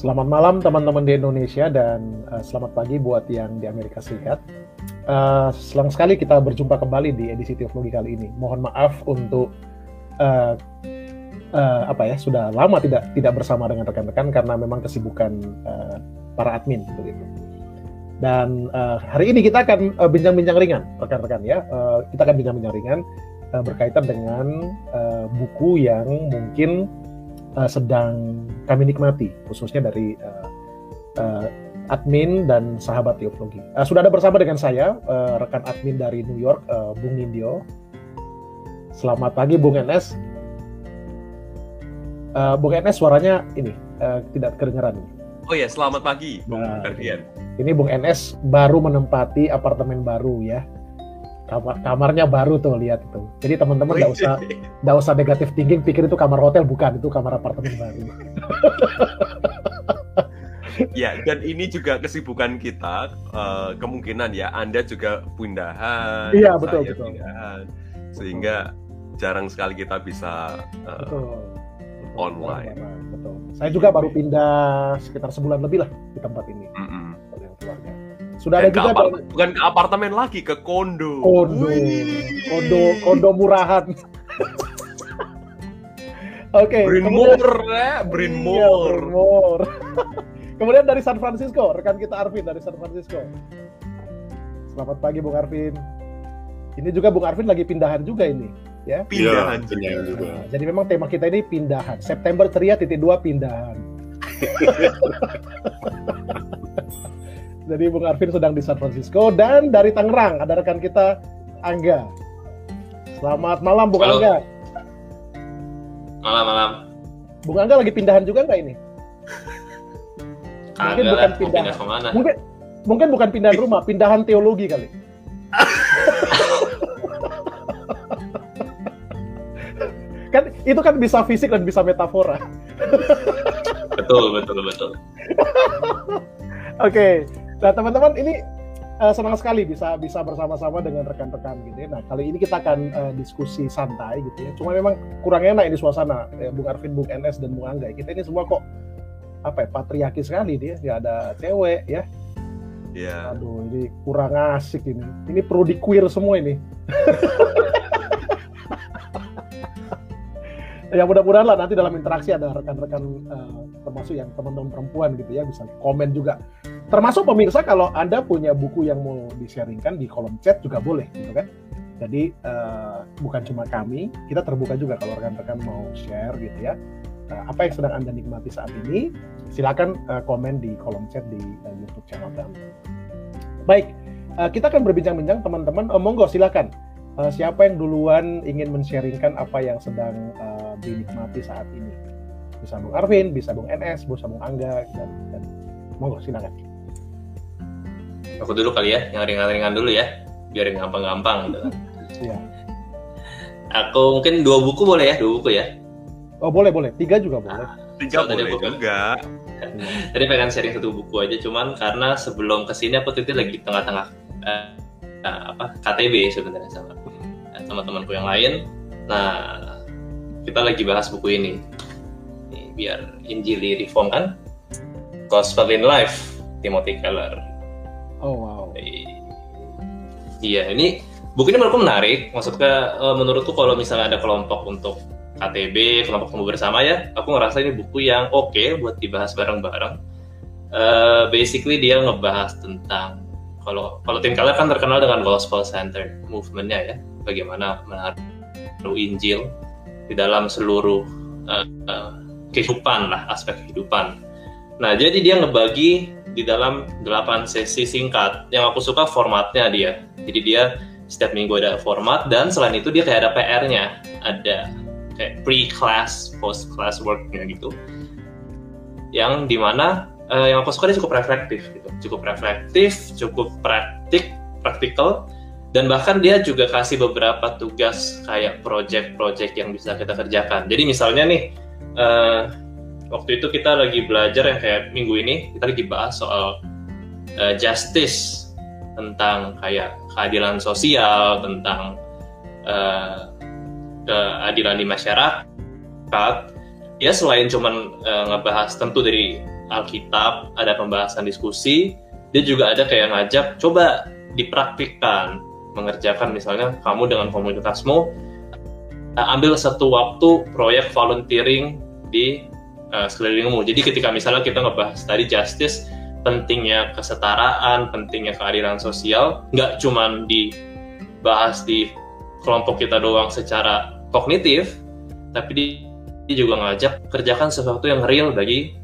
Selamat malam teman-teman di Indonesia dan uh, selamat pagi buat yang di Amerika Serikat. Uh, senang sekali kita berjumpa kembali di edisi Teologi kali ini. Mohon maaf untuk uh, uh, apa ya sudah lama tidak tidak bersama dengan rekan-rekan karena memang kesibukan uh, para admin begitu. Dan uh, hari ini kita akan bincang-bincang uh, ringan rekan-rekan ya. Uh, kita akan bincang-bincang ringan uh, berkaitan dengan uh, buku yang mungkin uh, sedang kami nikmati, khususnya dari uh, uh, admin dan sahabat teologi. Uh, sudah ada bersama dengan saya uh, rekan admin dari New York, uh, Bung Nindyo. Selamat pagi, Bung NS. Uh, Bung NS suaranya ini uh, tidak kedengaran. Oh ya, selamat pagi, Bung nah, Ini Bung NS baru menempati apartemen baru ya kamar kamarnya baru tuh lihat itu. Jadi teman-teman nggak usah nggak usah negatif thinking pikir itu kamar hotel bukan itu kamar apartemen baru. ya dan ini juga kesibukan kita uh, kemungkinan ya Anda juga pindahan. Iya betul betul. Pindahan, sehingga jarang sekali kita bisa uh, betul. online. Betul. Saya juga baru pindah sekitar sebulan lebih lah di tempat ini. Mm -mm. Sudah Dan ada juga apart bukan ke apartemen lagi, ke kondo. Kondo. Kondo, kondo murahan. Oke. Okay, Brinmore, ya, Brinmore. Iya, kemudian dari San Francisco, rekan kita Arvin dari San Francisco. Selamat pagi Bung Arvin. Ini juga Bung Arvin lagi pindahan juga ini, ya. Pindahan, ya, pindahan juga. Nah, jadi memang tema kita ini pindahan. September ceria titik dua pindahan. Jadi Bung Arvin sedang di San Francisco dan dari Tangerang ada rekan kita Angga. Selamat malam Bung Halo. Angga. Malam malam. Bung Angga lagi pindahan juga nggak ini? mungkin Angga bukan pindahan. Pindah ke mana? Mungkin mungkin bukan pindahan rumah, pindahan teologi kali. kan itu kan bisa fisik dan bisa metafora. betul betul betul. Oke, okay. Nah teman-teman ini uh, senang sekali bisa bisa bersama-sama dengan rekan-rekan gitu ya. Nah kali ini kita akan uh, diskusi santai gitu ya. Cuma memang kurang enak ini suasana ya, Bung Arvin, Bung NS dan Bung Angga. Kita ini semua kok apa ya patriarki sekali dia, nggak ada cewek ya. Iya. Yeah. Aduh ini kurang asik ini. Ini perlu di queer semua ini. ya mudah-mudahan lah nanti dalam interaksi ada rekan-rekan uh, termasuk yang teman-teman perempuan gitu ya bisa komen juga. Termasuk pemirsa kalau anda punya buku yang mau di-sharingkan di kolom chat juga boleh gitu kan. Jadi uh, bukan cuma kami kita terbuka juga kalau rekan-rekan mau share gitu ya. Uh, apa yang sedang anda nikmati saat ini silakan uh, komen di kolom chat di uh, YouTube channel kami. Baik uh, kita akan berbincang-bincang teman-teman. Oh, monggo silakan uh, siapa yang duluan ingin men-sharingkan apa yang sedang uh, dinikmati saat ini bisa Bung Arvin, bisa Bung NS, bisa Bung Angga dan, dan monggo silakan. Aku dulu kali ya, yang ringan-ringan dulu ya, biar gampang-gampang gitu kan. Iya. Aku mungkin dua buku boleh ya, dua buku ya. Oh boleh boleh, tiga juga boleh. Nah, tiga boleh buku. juga. Tadi pengen sharing satu buku aja, cuman karena sebelum ke sini aku tuh lagi di tengah-tengah uh, apa KTB sebenarnya sama uh, teman-temanku yang lain. Nah kita lagi bahas buku ini. Nih, biar Injili Reform kan? Gospel in Life Timothy Keller. Oh wow. Iya ini buku ini menurutku menarik. Maksudnya uh, menurutku kalau misalnya ada kelompok untuk KTB kelompok temu bersama ya aku ngerasa ini buku yang oke okay buat dibahas bareng-bareng. Uh, basically dia ngebahas tentang kalau kalau tim Keller kan terkenal dengan gospel center movementnya ya bagaimana menaruh Injil di dalam seluruh uh, uh, kehidupan lah aspek kehidupan. Nah jadi dia ngebagi di dalam 8 sesi singkat yang aku suka formatnya dia. Jadi dia setiap minggu ada format dan selain itu dia kayak ada PR-nya, ada kayak pre-class, post-class work-nya gitu. Yang di mana uh, yang aku suka dia cukup reflektif gitu, cukup reflektif, cukup praktik, praktikal dan bahkan dia juga kasih beberapa tugas kayak project-project yang bisa kita kerjakan. Jadi misalnya nih uh, waktu itu kita lagi belajar yang kayak minggu ini kita lagi bahas soal uh, justice tentang kayak keadilan sosial tentang uh, keadilan di masyarakat. Ya selain cuman uh, ngebahas tentu dari Alkitab, ada pembahasan diskusi, dia juga ada kayak ngajak coba dipraktikkan mengerjakan misalnya kamu dengan komunitasmu uh, ambil satu waktu proyek volunteering di uh, sekelilingmu. Jadi ketika misalnya kita ngebahas tadi justice, pentingnya kesetaraan, pentingnya keadilan sosial, nggak cuma dibahas di kelompok kita doang secara kognitif, tapi dia juga ngajak kerjakan sesuatu yang real bagi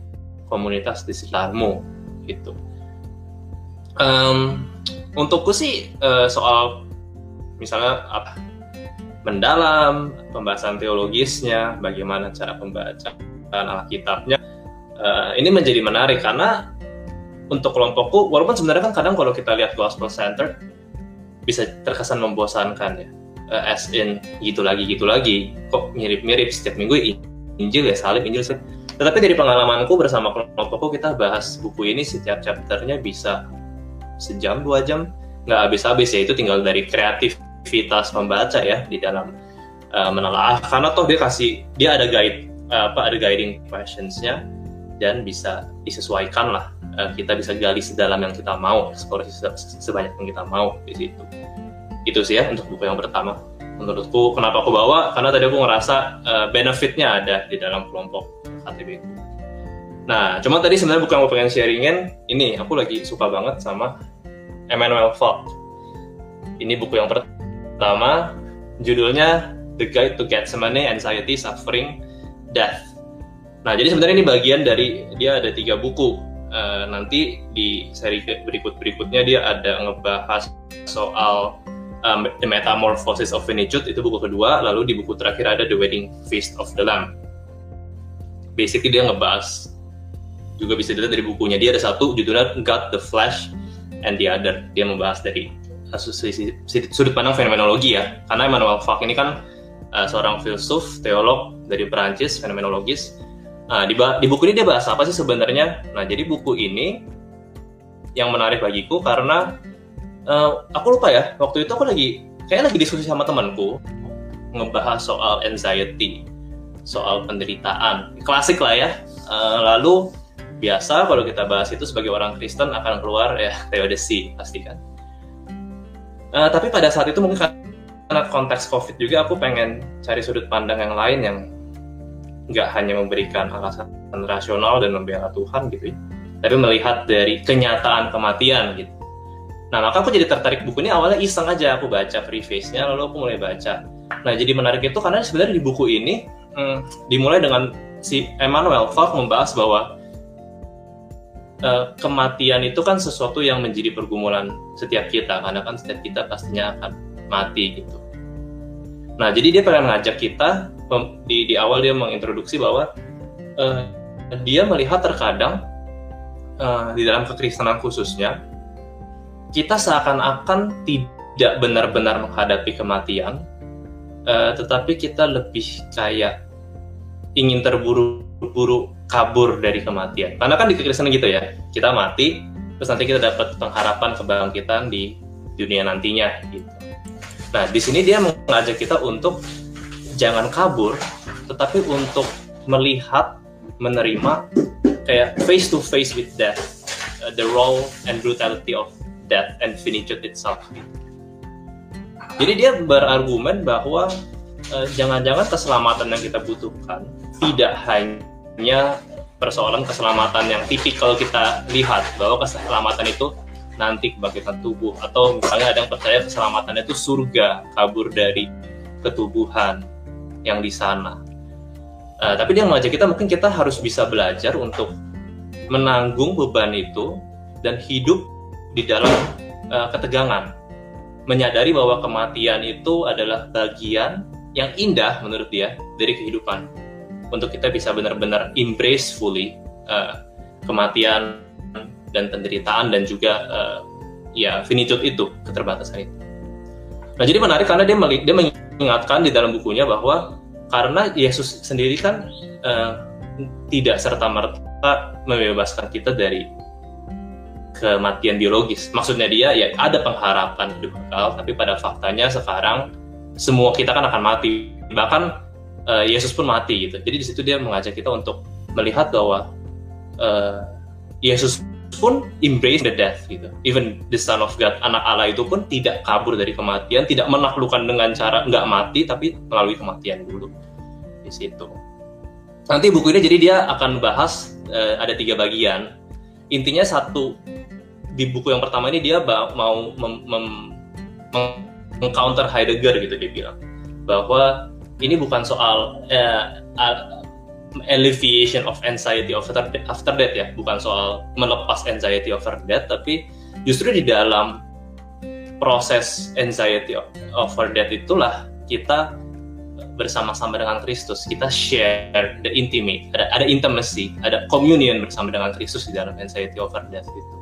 komunitas di sekitarmu gitu um, untukku sih uh, soal misalnya apa mendalam pembahasan teologisnya bagaimana cara pembacaan Alkitabnya uh, ini menjadi menarik karena untuk kelompokku walaupun sebenarnya kan kadang kalau kita lihat gospel center bisa terkesan membosankan ya. Uh, as in gitu lagi gitu lagi. Kok mirip-mirip setiap minggu Injil ya salib Injil salib tetapi dari pengalamanku bersama kelompokku kita bahas buku ini setiap chapternya bisa sejam dua jam nggak habis-habis ya. Itu tinggal dari kreativitas pembaca ya di dalam uh, menelaah. Karena toh dia kasih dia ada guide uh, apa ada guiding questionsnya dan bisa disesuaikan lah. Uh, kita bisa gali sedalam yang kita mau eksplorasi sebanyak yang kita mau di situ. Itu sih ya untuk buku yang pertama. Menurutku kenapa aku bawa? Karena tadi aku ngerasa uh, benefitnya ada di dalam kelompok KTB Nah, cuma tadi sebenarnya bukan mau pengen sharingin, ini aku lagi suka banget sama Emmanuel Falk. Ini buku yang pertama, judulnya The Guide to Gethsemane, Anxiety, Suffering, Death. Nah, jadi sebenarnya ini bagian dari dia ada tiga buku. Uh, nanti di seri berikut-berikutnya dia ada ngebahas soal um, The Metamorphosis of Finitude, itu buku kedua. Lalu di buku terakhir ada The Wedding Feast of the Lamb. Basically dia ngebahas juga bisa dilihat dari bukunya. Dia ada satu judulnya God the Flesh and the Other. Dia membahas dari uh, sudut pandang fenomenologi ya. Karena Emmanuel Falk ini kan uh, seorang filsuf teolog dari Perancis fenomenologis. Nah di, di buku ini dia bahas apa sih sebenarnya? Nah jadi buku ini yang menarik bagiku karena uh, aku lupa ya waktu itu aku lagi kayak lagi diskusi sama temanku ngebahas soal anxiety soal penderitaan. Klasik lah ya. Uh, lalu biasa kalau kita bahas itu sebagai orang Kristen akan keluar ya teodisi pasti kan. Uh, tapi pada saat itu mungkin karena konteks COVID juga aku pengen cari sudut pandang yang lain yang nggak hanya memberikan alasan rasional dan membela Tuhan gitu ya, tapi melihat dari kenyataan kematian gitu. Nah maka aku jadi tertarik buku ini awalnya iseng aja aku baca preface-nya lalu aku mulai baca. Nah jadi menarik itu karena sebenarnya di buku ini hmm, dimulai dengan si Emmanuel Falk membahas bahwa uh, kematian itu kan sesuatu yang menjadi pergumulan setiap kita karena kan setiap kita pastinya akan mati gitu. Nah jadi dia pengen ngajak kita di, di awal dia mengintroduksi bahwa uh, dia melihat terkadang uh, di dalam kekristenan khususnya kita seakan-akan tidak benar-benar menghadapi kematian, uh, tetapi kita lebih kayak ingin terburu-buru kabur dari kematian. Karena kan di kekristenan gitu ya, kita mati, terus nanti kita dapat pengharapan kebangkitan di dunia nantinya gitu. Nah, di sini dia mengajak kita untuk jangan kabur, tetapi untuk melihat, menerima kayak face to face with death, uh, the raw and brutality of death and finitude itself. Jadi dia berargumen bahwa uh, jangan-jangan uh, keselamatan yang kita butuhkan tidak hanya hanya persoalan keselamatan yang tipikal kita lihat bahwa keselamatan itu nanti kebangkitan tubuh. Atau misalnya ada yang percaya keselamatan itu surga kabur dari ketubuhan yang di sana. Uh, tapi dia mengajak kita mungkin kita harus bisa belajar untuk menanggung beban itu dan hidup di dalam uh, ketegangan, menyadari bahwa kematian itu adalah bagian yang indah menurut dia dari kehidupan untuk kita bisa benar-benar embrace fully uh, kematian dan penderitaan dan juga uh, ya finitude itu keterbatasan itu. Nah jadi menarik karena dia dia mengingatkan di dalam bukunya bahwa karena Yesus sendiri kan uh, tidak serta merta membebaskan kita dari kematian biologis. Maksudnya dia ya ada pengharapan hidup kekal, tapi pada faktanya sekarang semua kita kan akan mati. Bahkan uh, Yesus pun mati gitu. Jadi di situ dia mengajak kita untuk melihat bahwa uh, Yesus pun embrace the death gitu. Even the Son of God, anak Allah itu pun tidak kabur dari kematian, tidak menaklukkan dengan cara nggak mati, tapi melalui kematian dulu di situ. Nanti buku ini jadi dia akan bahas uh, ada tiga bagian. Intinya satu di buku yang pertama ini dia mau meng Heidegger gitu dia bilang bahwa ini bukan soal uh, alleviation of anxiety after after death ya, bukan soal melepas anxiety over death, tapi justru di dalam proses anxiety over death itulah kita bersama-sama dengan Kristus, kita share the intimate, ada, ada intimacy, ada communion bersama dengan Kristus di dalam anxiety over death itu.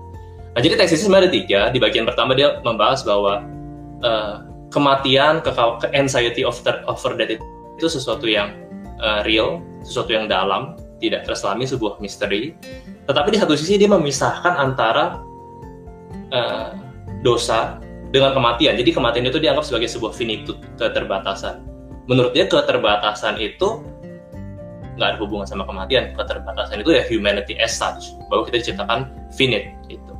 Nah, jadi teks ini sebenarnya ada tiga. Di bagian pertama dia membahas bahwa uh, kematian, ke, ke anxiety over, over death itu sesuatu yang uh, real, sesuatu yang dalam, tidak terselami sebuah misteri. Tetapi di satu sisi dia memisahkan antara uh, dosa dengan kematian. Jadi kematian itu dianggap sebagai sebuah finitude, keterbatasan. Menurut dia keterbatasan itu nggak ada hubungan sama kematian. Keterbatasan itu ya humanity as such, bahwa kita diciptakan finite itu.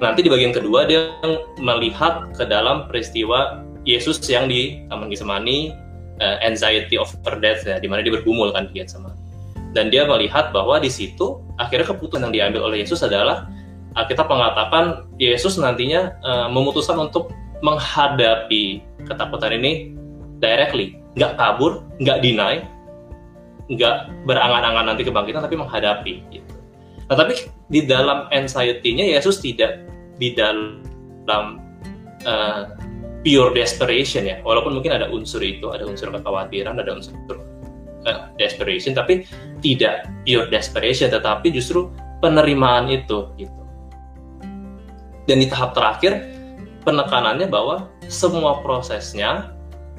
Nanti di bagian kedua dia melihat ke dalam peristiwa Yesus yang di Taman Gisemani uh, anxiety of death ya, di mana dia bergumul kan dia sama. Dan dia melihat bahwa di situ akhirnya keputusan yang diambil oleh Yesus adalah kita mengatakan Yesus nantinya uh, memutuskan untuk menghadapi ketakutan ini directly, nggak kabur, nggak deny, nggak berangan-angan nanti kebangkitan, tapi menghadapi. Gitu. Nah, tapi di dalam anxiety-nya Yesus tidak di dalam uh, pure desperation ya. Walaupun mungkin ada unsur itu ada unsur kekhawatiran ada unsur uh, desperation tapi tidak pure desperation tetapi justru penerimaan itu gitu. Dan di tahap terakhir penekanannya bahwa semua prosesnya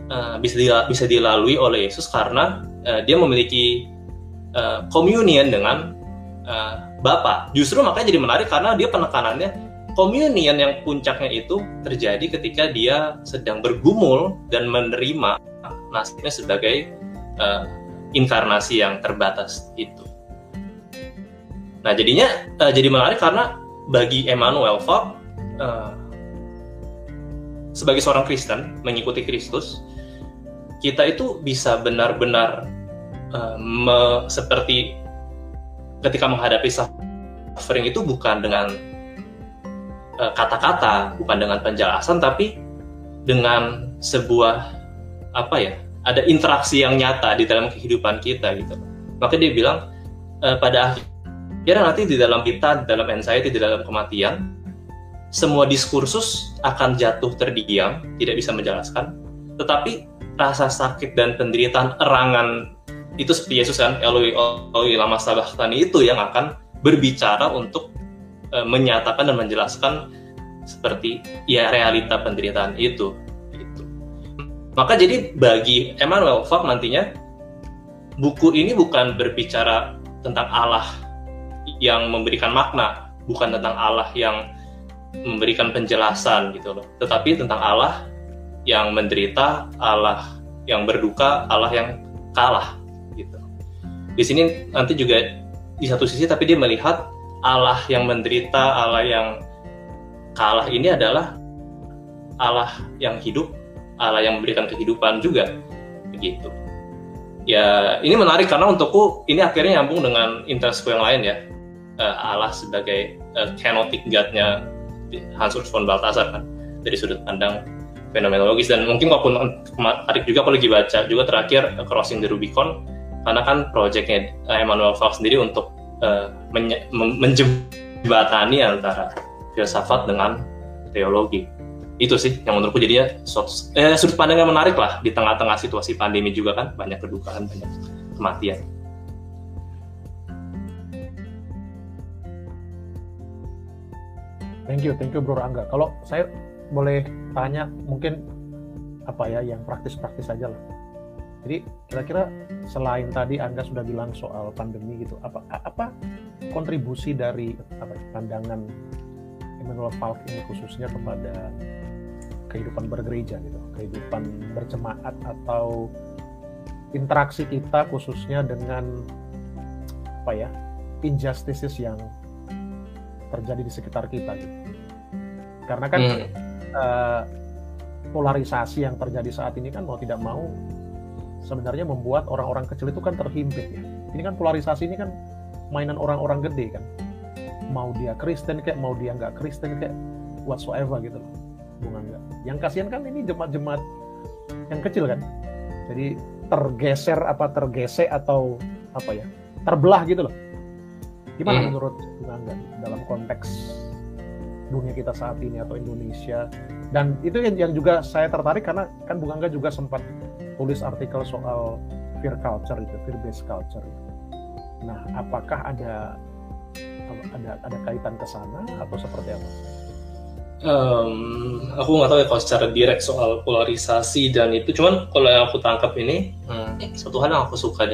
uh, bisa dila bisa dilalui oleh Yesus karena uh, dia memiliki uh, communion dengan uh, Bapa. Justru makanya jadi menarik karena dia penekanannya Communion yang puncaknya itu terjadi ketika dia sedang bergumul dan menerima nasibnya sebagai uh, inkarnasi yang terbatas itu. Nah jadinya uh, jadi menarik karena bagi Emmanuel Falk uh, sebagai seorang Kristen mengikuti Kristus kita itu bisa benar-benar uh, seperti ketika menghadapi suffering itu bukan dengan Eh, kata-kata, bukan dengan penjelasan, tapi dengan sebuah apa ya, ada interaksi yang nyata di dalam kehidupan kita gitu. Maka dia bilang e, pada akhirnya nanti di dalam kita, di dalam anxiety, di dalam kematian, semua diskursus akan jatuh terdiam, tidak bisa menjelaskan, tetapi rasa sakit dan penderitaan erangan itu seperti Yesus kan Eloi Eloi lama sabachthani itu yang akan berbicara untuk uh, menyatakan dan menjelaskan seperti ya realita penderitaan itu itu maka jadi bagi Emmanuel Falk nantinya buku ini bukan berbicara tentang Allah yang memberikan makna bukan tentang Allah yang memberikan penjelasan gitu loh. Tetapi tentang Allah yang menderita Allah yang berduka Allah yang kalah gitu. Di sini nanti juga di satu sisi tapi dia melihat Allah yang menderita, Allah yang kalah ini adalah Allah yang hidup, Allah yang memberikan kehidupan juga, begitu. Ya, ini menarik karena untukku ini akhirnya nyambung dengan interestku yang lain ya. Uh, Allah sebagai uh, kenotic God-nya Hans Urs von Balthasar kan dari sudut pandang fenomenologis dan mungkin walaupun menarik juga aku lagi baca juga terakhir uh, Crossing the Rubicon karena kan proyeknya Emmanuel Falk sendiri untuk uh, menjembatani antara filsafat dengan teologi. Itu sih yang menurutku. Jadinya eh, sudut pandang yang menarik lah di tengah-tengah situasi pandemi juga kan. Banyak kedukaan banyak kematian. Thank you, thank you Bro Angga. Kalau saya boleh tanya mungkin apa ya yang praktis-praktis aja lah jadi kira-kira selain tadi Anda sudah bilang soal pandemi gitu, apa apa kontribusi dari apa pandangan Emmanuel Falk ini khususnya kepada kehidupan bergereja gitu, kehidupan berjemaat atau interaksi kita khususnya dengan apa ya injustices yang terjadi di sekitar kita gitu. Karena kan Hmm. eh, polarisasi yang terjadi saat ini kan mau tidak mau sebenarnya membuat orang-orang kecil itu kan terhimpit ya. Ini kan polarisasi ini kan mainan orang-orang gede kan. Mau dia Kristen kayak mau dia nggak Kristen kayak whatsoever gitu loh. Bunga nggak. Yang kasihan kan ini jemaat-jemaat yang kecil kan. Jadi tergeser apa tergesek atau apa ya terbelah gitu loh. Gimana Hmm. menurut Bunga nggak dalam konteks dunia kita saat ini atau Indonesia dan itu yang, yang juga saya tertarik karena kan Bung Angga juga sempat tulis artikel soal fear culture itu fear based culture itu. Nah, apakah ada ada ada kaitan ke sana atau seperti apa? Em, aku nggak tahu ya kalau secara direct soal polarisasi dan itu cuman kalau yang aku tangkap ini hmm, satu hal yang aku suka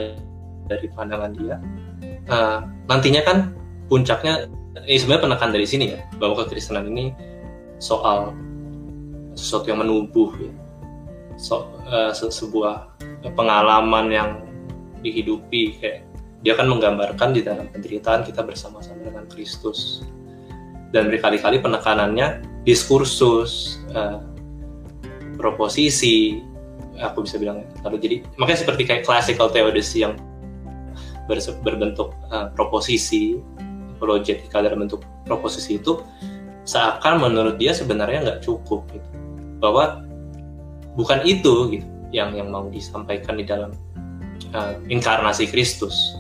dari, pandangan dia eh, nantinya kan puncaknya ini sebenarnya penekan dari sini ya bahwa kekristenan ini soal sesuatu yang menubuh ya so, eh, se- sebuah pengalaman yang dihidupi kayak dia kan menggambarkan di dalam penderitaan kita bersama-sama dengan Kristus dan berkali-kali penekanannya diskursus eh, proposisi aku bisa bilang lalu jadi makanya seperti kayak classical theodicy yang berse- berbentuk eh, proposisi apologetika dalam bentuk proposisi itu seakan menurut dia sebenarnya nggak cukup gitu. bahwa bukan itu gitu yang yang mau disampaikan di dalam eh, inkarnasi Kristus.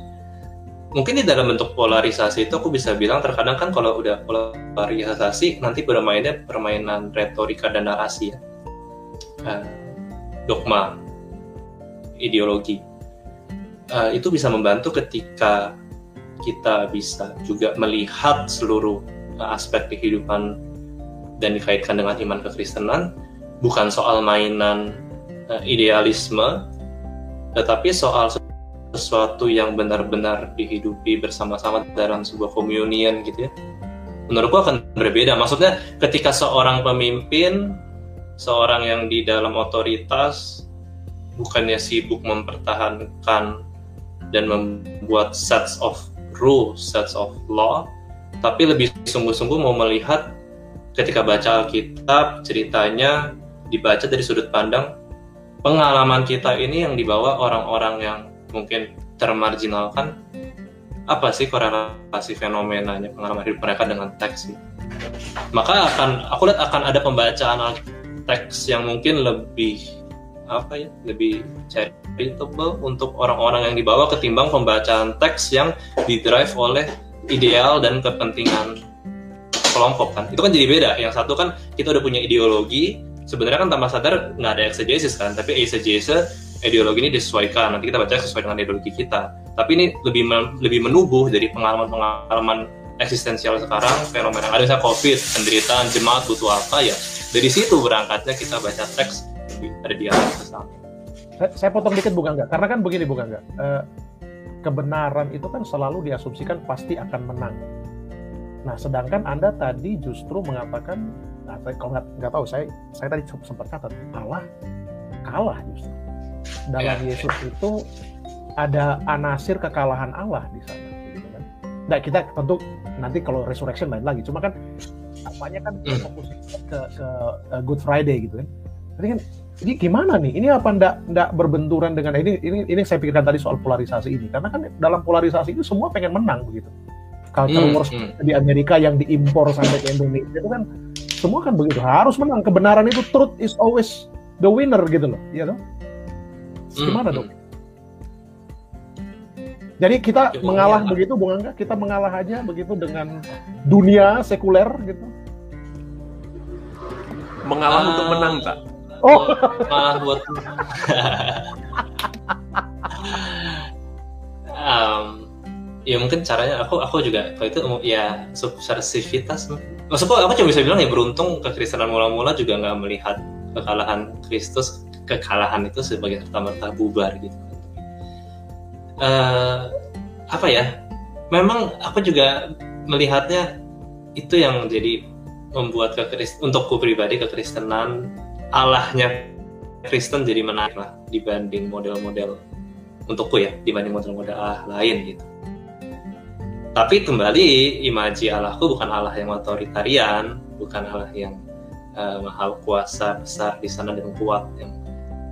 Mungkin di dalam bentuk polarisasi itu aku bisa bilang terkadang kan kalau udah polarisasi nanti bermainnya permainan retorika dan narasi ya. Eh, dogma ideologi. Eh, itu bisa membantu ketika kita bisa juga melihat seluruh aspek kehidupan dan dikaitkan dengan iman kekristenan bukan soal mainan eh, idealisme tetapi soal sesuatu yang benar-benar dihidupi bersama-sama dalam sebuah communion gitu ya. Menurutku akan berbeda. Maksudnya ketika seorang pemimpin seorang yang di dalam otoritas bukannya sibuk mempertahankan dan membuat sets of rules, sets of law, tapi lebih sungguh-sungguh mau melihat ketika baca Alkitab ceritanya dibaca dari sudut pandang pengalaman kita ini yang dibawa orang-orang yang mungkin termarginalkan apa sih korelasi fenomenanya pengalaman hidup mereka dengan teks gitu. maka akan aku lihat akan ada pembacaan teks yang mungkin lebih apa ya lebih charitable untuk orang-orang yang dibawa ketimbang pembacaan teks yang didrive oleh ideal dan kepentingan kelompok kan itu kan jadi beda yang satu kan kita udah punya ideologi sebenarnya kan tanpa sadar nggak ada exegesis kan tapi exegesis ideologi ini disesuaikan. Nanti kita baca sesuai dengan ideologi kita. Tapi ini lebih men- lebih menubuh dari pengalaman-pengalaman eksistensial sekarang fenomena. Ada misalnya covid penderitaan jemaat butuh apa ya. Dari situ berangkatnya kita baca teks ada dialog bersama Saya, potong dikit Bung Angga, karena kan begini Bung Angga, eh, kebenaran itu kan selalu diasumsikan pasti akan menang. Nah, sedangkan Anda tadi justru mengatakan, saya, kalau nggak nggak tahu, saya saya tadi sempat catat, Allah kalah justru. Dalam Ya. Yesus itu ada anasir kekalahan Allah di sana. Gitu kan. Nah, kita tentu nanti kalau resurrection lain lagi, cuma kan apanya kan Hmm. fokus ke, ke uh, Good Friday gitu kan. Tapi kan ini gimana nih? Ini apa ndak ndak berbenturan dengan ini ini ini saya pikirkan tadi soal polarisasi ini karena kan dalam polarisasi itu semua pengen menang begitu. Culture Hmm, hmm. di Amerika yang diimpor sampai ke Indonesia itu kan semua kan begitu harus menang kebenaran itu truth is always the winner gitu loh, ya dong. Gimana Hmm, dong? Jadi kita mengalah ya. begitu, Bung Angga, kita mengalah aja begitu dengan dunia sekuler gitu. Mengalah Ah. untuk menang, Pak. Oh, malah buat Em, ya mungkin caranya aku aku juga kalau itu ya subversivitas maksudku aku cuma bisa bilang ya beruntung kekristenan mula-mula juga nggak melihat kekalahan Kristus kekalahan itu sebagai serta merta bubar gitu Eh, apa ya memang aku juga melihatnya itu yang jadi membuat kekrist untukku pribadi kekristenan Allahnya Kristen jadi menarik lah dibanding model-model untukku ya dibanding model-model Allah lain gitu. Tapi kembali imaji Allahku bukan Allah yang otoritarian bukan Allah yang uh, maha kuasa besar di sana dan kuat yang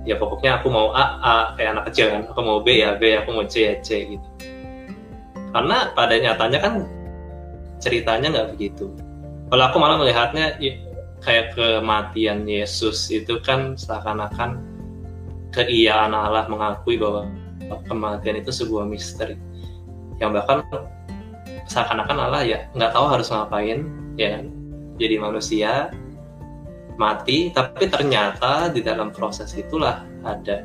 ya pokoknya aku mau A A kayak anak kecil kan aku mau B ya B aku mau C ya C gitu. Karena pada nyatanya kan ceritanya nggak begitu. Kalau aku malah melihatnya ya, kayak kematian Yesus itu kan seakan-akan keiaan Allah mengakui bahwa kematian itu sebuah misteri. Yang bahkan seakan-akan Allah ya nggak tahu harus ngapain ya kan? Jadi manusia mati tapi ternyata di dalam proses itulah ada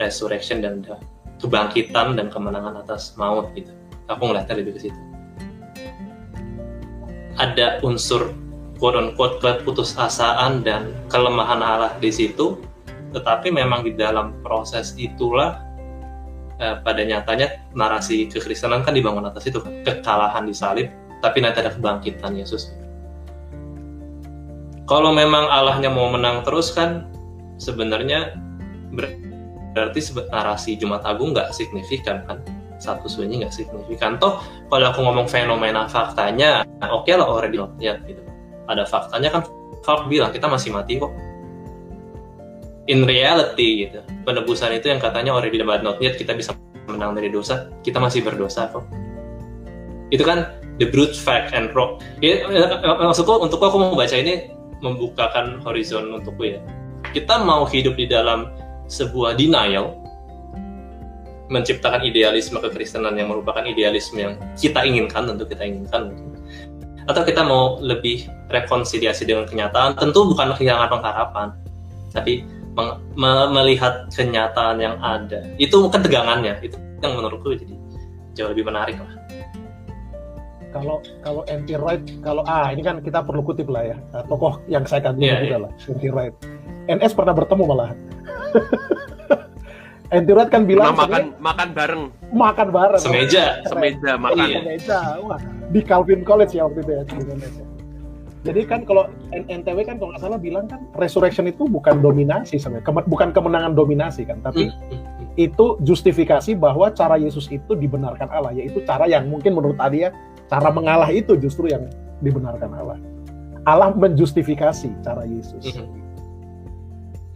resurrection dan ada kebangkitan dan kemenangan atas maut gitu. Aku ngeliatnya lebih ke situ. Ada unsur quote unquote keputusasaan dan kelemahan Allah di situ tetapi memang di dalam proses itulah eh, pada nyatanya narasi kekristenan kan dibangun atas itu kekalahan di salib tapi nanti ada kebangkitan Yesus. Kalau memang Allahnya mau menang terus kan sebenarnya berarti narasi Jumat Agung nggak signifikan kan? Satu sunyi nggak signifikan. Toh kalau aku ngomong fenomena faktanya oke okay lah already ya gitu. Ada faktanya kan Falk bilang kita masih mati kok in reality gitu penebusan itu yang katanya already but not yet kita bisa menang dari dosa kita masih berdosa kok itu kan the brute fact and rock ya, maksudku untuk aku mau baca ini membukakan horizon untukku ya. Kita mau hidup di dalam sebuah denial, menciptakan idealisme kekristenan yang merupakan idealisme yang kita inginkan, tentu kita inginkan. Atau kita mau lebih rekonsiliasi dengan kenyataan, tentu bukan kehilangan pengharapan, tapi me melihat kenyataan yang ada. Itu ketegangannya, itu yang menurutku jadi jauh lebih menarik lah. Kalau kalau anti right kalau ah ini kan kita perlu kutip lah ya. Uh, tokoh yang saya kagumi yeah, juga yeah. lah anti right NS pernah bertemu malah. Anti right kan bilang nah, makan makan bareng. Makan bareng. Semeja. Semeja makan. Iya. semeja wah. Di Calvin College ya waktu itu ya jadi kan kalau NTW kan kalau nggak salah bilang kan resurrection itu bukan dominasi sebenarnya, bukan kemenangan dominasi kan, tapi hmm, hmm, hmm. itu justifikasi bahwa cara Yesus itu dibenarkan Allah, yaitu cara yang mungkin menurut dia Cara mengalah itu justru yang dibenarkan Allah. Allah menjustifikasi cara Yesus. Mm -hmm.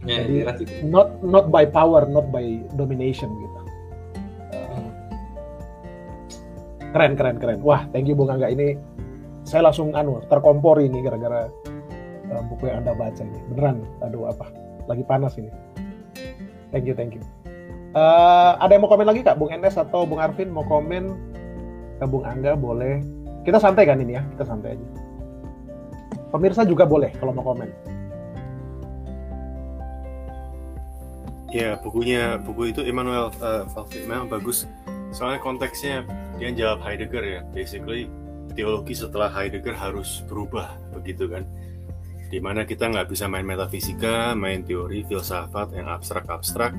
Jadi yeah, not not by power, not by domination gitu. Uh, keren keren keren. Wah, thank you Bung Angga ini saya langsung anu terkompor ini gara-gara uh, buku yang Anda baca ini. Beneran, aduh apa? Lagi panas ini. Thank you, thank you. Uh, ada yang mau komen lagi kak, Bung Enes atau Bung Arvin mau komen ke Bung Angga boleh. Kita santai kan ini ya, kita santai aja. Pemirsa juga boleh kalau mau komen. Ya, bukunya buku itu Immanuel uh, memang bagus. Soalnya konteksnya dia jawab Heidegger ya. Basically teologi setelah Heidegger harus berubah begitu kan di mana kita nggak bisa main metafisika, main teori filsafat yang abstrak-abstrak,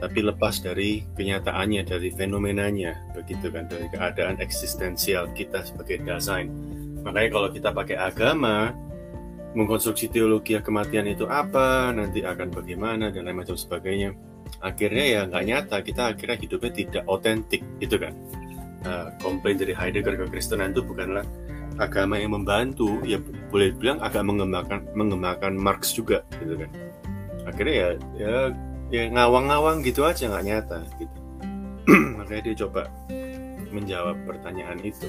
tapi lepas dari kenyataannya, dari fenomenanya, begitu kan, dari keadaan eksistensial kita sebagai desain. Makanya kalau kita pakai agama, mengkonstruksi teologi kematian itu apa, nanti akan bagaimana, dan lain macam sebagainya, akhirnya ya nggak nyata, kita akhirnya hidupnya tidak otentik, gitu kan. Uh, komplain dari Heidegger ke Kristenan itu bukanlah agama yang membantu ya boleh bilang agak mengembangkan mengembangkan Marx juga gitu kan. Akhirnya ya ya ya ngawang-ngawang gitu aja nggak nyata gitu. Makanya dia coba menjawab pertanyaan itu.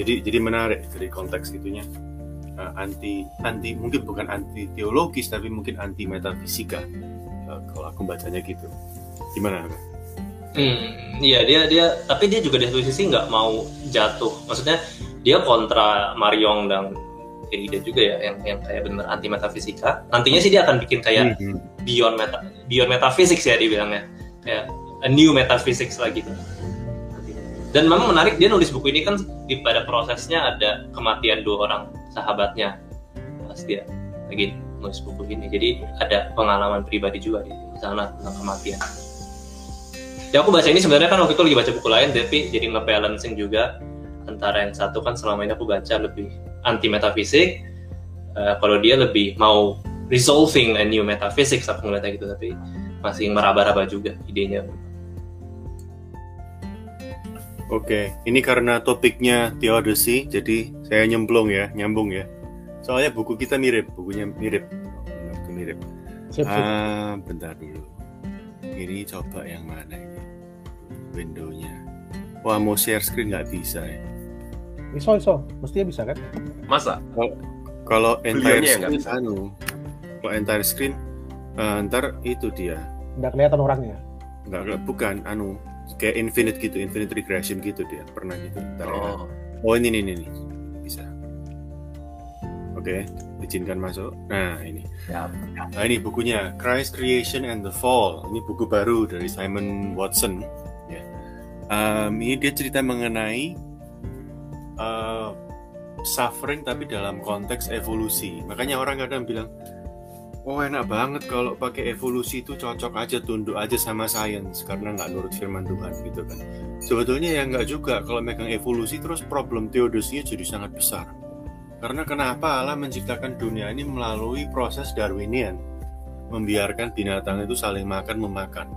Jadi jadi menarik dari konteks itunya. Uh, anti anti mungkin bukan anti teologis tapi mungkin anti metafisika uh, kalau aku bacanya gitu. Gimana Hmm, iya dia dia tapi dia juga di satu sisi nggak mau jatuh. Maksudnya dia kontra Mariong dan ide juga ya yang yang kayak bener anti metafisika. Nantinya sih dia akan bikin kayak mm -hmm. beyond meta beyond metaphysics ya dibilangnya. Kayak a new metaphysics lagi. Dan memang menarik dia nulis buku ini kan di pada prosesnya ada kematian dua orang sahabatnya pas dia lagi nulis buku ini. Jadi ada pengalaman pribadi juga di sana tentang kematian. Ya aku baca ini sebenarnya kan waktu itu lagi baca buku lain tapi jadi nge-balancing juga antara yang satu kan selama ini aku baca lebih anti metafisik uh, kalau dia lebih mau resolving a new metaphysics aku ngeliatnya gitu tapi masih meraba-raba juga idenya Oke, ini karena topiknya theodicy, jadi saya nyemplung ya, nyambung ya. Soalnya buku kita mirip, bukunya mirip, Buku mirip. Ah, bentar dulu. Ini coba yang mana ini? Windownya. Wah, mau share screen nggak bisa ya. Iso, iso. Mestinya bisa kan? Masa? Kalau entire yang nggak screen, anu, kalau entire screen, eh, ntar itu dia. Nggak kelihatan orangnya. Nggak, nggak, bukan, anu, kayak infinite gitu, infinite regression gitu dia, pernah gitu. Ntar ya. Oh, Oh ini nih, nih, nih. bisa. Oke, izinkan masuk. Nah ini, ya. nah ini bukunya Christ Creation and the Fall. Ini buku baru dari Simon Watson. Em, ini dia cerita mengenai eh, suffering tapi dalam konteks evolusi. Makanya orang kadang bilang, oh enak banget kalau pakai evolusi itu cocok aja tunduk aja sama sains karena nggak nurut firman Tuhan gitu kan. Sebetulnya ya nggak juga kalau megang evolusi terus problem teodosinya jadi sangat besar. Karena kenapa Allah menciptakan dunia ini melalui proses Darwinian, membiarkan binatang itu saling makan memakan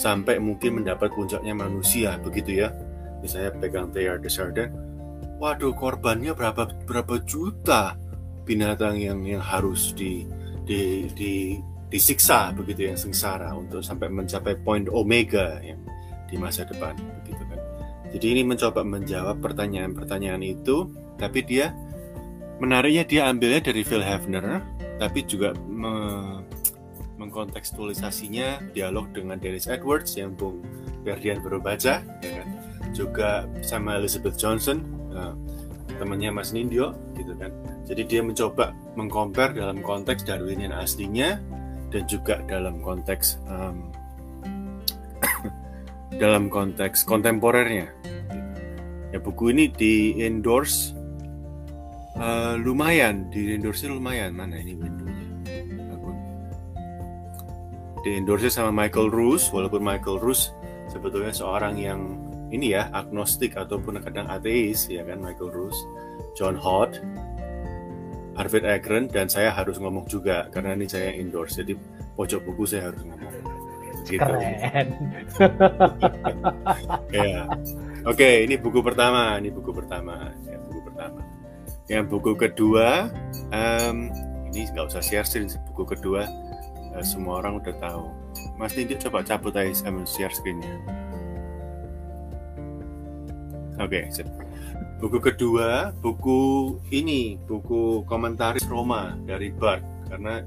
sampai mungkin mendapat puncaknya manusia begitu ya. Misalnya pegang Teilhard de Chardin, waduh korbannya berapa berapa juta binatang yang yang harus di di, di disiksa begitu yang sengsara untuk sampai mencapai poin omega yang di masa depan begitu kan. Jadi ini mencoba menjawab pertanyaan-pertanyaan itu, tapi dia menariknya dia ambilnya dari Phil Hefner, tapi juga mengkontekstualisasinya dialog dengan Dennis Edwards yang Bung Ferdian baru baca, ya kan? juga sama Elizabeth Johnson, eh, temannya Mas Nindyo, gitu kan. Jadi dia mencoba mengcompare dalam konteks Darwinian aslinya dan juga dalam konteks em, dalam konteks kontemporernya. Ya buku ini di endorse eh, lumayan, di endorse lumayan mana ini windownya? Di endorse sama Michael Ruse, walaupun Michael Ruse sebetulnya seorang yang ini ya agnostik ataupun kadang ateis ya kan Michael Ruse, John Hott, Harvard Agren dan saya harus ngomong juga karena ini saya endorse jadi pojok buku saya harus ngomong. Gitu. Keren. Ya. Oke, ini buku pertama, ini buku pertama, ya, buku pertama. Yang buku kedua, em, ini nggak usah share screen. Buku kedua, eh, semua orang udah tahu. Mas Nindi coba cabut aja em, share screennya. Oke, sip. Buku kedua, buku ini, buku komentaris Roma dari Bart. Karena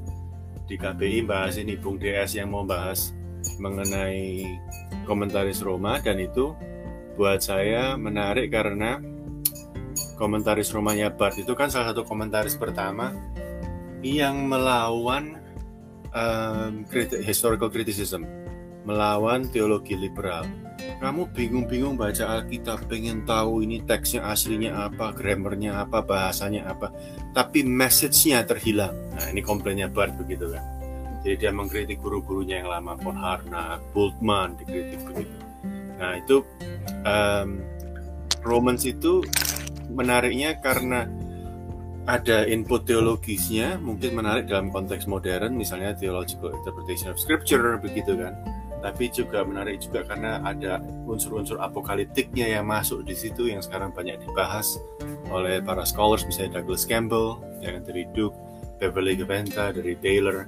di KBI bahas ini, Bung DS yang mau bahas mengenai komentaris Roma dan itu buat saya menarik karena komentaris Romanya Bart itu kan salah satu komentaris pertama yang melawan um, kriti- historical criticism, melawan teologi liberal. Kamu bingung-bingung baca Alkitab, pengen tahu ini teksnya aslinya apa, grammarnya apa, bahasanya apa, tapi message-nya terhilang. Nah ini komplainnya Bart begitu kan. Jadi dia mengkritik guru-gurunya yang lama, von Harnack, Bultmann dikritik begitu. Nah itu um, Romans itu menariknya karena ada input teologisnya mungkin menarik dalam konteks modern misalnya theological interpretation of scripture begitu kan tapi juga menarik juga karena ada unsur-unsur apokaliptiknya yang masuk di situ yang sekarang banyak dibahas oleh para scholars misalnya Douglas Campbell yang dari Duke Beverly Gaventa dari Taylor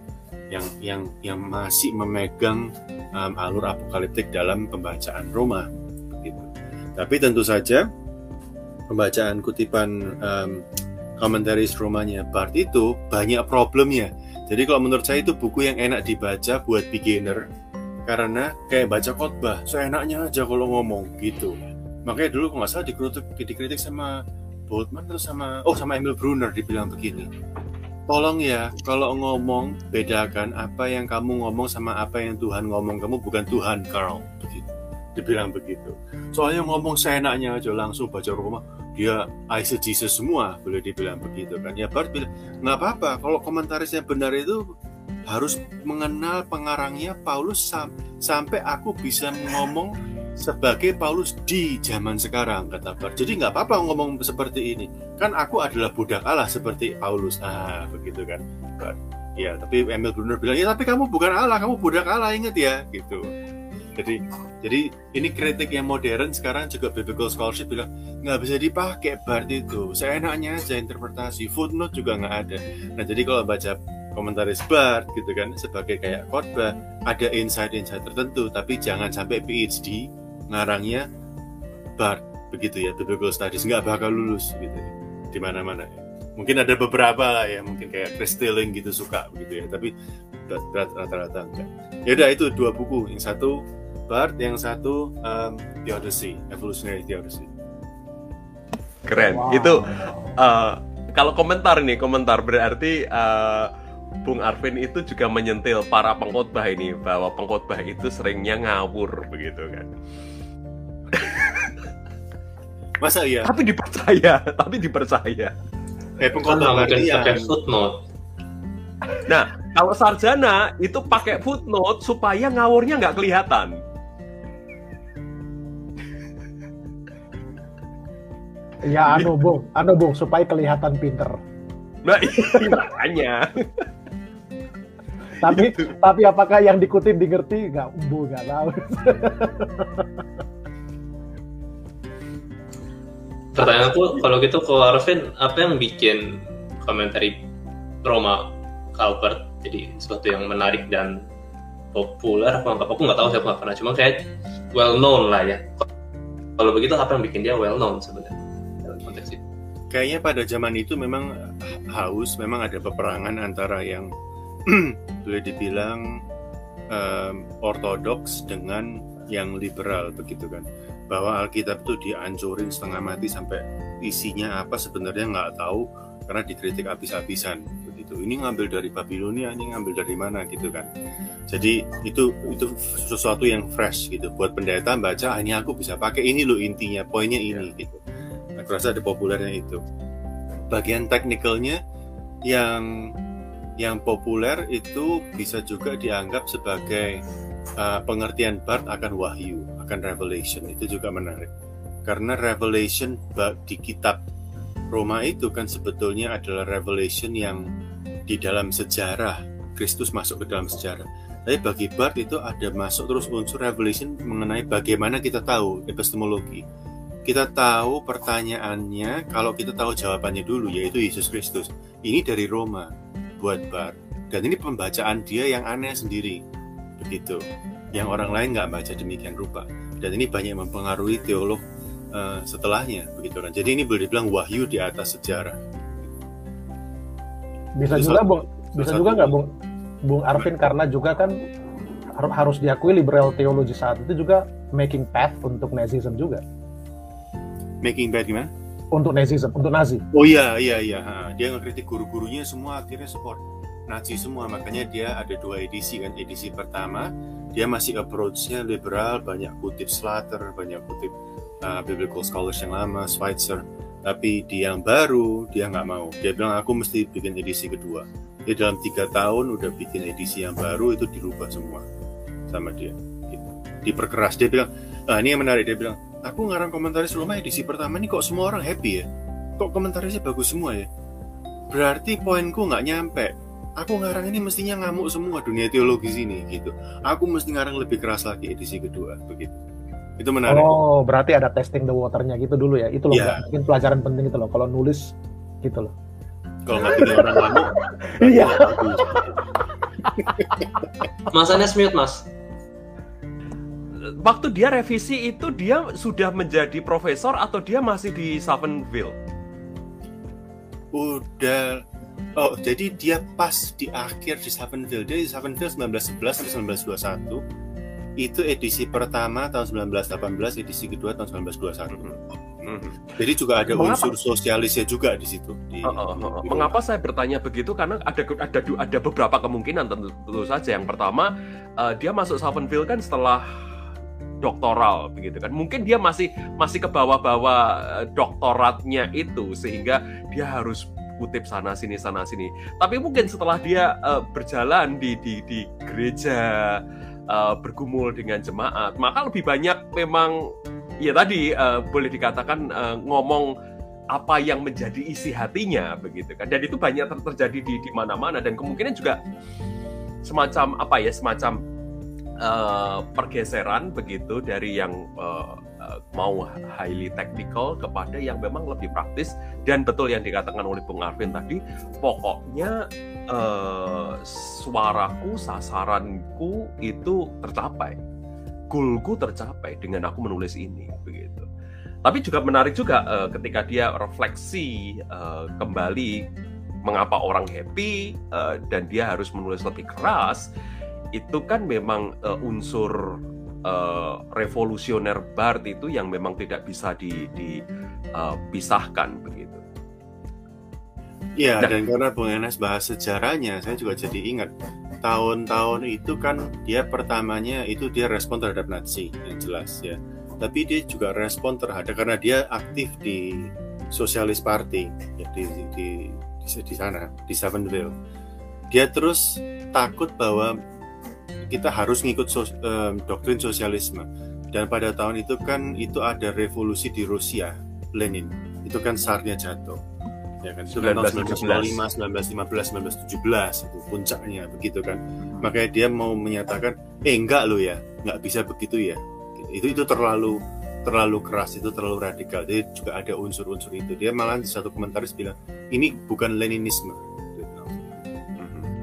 yang yang yang masih memegang um, alur apokaliptik dalam pembacaan Roma gitu. Tapi tentu saja pembacaan kutipan um, komentaris Romanya Bart itu banyak problemnya. Jadi kalau menurut saya itu buku yang enak dibaca buat beginner karena kayak baca khotbah, seenaknya aja kalau ngomong gitu. Makanya dulu kalau nggak salah dikritik, dikritik sama Boltman terus sama oh sama Emil Brunner dibilang begini. Tolong ya, kalau ngomong bedakan apa yang kamu ngomong sama apa yang Tuhan ngomong. Kamu bukan Tuhan, Carl. Begitu. Dibilang begitu. Soalnya ngomong seenaknya aja langsung baca rumah, dia eisegesis semua, boleh dibilang begitu kan. Ya Bart bilang, nggak apa-apa, kalau komentaris yang benar itu harus mengenal pengarangnya Paulus sam sampai aku bisa ngomong sebagai Paulus di zaman sekarang kata Bart. Jadi nggak apa-apa ngomong seperti ini. Kan aku adalah budak Allah seperti Paulus. Ah, begitu kan. Bart. Ya, tapi Emil Brunner bilang, ya tapi kamu bukan Allah, kamu budak Allah, ingat ya, gitu. Jadi jadi ini kritik yang modern sekarang juga biblical scholarship bilang nggak bisa dipakai Bart itu. Seenaknya aja interpretasi. Footnote juga nggak ada. Nah jadi kalau baca komentaris Bart gitu kan sebagai kayak khotbah ada insight-insight tertentu tapi jangan sampai PhD ngarangnya Bart begitu ya biblical studies nggak bakal lulus gitu ya, di mana-mana ya. mungkin ada beberapa lah ya mungkin kayak Chris gitu suka begitu ya tapi rata-rata enggak ya udah itu dua buku yang satu Bart yang satu um, Theodicy Evolutionary Theodicy keren. Wow. itu uh, kalau komentar nih komentar berarti uh, Bung Arvin itu juga menyentil para pengkhotbah ini bahwa pengkhotbah itu seringnya ngawur begitu kan. Masa iya? Tapi dipercaya tapi dipercaya. Eh pengkhotbah berarti yang pakai footnote. Nah kalau sarjana itu pakai footnote supaya ngawurnya nggak kelihatan Ya anu bung, anu bung supaya kelihatan pinter. nah iya, makanya. Tapi tapi apakah yang dikutip digerti? Nggak, bu nggak tahu. pertanyaanku kalau gitu ke Arvin apa yang bikin komentari Roma Calvert jadi sesuatu yang menarik dan populer? Aku nggak aku nggak tahu siapa pernah. Cuma kayak well known lah ya. Kalau begitu apa yang bikin dia well known sebenarnya kayaknya pada zaman itu memang haus memang ada peperangan antara yang boleh dibilang em, ortodoks dengan yang liberal begitu kan? Bahwa Alkitab itu dihancurin setengah mati sampai isinya apa sebenarnya nggak tahu karena dikritik habis-habisan begitu. Ini ngambil dari Babilonia ini ngambil dari mana gitu kan? Jadi itu itu sesuatu yang fresh gitu. Buat pendeta baca ah, ini aku bisa pakai ini loh intinya poinnya ini gitu aku rasa ada populernya itu bagian teknikalnya yang yang populer itu bisa juga dianggap sebagai uh, pengertian Bart akan wahyu, akan revelation itu juga menarik. Karena revelation di kitab Roma itu kan sebetulnya adalah revelation yang di dalam sejarah Kristus masuk ke dalam sejarah. Tapi bagi Bart itu ada masuk terus unsur revelation mengenai bagaimana kita tahu epistemologi. Kita tahu pertanyaannya kalau kita tahu jawabannya dulu yaitu Yesus Kristus. Ini dari Roma buat Bart. Dan ini pembacaan dia yang aneh sendiri. Begitu. Yang orang lain nggak baca demikian rupa. Dan ini banyak mempengaruhi teolog eh, setelahnya. Begitu kan. Jadi ini boleh dibilang wahyu di atas sejarah. Bisa Itu juga satu- bung, bisa satu- juga nggak bung, bung Arvin karena juga kan har- harus diakui liberal teologi saat itu juga making path untuk Nazism juga, Making bad gimana? untuk Nazism, untuk Nazi. Oh iya iya iya. Ha, Dia ngekritik guru-gurunya semua akhirnya support Nazi semua. Makanya dia ada dua edisi kan. Edisi pertama dia masih approach-nya liberal, banyak kutip Slater, banyak kutip uh, biblical scholars yang lama, Schweitzer. Tapi di yang baru dia nggak mau. Dia bilang aku mesti bikin edisi kedua. Dia dalam tiga tahun udah bikin edisi yang baru itu dirubah semua sama dia. Gitu. Diperkeras. Dia bilang, ah ini yang menarik. Dia bilang, aku ngarang komentaris Roma edisi pertama ini kok semua orang happy ya? Kok komentarisnya bagus semua ya? Berarti poinku nggak nyampe. Aku ngarang ini mestinya ngamuk semua dunia teologi sini gitu. Aku mesti ngarang lebih keras lagi edisi kedua begitu. Itu menarik. Oh, berarti ada testing the waternya gitu dulu ya. Itu loh. Mbak. mungkin pelajaran penting itu loh. Kalau nulis gitu loh. Kalau nggak bikin orang ngamuk, Iya. Mas Anes mute mas waktu dia revisi itu dia sudah menjadi profesor atau dia masih di Savonville Udah. Oh, jadi dia pas di akhir di Savonville. Dia di Savonville 1911 sampai 1921. Itu edisi pertama tahun 1918, edisi kedua tahun 1921. Mhm. Jadi juga ada Mengapa? unsur sosialisnya juga di situ. Di, Oh, oh, oh, oh. di- Mengapa saya bertanya begitu? Karena ada ada ada beberapa kemungkinan tentu, tentu saja. Yang pertama, eh, dia masuk Savonville kan setelah doktoral begitu kan. Mungkin dia masih masih ke bawah-bawah eh, doktoratnya itu sehingga dia harus kutip sana sini sana sini. Tapi mungkin setelah dia eh, berjalan di di di gereja eh, bergumul dengan jemaat, maka lebih banyak memang ya tadi eh, boleh dikatakan eh, ngomong apa yang menjadi isi hatinya begitu kan dan itu banyak ter- terjadi di di mana-mana dan kemungkinan juga semacam apa ya semacam uh, pergeseran begitu dari yang uh, uh, mau highly technical kepada yang memang lebih praktis dan betul yang dikatakan oleh Bung Arvin tadi pokoknya uh, suaraku sasaranku itu tercapai. Goalku tercapai dengan aku menulis ini begitu. Tapi juga menarik juga uh, ketika dia refleksi uh, kembali mengapa orang happy uh, dan dia harus menulis lebih keras itu kan memang uh, unsur uh, revolusioner Bart itu yang memang tidak bisa dipisahkan uh, begitu. Iya, dan, dan karena Bung Enes bahas sejarahnya, saya juga jadi ingat tahun-tahun itu kan dia pertamanya itu dia respon terhadap Nazi yang jelas ya. Tapi dia juga respon terhadap karena dia aktif di Socialist Party ya, di, di di, di sana di Sevenville dia terus takut bahwa kita harus ngikut sos, um, doktrin sosialisme. Dan pada tahun itu kan itu ada revolusi di Rusia Lenin. Itu kan sarnya jatuh. Ya kan? Itu kan tahun 1915 1915 1917 itu puncaknya begitu kan. Makanya dia mau menyatakan eh enggak lo ya nggak bisa begitu ya. Itu itu terlalu terlalu keras itu terlalu radikal. Jadi juga ada unsur-unsur itu. Dia malah di satu komentaris bilang ini bukan Leninisme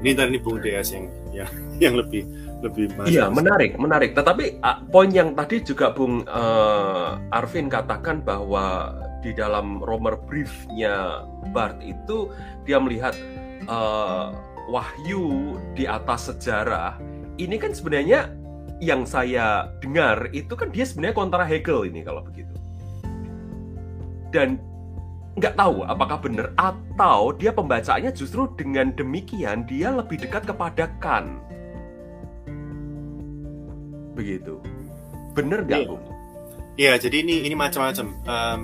ini tadi Bung DS yang yang yang lebih lebih iya menarik menarik tetapi uh, poin yang tadi juga Bung uh, Arvin katakan bahwa di dalam Romer briefnya Bart itu dia melihat uh, wahyu di atas sejarah ini kan sebenarnya yang saya dengar itu kan dia sebenarnya kontra Hegel ini kalau begitu. Dan nggak tahu apakah benar atau dia pembacaannya justru dengan demikian dia lebih dekat kepada Kant. Begitu. Benar nggak, iya. Bu? Iya, jadi ini ini macam-macam. Um,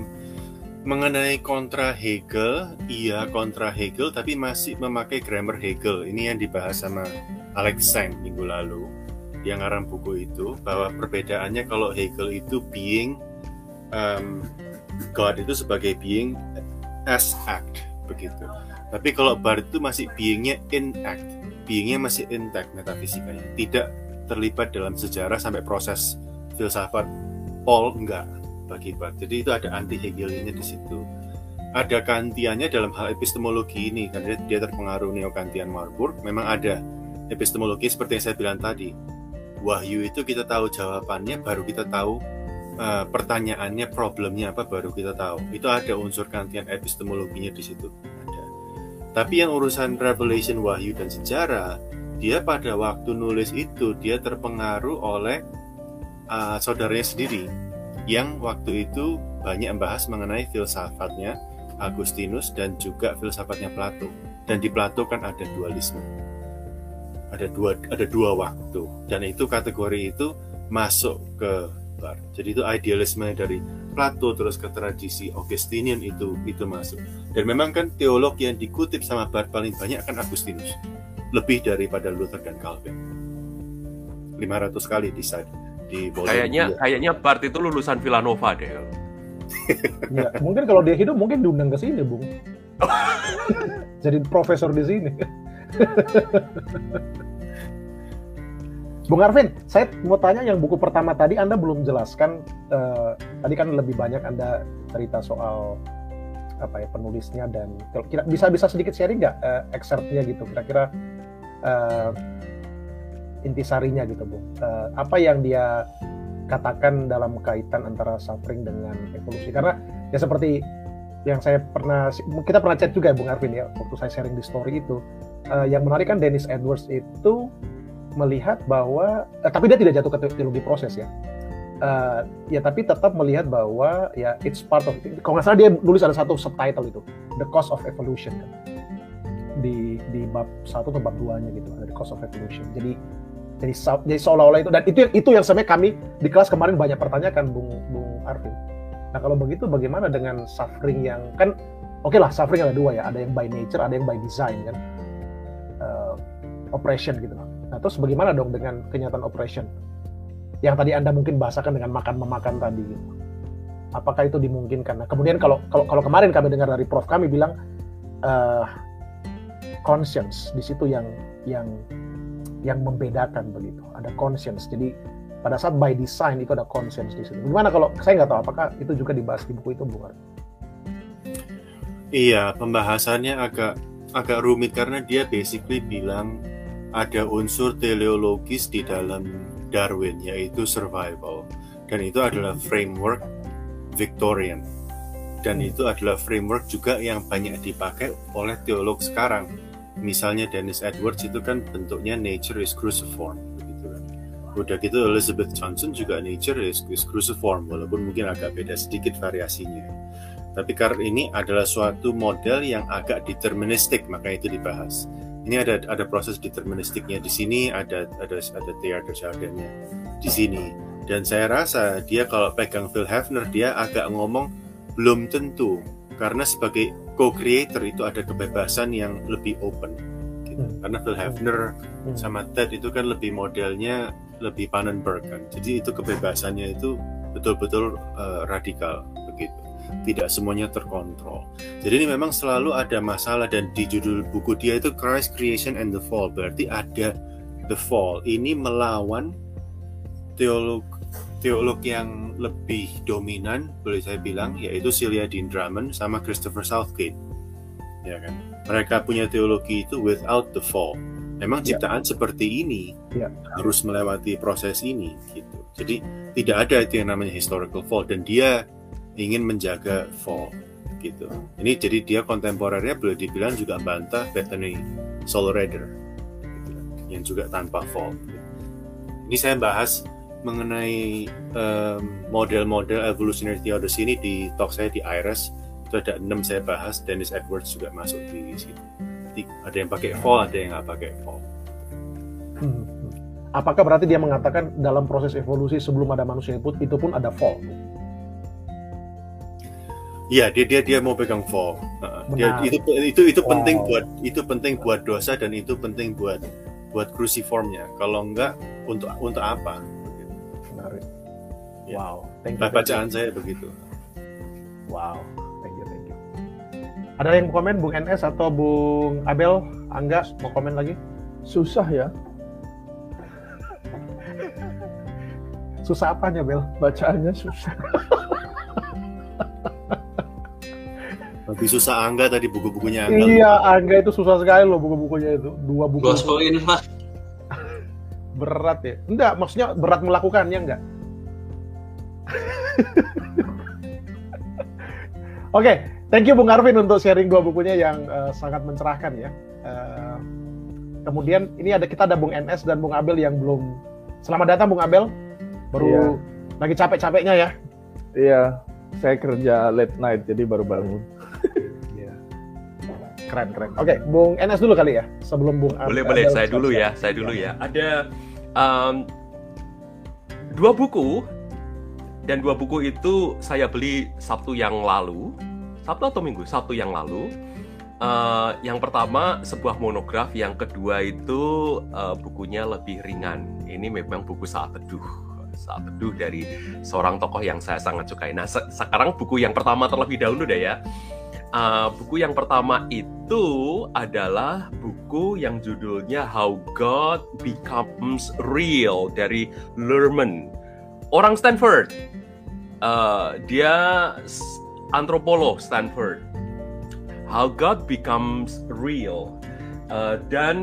mengenai kontra Hegel, iya kontra Hegel, tapi masih memakai grammar Hegel. Ini yang dibahas sama Alex Sang minggu lalu yang ngarang buku itu bahwa perbedaannya kalau Hegel itu being um, God itu sebagai being as act begitu. Tapi kalau Barth itu masih beingnya in act, beingnya masih intact metafisikanya, tidak terlibat dalam sejarah sampai proses filsafat Paul enggak bagi Barth. Jadi itu ada anti Hegeliannya di situ. Ada kantiannya dalam hal epistemologi ini karena dia terpengaruh neo kantian Marburg. Memang ada epistemologi seperti yang saya bilang tadi wahyu itu kita tahu jawabannya baru kita tahu uh, pertanyaannya problemnya apa baru kita tahu. Itu ada unsur kantian epistemologinya di situ. Ada. Tapi yang urusan revelation wahyu dan sejarah dia pada waktu nulis itu dia terpengaruh oleh uh, saudaranya sendiri. Yang waktu itu banyak membahas mengenai filsafatnya Agustinus dan juga filsafatnya Plato. Dan di Plato kan ada dualisme. Ada dua ada dua waktu. Dan itu kategori itu masuk ke bar. Jadi itu idealisme dari Plato terus ke tradisi Augustinian itu itu masuk. Dan memang kan teolog yang dikutip sama Bar paling banyak kan Agustinus. Lebih daripada Luther dan Calvin. 500 kali di di Kayaknya kayaknya Bart itu lulusan Villanova deh. ya, mungkin kalau dia hidup mungkin diundang ke sini, Bung. Jadi profesor di sini. Bung Arvin, saya mau tanya yang buku pertama tadi Anda belum jelaskan. Uh, tadi kan lebih banyak Anda cerita soal apa ya penulisnya dan kira bisa bisa sedikit sharing nggak uh, excerptnya gitu kira-kira uh, intisarinya gitu Bung. Uh, apa yang dia katakan dalam kaitan antara suffering dengan evolusi karena ya seperti yang saya pernah kita pernah chat juga ya Bung Arvin ya waktu saya sharing di story itu uh, yang menarik kan Dennis Edwards itu melihat bahwa uh, tapi dia tidak jatuh ke teologi proses ya. Uh, ya tapi tetap melihat bahwa ya it's part of kalau nggak salah dia nulis ada satu subtitle itu the cost of evolution kan. Di di bab satu atau bab duanya gitu ada the cost of evolution. Jadi jadi jadi seolah-olah itu dan itu itu yang sebenarnya kami di kelas kemarin banyak pertanyakan Bung Bung Arvin. Nah kalau begitu bagaimana dengan suffering yang kan oke okay lah suffering ada dua ya, ada yang by nature, ada yang by design kan, uh, oppression gitu. Nah terus bagaimana dong dengan kenyataan oppression yang tadi anda mungkin bahasakan dengan makan memakan tadi gitu. Apakah itu dimungkinkan? Nah kemudian kalau kalau kalau kemarin kami dengar dari Prof kami bilang uh, conscience di situ yang yang yang membedakan begitu. Ada conscience. Jadi pada saat by design itu ada conscience di situ. Gimana kalau saya nggak tahu apakah itu juga dibahas di buku itu, Bung Iya, pembahasannya agak agak rumit karena dia basically bilang ada unsur teleologis di dalam Darwin yaitu survival. Dan itu adalah framework Victorian. Dan itu adalah framework juga yang banyak dipakai oleh teolog sekarang. Misalnya Dennis Edwards itu kan bentuknya nature is cruciform begitu kan. Udah gitu Elizabeth Johnson juga nature is, is cruciform walaupun mungkin agak beda sedikit variasinya. Tapi karena ini adalah suatu model yang agak deterministik maka itu dibahas ini ada ada proses deterministiknya di sini ada ada ada theater jargonnya di sini dan saya rasa dia kalau pegang Phil Hefner dia agak ngomong belum tentu karena sebagai co-creator itu ada kebebasan yang lebih open gitu. hmm. karena Phil Hefner hmm. sama Ted itu kan lebih modelnya lebih Pannenberg kan jadi itu kebebasannya itu betul-betul uh, radikal begitu tidak semuanya terkontrol. Jadi ini memang selalu ada masalah dan di judul buku dia itu Christ Creation and the Fall berarti ada the fall. Ini melawan teolog teolog yang lebih dominan boleh saya bilang yaitu Celia Dean Drummond sama Christopher Southgate. Ya kan? Mereka punya teologi itu without the fall. Memang ya. ciptaan ya. seperti ini ya. harus melewati proses ini gitu. Jadi tidak ada itu yang namanya historical fall dan dia ingin menjaga fall gitu. Ini jadi dia kontemporernya boleh dibilang juga bantah Bethany Soul Rider gitu, yang juga tanpa fall. Gitu. Ini saya bahas mengenai model-model um, evolutionary theology ini di talk saya di IRIS itu ada enam saya bahas Dennis Edwards juga masuk di situ. Ada yang pakai fall, ada yang nggak pakai fall. Hmm. Apakah berarti dia mengatakan dalam proses evolusi sebelum ada manusia itu pun ada fall? Iya, dia dia dia mau pegang fall. dia, itu itu itu wow. penting buat itu penting buat dosa dan itu penting buat buat cruciformnya. Kalau enggak untuk untuk apa? Menarik. Ya. Wow. Thank you, bacaan saya begitu. Wow. Thank you, thank you. Ada yang komen Bung NS atau Bung Abel? Angga mau komen lagi? Susah ya. susah apanya Bel? Bacaannya susah. Lebih susah Angga tadi buku-bukunya Angga. Iya, Angga itu susah sekali loh buku-bukunya itu. Dua buku. Gospelin lah. berat ya. Enggak, maksudnya berat melakukannya enggak? Oke, okay, thank you Bung Arvin untuk sharing dua bukunya yang uh, sangat mencerahkan ya. Uh, kemudian ini ada kita ada Bung NS dan Bung Abel yang belum. Selamat datang Bung Abel. Baru iya. lagi capek-capeknya ya. Iya, saya kerja late night jadi baru bangun keren keren. Oke, okay, Bung Enes dulu kali ya sebelum Bung. Boleh boleh, saya dulu ya, saya dulu ya. Ada um, dua buku dan dua buku itu saya beli Sabtu yang lalu, Sabtu atau Minggu, Sabtu yang lalu. Uh, yang pertama sebuah monograf, yang kedua itu uh, bukunya lebih ringan. Ini memang buku saat teduh saat teduh dari seorang tokoh yang saya sangat sukai. Nah, se sekarang buku yang pertama terlebih dahulu deh ya. Uh, buku yang pertama itu adalah buku yang judulnya How God Becomes Real dari Lerman, orang Stanford. Uh, dia antropolog Stanford. How God Becomes Real uh, dan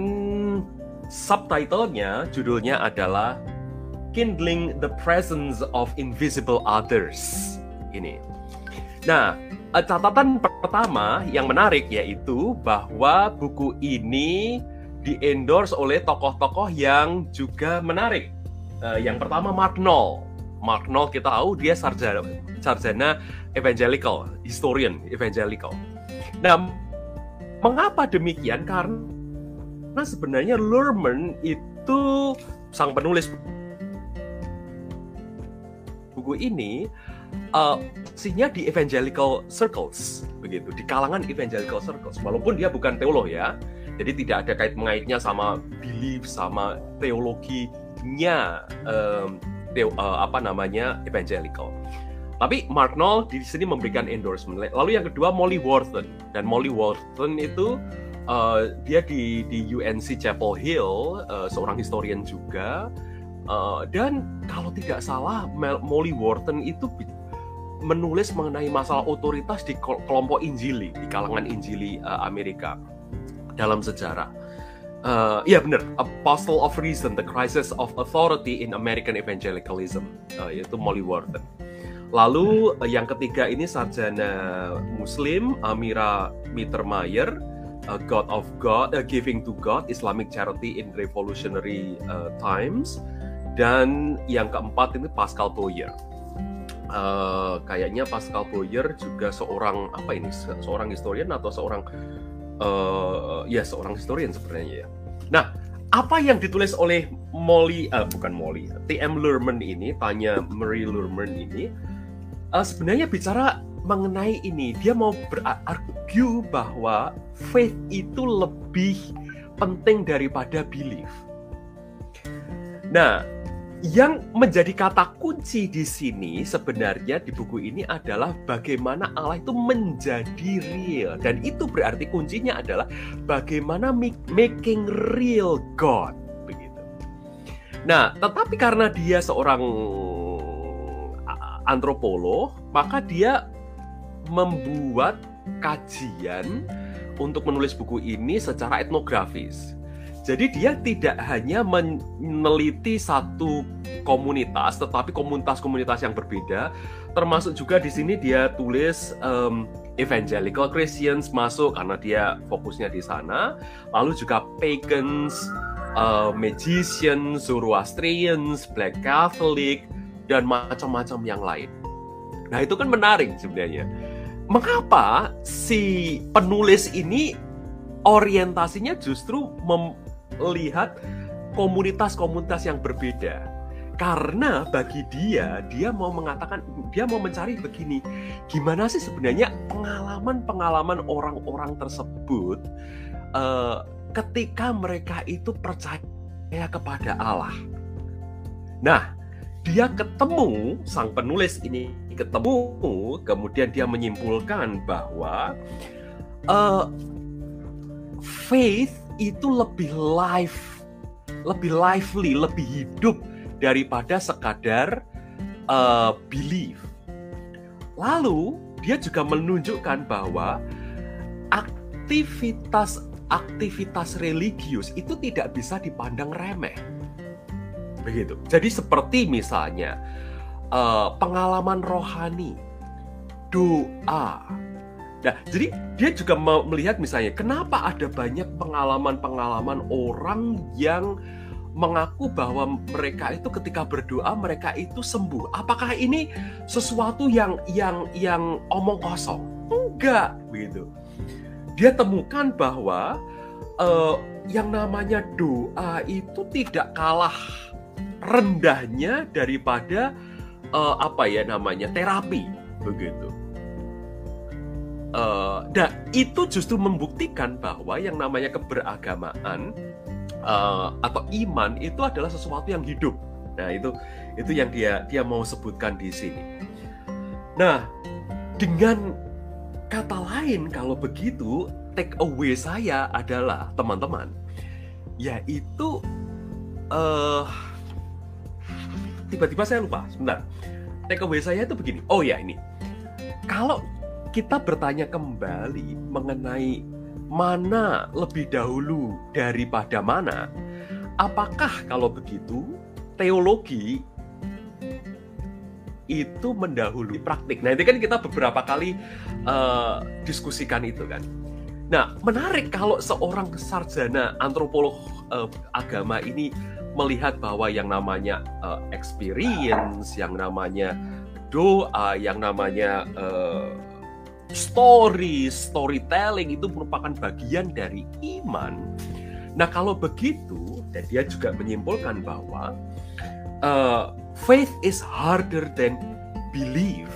subtitlenya judulnya adalah Kindling the Presence of Invisible Others. Ini. Nah, catatan pertama yang menarik yaitu bahwa buku ini diendorse oleh tokoh-tokoh yang juga menarik. Uh, yang pertama Mark Knoll. Mark Knoll kita tahu dia sarjana sarjana evangelical, historian evangelical. Nah, mengapa demikian? Karena sebenarnya Lurman itu sang penulis buku ini uh, sinya di evangelical circles. Begitu di kalangan evangelical circles. Walaupun dia bukan teolog ya jadi tidak ada kait mengaitnya sama belief sama teologinya um, teo, uh, apa namanya evangelical. Tapi Mark Knoll di sini memberikan endorsement. Lalu yang kedua Molly Worthen dan Molly Worthen itu Uh, dia di di UNC Chapel Hill, uh, seorang historian juga. Uh, dan kalau tidak salah, Molly Wharton itu menulis mengenai masalah otoritas di kelompok Injili, di kalangan Injili uh, Amerika dalam sejarah. Uh, ya benar, Apostle of Reason, The Crisis of Authority in American Evangelicalism, uh, yaitu Molly Wharton. Lalu uh, yang ketiga ini sarjana Muslim Amira Mittermeier, uh, God of God, uh, Giving to God, Islamic Charity in Revolutionary uh, Times, dan yang keempat ini Pascal Boyer. Uh, kayaknya Pascal Boyer juga seorang apa ini seorang historian atau seorang uh, ya seorang historian sebenarnya ya. Nah, apa yang ditulis oleh Molly uh, bukan Molly, T.M. Lurman ini tanya Marie Lurman ini uh, sebenarnya bicara mengenai ini dia mau berargu bahwa faith itu lebih penting daripada belief. Nah, yang menjadi kata kunci di sini sebenarnya di buku ini adalah bagaimana Allah itu menjadi real dan itu berarti kuncinya adalah bagaimana making real God begitu. Nah, tetapi karena dia seorang antropolog, maka dia membuat kajian untuk menulis buku ini secara etnografis. Jadi dia tidak hanya meneliti satu komunitas, tetapi komunitas-komunitas yang berbeda. Termasuk juga di sini dia tulis um, evangelical Christians masuk karena dia fokusnya di sana. Lalu juga pagans, uh, magicians, Zoroastrians, Black Catholic, dan macam-macam yang lain. Nah itu kan menarik sebenarnya. Mengapa si penulis ini orientasinya justru melihat komunitas-komunitas yang berbeda. Karena bagi dia, dia mau mengatakan, dia mau mencari begini, gimana sih sebenarnya pengalaman-pengalaman orang-orang tersebut uh, ketika mereka itu percaya kepada Allah. Nah, dia ketemu, sang penulis ini ketemu, kemudian dia menyimpulkan bahwa uh, faith itu lebih live, lebih lively, lebih hidup daripada sekadar uh, belief. Lalu dia juga menunjukkan bahwa aktivitas aktivitas religius itu tidak bisa dipandang remeh. Begitu. Jadi seperti misalnya uh, pengalaman rohani, doa, Nah, jadi dia juga melihat misalnya kenapa ada banyak pengalaman-pengalaman orang yang mengaku bahwa mereka itu ketika berdoa mereka itu sembuh. Apakah ini sesuatu yang yang yang omong kosong? Enggak, begitu. Dia temukan bahwa uh, yang namanya doa itu tidak kalah rendahnya daripada uh, apa ya namanya terapi, begitu. Nah, itu justru membuktikan bahwa yang namanya keberagamaan uh, atau iman itu adalah sesuatu yang hidup. Nah, itu itu yang dia dia mau sebutkan di sini. Nah, dengan kata lain kalau begitu take away saya adalah teman-teman yaitu uh, tiba-tiba saya lupa sebentar take away saya itu begini oh ya ini kalau kita bertanya kembali mengenai mana lebih dahulu daripada mana, apakah kalau begitu teologi itu mendahului praktik? Nah, itu kan kita beberapa kali uh, diskusikan itu kan. Nah, menarik kalau seorang sarjana antropolog uh, agama ini melihat bahwa yang namanya uh, experience, yang namanya doa, yang namanya uh, story, storytelling itu merupakan bagian dari iman. Nah, kalau begitu, dan dia juga menyimpulkan bahwa uh, faith is harder than belief.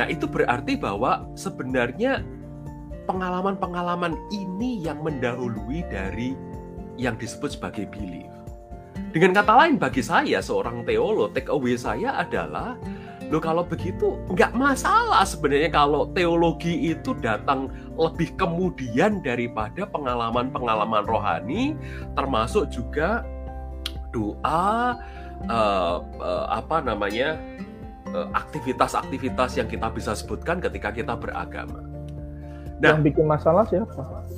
Nah, itu berarti bahwa sebenarnya pengalaman-pengalaman ini yang mendahului dari yang disebut sebagai belief. Dengan kata lain, bagi saya seorang teolog, take away saya adalah Loh kalau begitu nggak masalah sebenarnya kalau teologi itu datang lebih kemudian daripada pengalaman-pengalaman rohani, termasuk juga doa, uh, uh, apa namanya uh, aktivitas-aktivitas yang kita bisa sebutkan ketika kita beragama. Nah, yang bikin masalah siapa?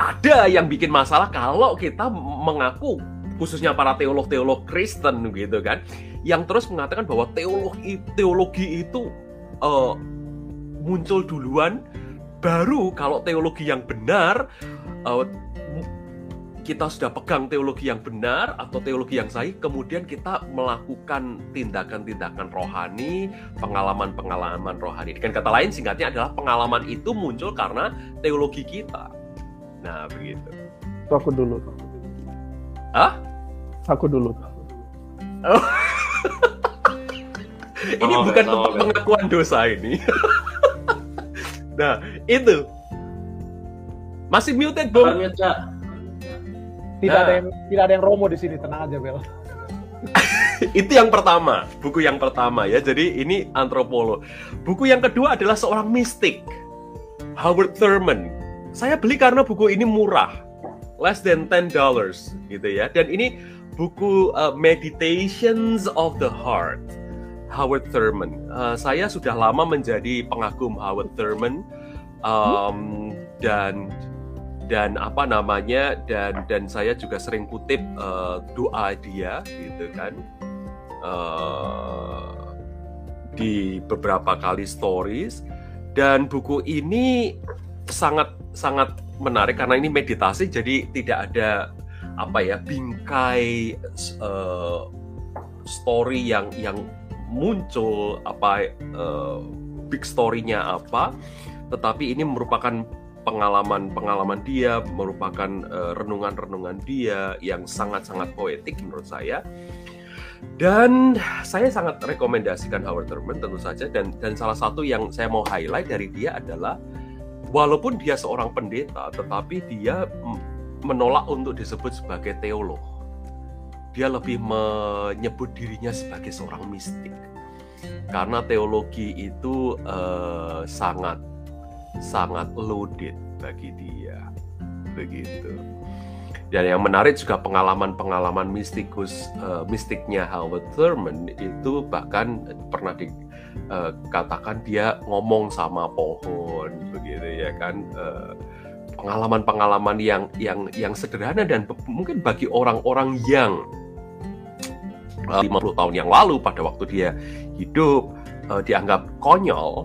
Ada yang bikin masalah kalau kita mengaku khususnya para teolog-teolog Kristen gitu kan yang terus mengatakan bahwa teologi teologi itu uh, muncul duluan baru kalau teologi yang benar uh, kita sudah pegang teologi yang benar atau teologi yang sahih kemudian kita melakukan tindakan-tindakan rohani pengalaman-pengalaman rohani dengan kata lain singkatnya adalah pengalaman itu muncul karena teologi kita nah begitu aku dulu Hah? Aku dulu. Oh. ini oh, bukan oh, pengakuan dosa ini. nah, itu. Masih muted, Bung. Tidak nah. ada yang tidak ada yang romo di sini, tenang aja, Bel. itu yang pertama, buku yang pertama ya. Jadi ini antropolog. Buku yang kedua adalah seorang mistik. Howard Thurman. Saya beli karena buku ini murah. Less than ten dollars gitu ya. Dan ini buku uh, Meditations of the Heart Howard Thurman. Uh, saya sudah lama menjadi pengagum Howard Thurman um, dan dan apa namanya dan dan saya juga sering kutip uh, doa dia gitu kan uh, di beberapa kali stories dan buku ini sangat sangat menarik karena ini meditasi jadi tidak ada apa ya bingkai uh, story yang yang muncul apa uh, big story-nya apa. Tetapi ini merupakan pengalaman-pengalaman dia merupakan renungan renungan-renungan dia yang sangat-sangat poetik menurut saya. Dan saya sangat rekomendasikan Howard Thurman tentu saja dan dan salah satu yang saya mau highlight dari dia adalah walaupun dia seorang pendeta tetapi dia menolak untuk disebut sebagai teolog. Dia lebih menyebut dirinya sebagai seorang mistik. Karena teologi itu uh, sangat sangat loaded bagi dia. Begitu. Dan yang menarik juga pengalaman-pengalaman mistikus uh, mistiknya Howard Thurman itu bahkan pernah dikatakan uh, dia ngomong sama pohon begitu ya kan uh, pengalaman-pengalaman yang yang yang sederhana dan mungkin bagi orang-orang yang uh, 50 tahun yang lalu pada waktu dia hidup uh, dianggap konyol,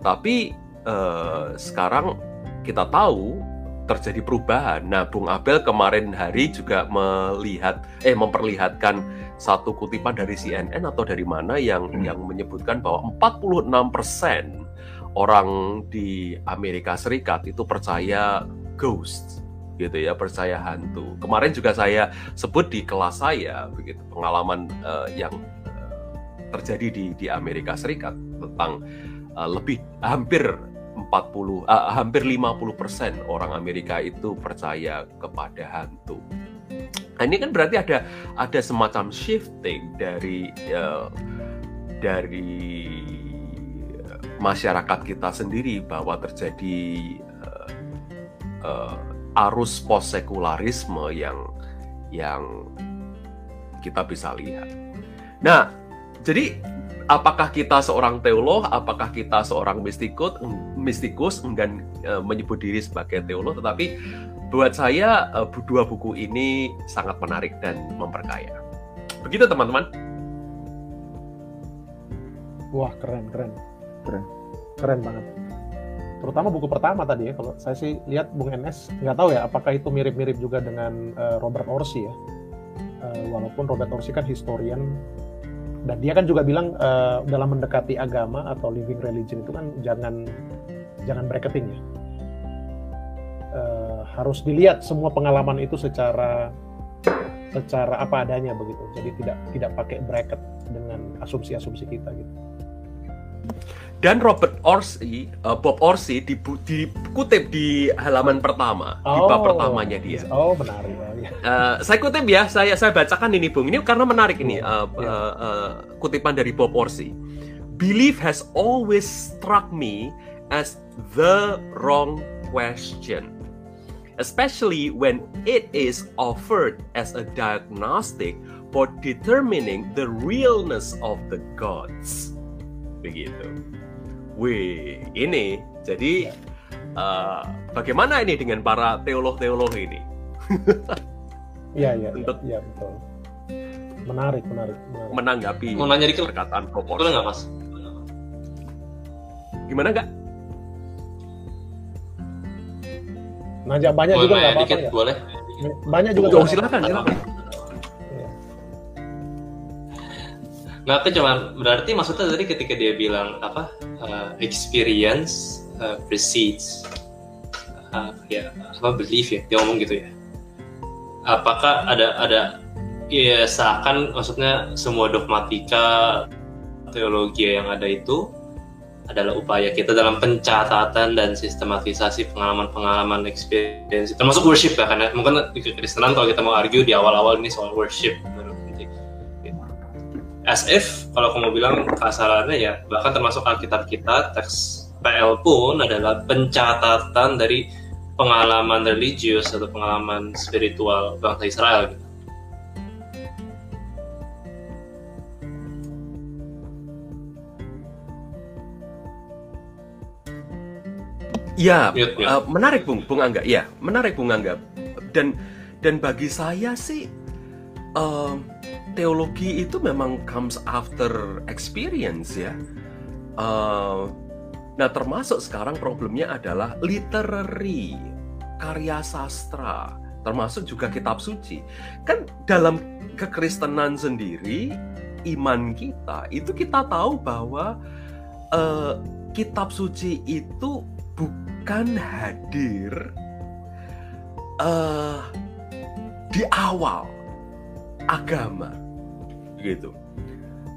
tapi uh, sekarang kita tahu terjadi perubahan. Nah, Bung Abel kemarin hari juga melihat eh memperlihatkan satu kutipan dari CNN atau dari mana yang hmm. yang menyebutkan bahwa 46 persen orang di Amerika Serikat itu percaya ghost gitu ya percaya hantu kemarin juga saya sebut di kelas saya begitu pengalaman uh, yang uh, terjadi di di Amerika Serikat tentang uh, lebih hampir 40 uh, hampir 50% orang Amerika itu percaya kepada hantu. Nah, ini kan berarti ada ada semacam shifting dari uh, dari masyarakat kita sendiri bahwa terjadi uh, uh, arus post sekularisme yang yang kita bisa lihat. Nah, jadi apakah kita seorang teolog, apakah kita seorang mistikus, mistikus enggan uh, menyebut diri sebagai teolog, tetapi buat saya uh, dua buku ini sangat menarik dan memperkaya. Begitu teman-teman. Wah keren keren keren keren banget. Terutama buku pertama tadi ya kalau saya sih lihat Bung NS nggak tahu ya apakah itu mirip-mirip juga dengan uh, Robert Orsi ya? Uh, walaupun Robert Orsi kan historian dan dia kan juga bilang uh, dalam mendekati agama atau living religion itu kan jangan jangan bracketing ya. Uh, harus dilihat semua pengalaman itu secara secara apa adanya begitu. Jadi tidak tidak pakai bracket dengan asumsi-asumsi kita gitu dan Robert Orsi, uh, Bob Orsi dikutip di halaman pertama, oh, di bab oh. pertamanya dia. Oh, benar ya. Eh, saya kutip ya, saya saya bacakan ini Bung. Ini karena menarik ini uh, uh, uh, kutipan dari Bob Orsi. Belief has always struck me as the wrong question. Especially when it is offered as a diagnostic for determining the realness of the gods. Begitu. Wih, ini jadi uh, bagaimana ini dengan para teolog-teolog ini? Iya, iya, iya, Untuk- iya, betul. Menarik, menarik, menarik. menanggapi Mau nanya dikit, perkataan Bob boleh nggak mas? Gimana nggak? Nanya banyak Mau juga nggak apa-apa ya. boleh? Banyak juga. Oh, nggak silakan, silakan. Nggak, aku cuma berarti maksudnya tadi ketika dia bilang apa uh, experience uh, precedes uh, ya apa belief ya dia ngomong gitu ya. Apakah ada ada ya seakan maksudnya semua dogmatika teologi yang ada itu adalah upaya kita dalam pencatatan dan sistematisasi pengalaman-pengalaman experience termasuk worship ya karena mungkin di kekristenan kalau kita mau argue di awal-awal ini soal worship as if kalau aku mau bilang kasarannya ya bahkan termasuk Alkitab kita teks PL pun adalah pencatatan dari pengalaman religius atau pengalaman spiritual bangsa Israel gitu. Ya, Mute, mute. eh, menarik Bung, Bung Angga. Ya, menarik Bung Angga. Dan dan bagi saya sih eh, teologi itu memang comes after experience ya. Eh, nah, termasuk sekarang problemnya adalah literary, karya sastra, termasuk juga kitab suci. Kan dalam kekristenan sendiri, iman kita itu kita tahu bahwa eh, kitab suci itu bukan hadir eh di awal agama gitu.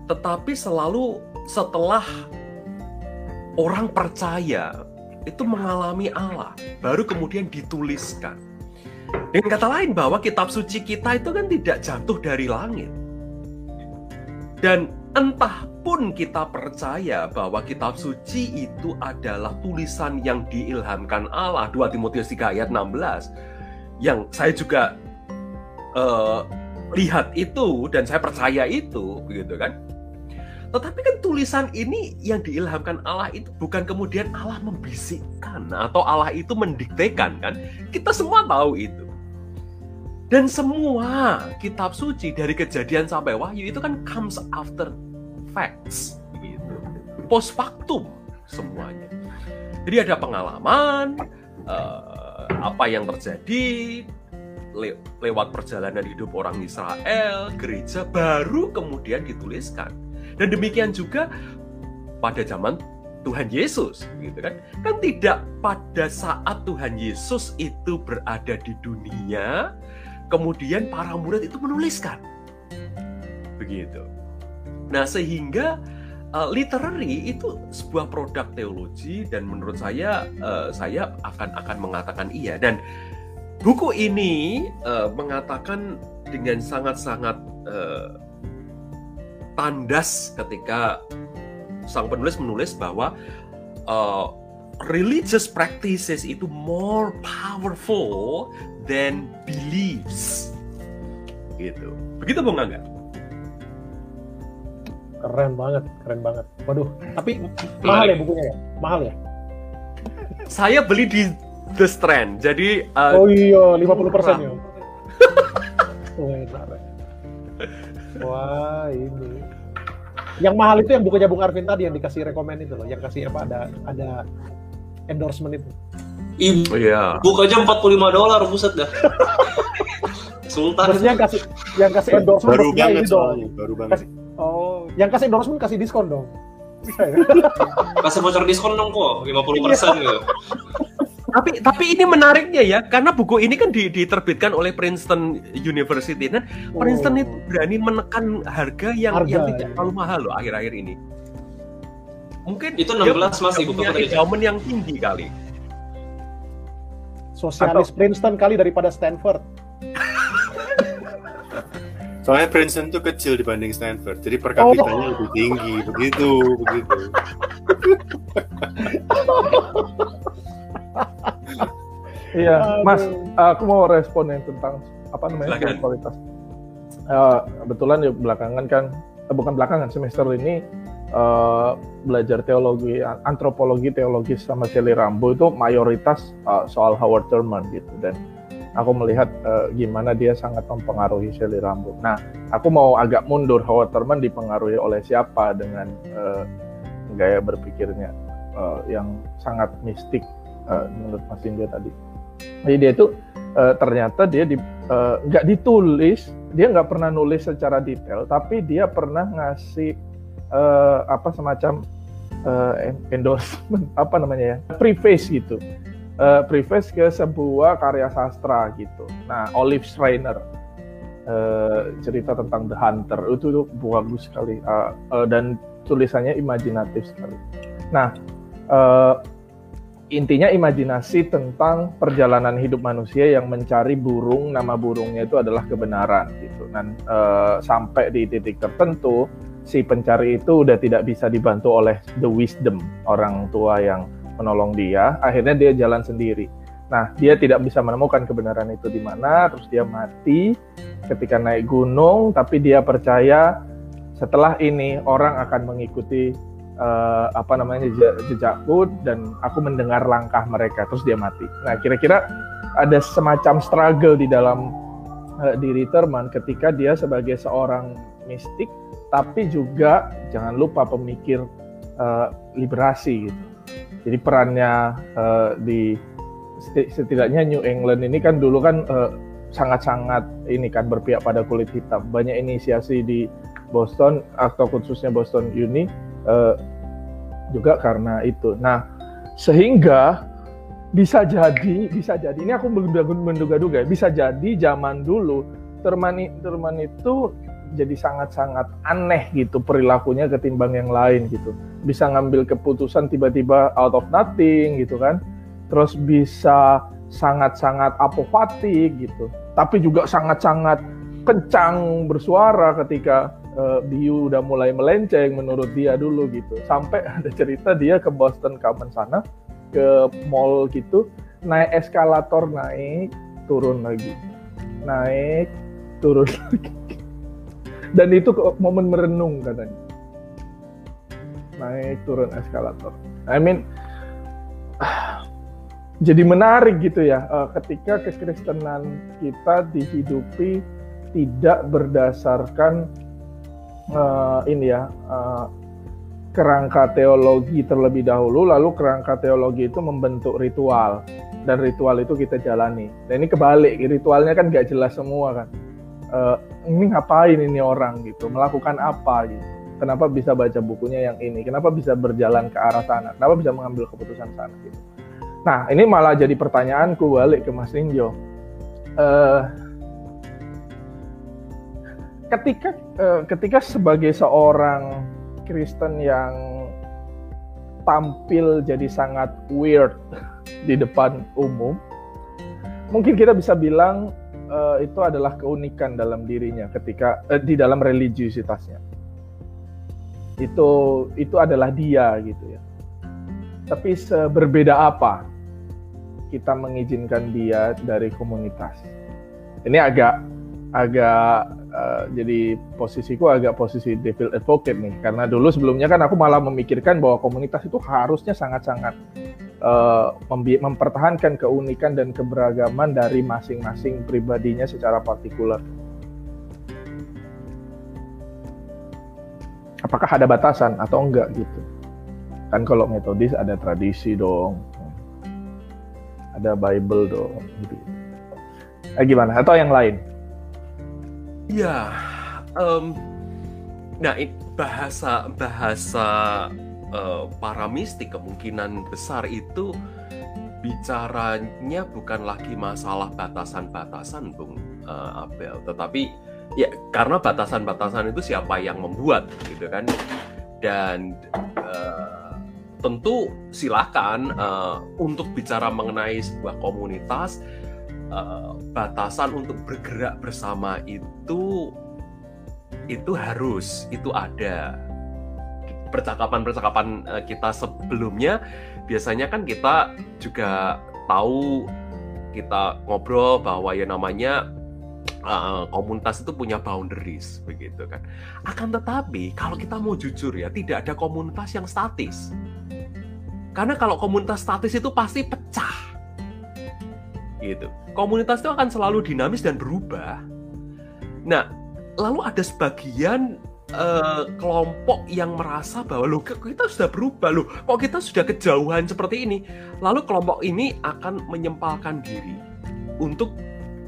Tetapi selalu setelah orang percaya itu mengalami Allah baru kemudian dituliskan. Dengan kata lain bahwa kitab suci kita itu kan tidak jatuh dari langit. Dan entah pun kita percaya bahwa kitab suci itu adalah tulisan yang diilhamkan Allah 2 Timotius 3 ayat 16 yang saya juga eh, lihat itu dan saya percaya itu begitu kan tetapi kan tulisan ini yang diilhamkan Allah itu bukan kemudian Allah membisikkan atau Allah itu mendiktekan kan kita semua tahu itu dan semua kitab suci dari kejadian sampai wahyu itu kan comes after facts gitu. Post factum semuanya. Jadi ada pengalaman eh, apa yang terjadi le- lewat perjalanan hidup orang Israel, gereja baru kemudian dituliskan. Dan demikian juga pada zaman Tuhan Yesus, gitu kan? Kan tidak pada saat Tuhan Yesus itu berada di dunia, kemudian para murid itu menuliskan. Begitu. Nah, sehingga uh, literary itu sebuah produk teologi dan menurut saya uh, saya akan akan mengatakan iya dan buku ini uh, mengatakan dengan sangat-sangat uh, tandas ketika sang penulis menulis bahwa uh, religious practices itu more powerful than beliefs gitu begitu bung Angga Keren banget, keren banget. Waduh, tapi mahal ya bukunya ya? Mahal ya? saya beli di The Strand jadi uh, oh iya, 50 persen ya. Enak, Rek. Wah, ini. Yang mahal itu yang bukunya Bung Arvin tadi yang dikasih rekomend itu loh, yang kasih apa ada ada endorsement itu. Ibu iya buka aja 45 dolar buset dah. Sultan. Maksudnya yang kasih yang kasih endorsement baru banget ini dong. soalnya baru banget Oh, yang kasih endorsement kasih diskon dong. Bisa ya? Kasih voucher diskon dong kok 50% gitu. Tapi tapi ini menariknya ya karena buku ini kan di- diterbitkan oleh Princeton University dan Princeton Oh. itu berani menekan harga yang Harga, yang tidak ya. terlalu mahal loh akhir-akhir ini mungkin Itu dia 16, Mas, ibu punya endowment yang tinggi kali Sosialis Princeton kali daripada Stanford. Soalnya Princeton tuh kecil dibanding Stanford, jadi per kapitanya lebih tinggi, begitu, begitu. Iya, Mas, aku mau respon yang tentang apa namanya Silakan. spiritualitas. Eh, kebetulan ya belakangan kan, eh, bukan belakangan semester ini eh, belajar teologi, antropologi, teologi sama Shelley Rambo itu mayoritas eh, soal Howard Thurman gitu dan aku melihat eh, gimana dia sangat mempengaruhi Shelley Rambo. Nah, aku mau agak mundur Howard Thurman dipengaruhi oleh siapa dengan eh, gaya berpikirnya eh, yang sangat mistik eh, menurut Mas Indra tadi. Jadi dia itu eh, ternyata dia di, eh, nggak ditulis, dia nggak pernah nulis secara detail, tapi dia pernah ngasih eh, apa semacam eh, endorsement apa namanya ya, preface gitu, Eh, preface ke sebuah karya sastra gitu. Nah, Olive Schreiner eh, cerita tentang The Hunter itu tuh bagus sekali Eh, eh, dan tulisannya imajinatif sekali. Nah, eh, intinya imajinasi tentang perjalanan hidup manusia yang mencari burung nama burungnya itu adalah kebenaran gitu. Dan eh, sampai di titik tertentu si pencari itu udah tidak bisa dibantu oleh the wisdom orang tua yang menolong dia. Akhirnya dia jalan sendiri. Nah dia tidak bisa menemukan kebenaran itu di mana terus dia mati ketika naik gunung tapi dia percaya setelah ini orang akan mengikuti eh, apa namanya jejak- jejakku dan aku mendengar langkah mereka terus dia mati. Nah kira-kira ada semacam struggle di dalam eh, diri Thurman ketika dia sebagai seorang mistik tapi juga jangan lupa pemikir eh, liberasi gitu. Jadi perannya eh, di seti- setidaknya New England ini kan dulu kan eh, sangat-sangat ini kan berpihak pada kulit hitam. Banyak inisiasi di Boston atau khususnya Boston Uni eh, juga karena itu. Nah, sehingga bisa jadi, bisa jadi. Ini aku menduga- menduga-duga, ya, bisa jadi zaman dulu Terman, Terman itu jadi sangat-sangat aneh gitu perilakunya ketimbang yang lain gitu. Bisa ngambil keputusan tiba-tiba out of nothing gitu kan. Terus bisa sangat-sangat apofatik gitu. Tapi juga sangat-sangat kencang bersuara ketika eh, Biu udah mulai melenceng menurut dia dulu gitu. Sampai ada cerita dia ke Boston Common sana ke mall gitu naik eskalator naik turun lagi. Naik turun lagi. Dan itu momen merenung katanya. Naik turun eskalator. I mean jadi menarik gitu ya eh, ketika kekristenan kita dihidupi tidak berdasarkan eh, ini ya eh, kerangka teologi terlebih dahulu, lalu kerangka teologi itu membentuk ritual dan ritual itu kita jalani. Dan ini kebalik, ritualnya kan nggak jelas semua kan. Eh, ini ngapain ini orang gitu, melakukan apa gitu. Kenapa bisa baca bukunya yang ini? Kenapa bisa berjalan ke arah sana? Kenapa bisa mengambil keputusan sana gitu? Nah, ini malah jadi pertanyaanku balik ke Mas Ninjo. Eh, ketika eh, ketika sebagai seorang Kristen yang tampil jadi sangat weird di depan umum, mungkin kita bisa bilang eh, itu adalah keunikan dalam dirinya ketika eh, di dalam religiusitasnya. Itu itu adalah dia gitu ya. Tapi seberbeda apa kita mengizinkan dia dari komunitas? Ini agak agak uh, jadi posisiku agak posisi devil advocate nih karena dulu sebelumnya kan aku malah memikirkan bahwa komunitas itu harusnya sangat-sangat uh, mempertahankan keunikan dan keberagaman dari masing-masing pribadinya secara partikular. Apakah ada batasan atau enggak gitu? Kan kalau metodis ada tradisi dong, ada Bible dong, gitu. Eh, gimana? Atau yang lain? Ya, em, nah bahasa bahasa eh, para mistik kemungkinan besar itu bicaranya bukan lagi masalah batasan-batasan, Bung eh, Abel, tetapi ya karena batasan-batasan itu siapa yang membuat, gitu kan? Dan eh, tentu silakan eh, untuk bicara mengenai sebuah komunitas eh, batasan untuk bergerak bersama itu itu harus itu ada percakapan-percakapan eh, kita sebelumnya biasanya kan kita juga tahu kita ngobrol bahwa ya namanya uh, komunitas itu punya boundaries begitu kan. Akan tetapi kalau kita mau jujur ya tidak ada komunitas yang statis. Karena kalau komunitas statis itu pasti pecah. Gitu. Komunitas itu akan selalu dinamis dan berubah. Nah, lalu ada sebagian uh, kelompok yang merasa bahwa loh kita sudah berubah loh kok kita sudah kejauhan seperti ini lalu kelompok ini akan menyempalkan diri untuk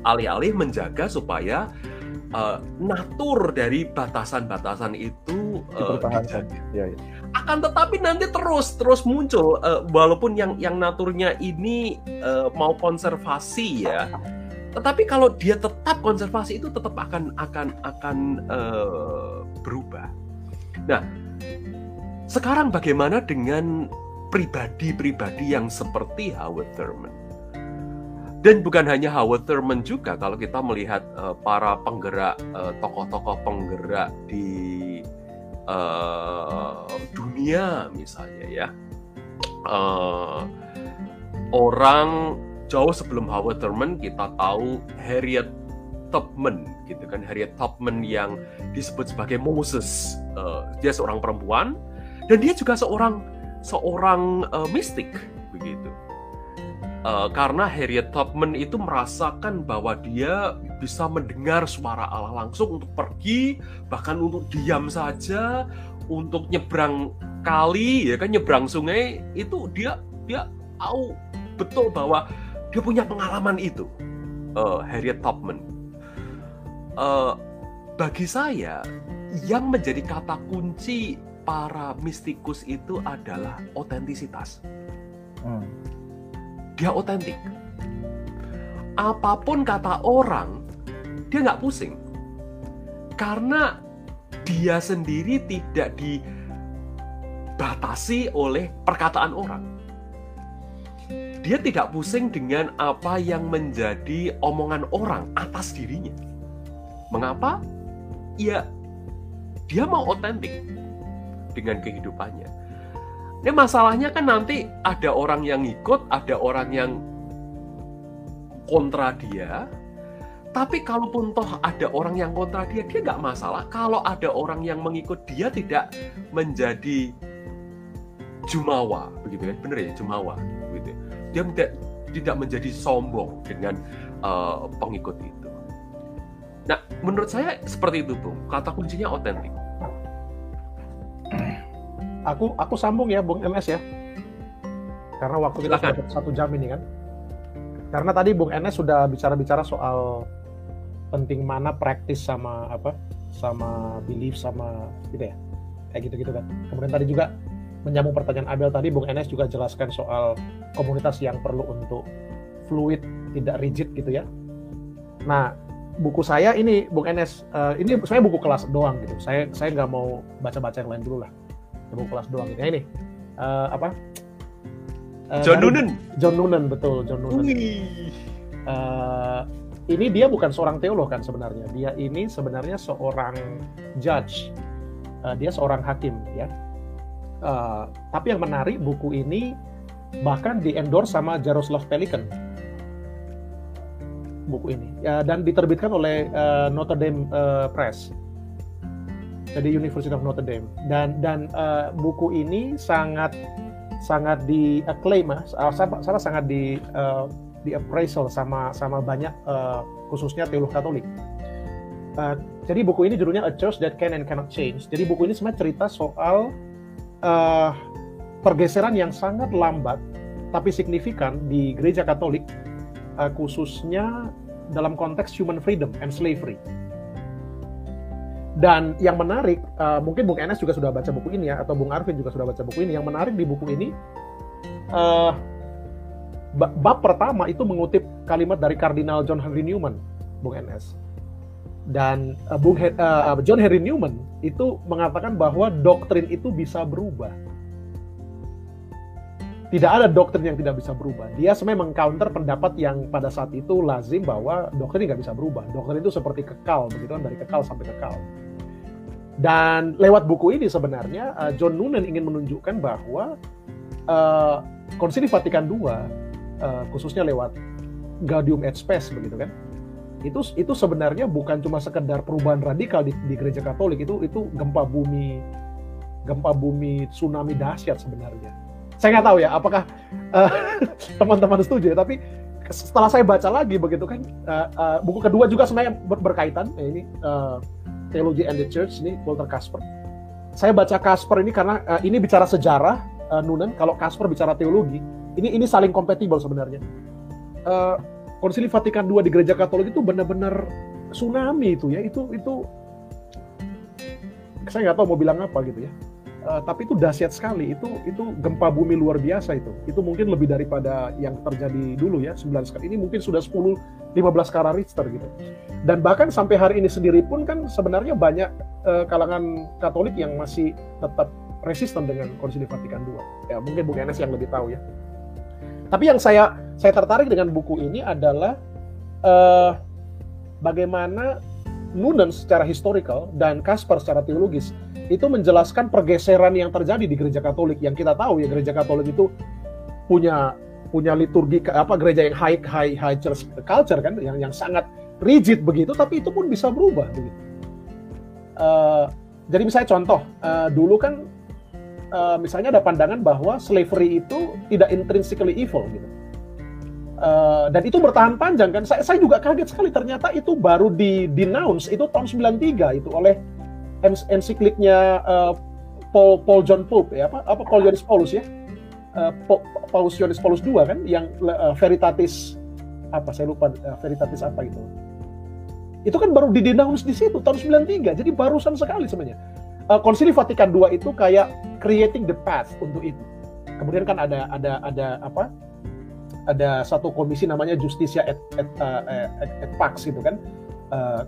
alih-alih menjaga supaya uh, natur dari batasan-batasan itu uh, ya, ya. Akan tetapi nanti terus terus muncul uh, walaupun yang yang naturnya ini uh, mau konservasi ya tetapi kalau dia tetap konservasi itu tetap akan akan akan uh, berubah. Nah, sekarang bagaimana dengan pribadi-pribadi yang seperti Howard Thurman? Dan bukan hanya Howard Thurman juga kalau kita melihat uh, para penggerak tokoh tokoh-tokoh penggerak di uh, dunia misalnya ya. Uh, orang jauh sebelum Howard Thurman kita tahu Harriet Tubman gitu kan. Harriet Tubman yang disebut sebagai Moses. Uh, dia seorang perempuan dan dia juga seorang seorang uh, mistik begitu uh, karena Harriet Tubman itu merasakan bahwa dia bisa mendengar suara Allah langsung untuk pergi bahkan untuk diam saja untuk nyebrang kali ya kan nyebrang sungai itu dia dia tahu betul bahwa dia punya pengalaman itu, uh, Harriet Tubman. Uh, bagi saya, yang menjadi kata kunci para mistikus itu adalah otentisitas. Hmm. Dia otentik. Apa pun kata orang, dia nggak pusing. Karena dia sendiri tidak dibatasi oleh perkataan orang dia tidak pusing dengan apa yang menjadi omongan orang atas dirinya. Mengapa? Ya, dia mau otentik dengan kehidupannya. Ini masalahnya kan nanti ada orang yang ikut, ada orang yang kontra dia. Tapi kalaupun toh ada orang yang kontra dia, dia nggak masalah. Kalau ada orang yang mengikut dia tidak menjadi jumawa, begitu ya, bener ya jumawa dia tidak tidak menjadi sombong dengan uh, pengikut itu. Nah, menurut saya seperti itu, Bung. Kata kuncinya otentik. Aku aku sambung ya, Bung MS ya. Karena waktu kita sudah satu jam ini kan. Karena tadi Bung NS sudah bicara-bicara soal penting mana praktis sama apa sama belief sama gitu ya kayak gitu-gitu kan. Kemudian tadi juga menyambung pertanyaan Abel tadi, Bung Enes juga jelaskan soal komunitas yang perlu untuk fluid, tidak rigid gitu ya. Nah, buku saya ini, Bung Enes, uh, ini saya buku kelas doang gitu. Saya saya nggak mau baca-baca yang lain dulu lah. Buku kelas doang gitu. Nah, ini uh, apa? Uh, John Noonan. John Noonan betul, John Noonan. Uh, ini dia bukan seorang teolog kan sebenarnya. Dia ini sebenarnya seorang judge. Uh, dia seorang hakim ya Uh, tapi yang menarik buku ini bahkan di endorse sama Jaroslav Pelikan buku ini ya, dan diterbitkan oleh uh, Notre Dame uh, Press jadi University of Notre Dame dan dan uh, buku ini sangat sangat di acclaim uh, sangat sangat di uh, di appraisal sama sama banyak uh, khususnya teolog Katolik. Uh, jadi buku ini judulnya A Church That Can and Cannot Change. Jadi buku ini sebenarnya cerita soal uh, pergeseran yang sangat lambat tapi signifikan di gereja Katolik uh, khususnya dalam konteks human freedom and slavery. Dan yang menarik, uh, mungkin Bung Enes juga sudah baca buku ini ya, atau Bung Arvin juga sudah baca buku ini. Yang menarik di buku ini, uh, bab pertama itu mengutip kalimat dari Kardinal John Henry Newman, Bung Enes. Dan uh, Bung uh, John Henry Newman itu mengatakan bahwa doktrin itu bisa berubah. Tidak ada doktrin yang tidak bisa berubah. Dia sebenarnya mengcounter pendapat yang pada saat itu lazim bahwa doktrin nggak bisa berubah. Doktrin itu seperti kekal, begitu kan dari kekal sampai kekal. Dan lewat buku ini sebenarnya uh, John Noonan ingin menunjukkan bahwa uh, Konsili Vatikan II uh, khususnya lewat Gaudium et Spes begitu kan itu itu sebenarnya bukan cuma sekedar perubahan radikal di, di gereja Katolik itu itu gempa bumi gempa bumi tsunami dahsyat sebenarnya saya nggak tahu ya apakah teman-teman uh, setuju ya tapi setelah saya baca lagi begitu kan uh, uh, buku kedua juga sebenarnya ber berkaitan. Ya ini uh, Theology and the Church ini Walter Kasper. Saya baca Kasper ini karena uh, ini bicara sejarah uh, Nunan kalau Kasper bicara teologi ini ini saling kompatibel sebenarnya. Uh, Konsili Vatikan II di Gereja Katolik itu benar-benar tsunami itu ya. Itu itu saya nggak tahu mau bilang apa gitu ya uh, tapi itu dahsyat sekali. Itu itu gempa bumi luar biasa itu. Itu mungkin lebih daripada yang terjadi dulu ya 9 skala ini mungkin sudah 10 15 skala Richter gitu. Dan bahkan sampai hari ini sendiri pun kan sebenarnya banyak uh, kalangan Katolik yang masih tetap resisten dengan Konsili Vatikan II ya mungkin Bung Enes yang lebih tahu ya. Tapi yang saya saya tertarik dengan buku ini adalah uh, bagaimana Nunan secara historical dan Kasper secara teologis itu menjelaskan pergeseran yang terjadi di gereja Katolik yang kita tahu ya gereja Katolik itu punya punya liturgi apa gereja yang high high high church culture kan yang yang sangat rigid begitu tapi itu pun bisa berubah begitu. Uh, jadi misalnya contoh uh, dulu kan uh, misalnya ada pandangan bahwa slavery itu tidak intrinsically evil gitu. Uh, dan itu bertahan panjang kan. Saya, saya juga kaget sekali ternyata itu baru di denounce itu tahun 93 itu oleh ensikliknya uh, Paul Paul John Pope ya apa apa Paul Johannes Paulus ya. Uh, Paulus Johannes Paulus II kan yang uh, Veritatis apa saya lupa uh, Veritatis apa itu. Itu kan baru di denounce di situ tahun 93. Jadi barusan sekali sebenarnya uh, Konsili Vatikan II itu kayak creating the path untuk itu. Kemudian kan ada ada ada apa? Ada satu komisi namanya Justicia et, et, uh, et, et Pax gitu kan. Uh,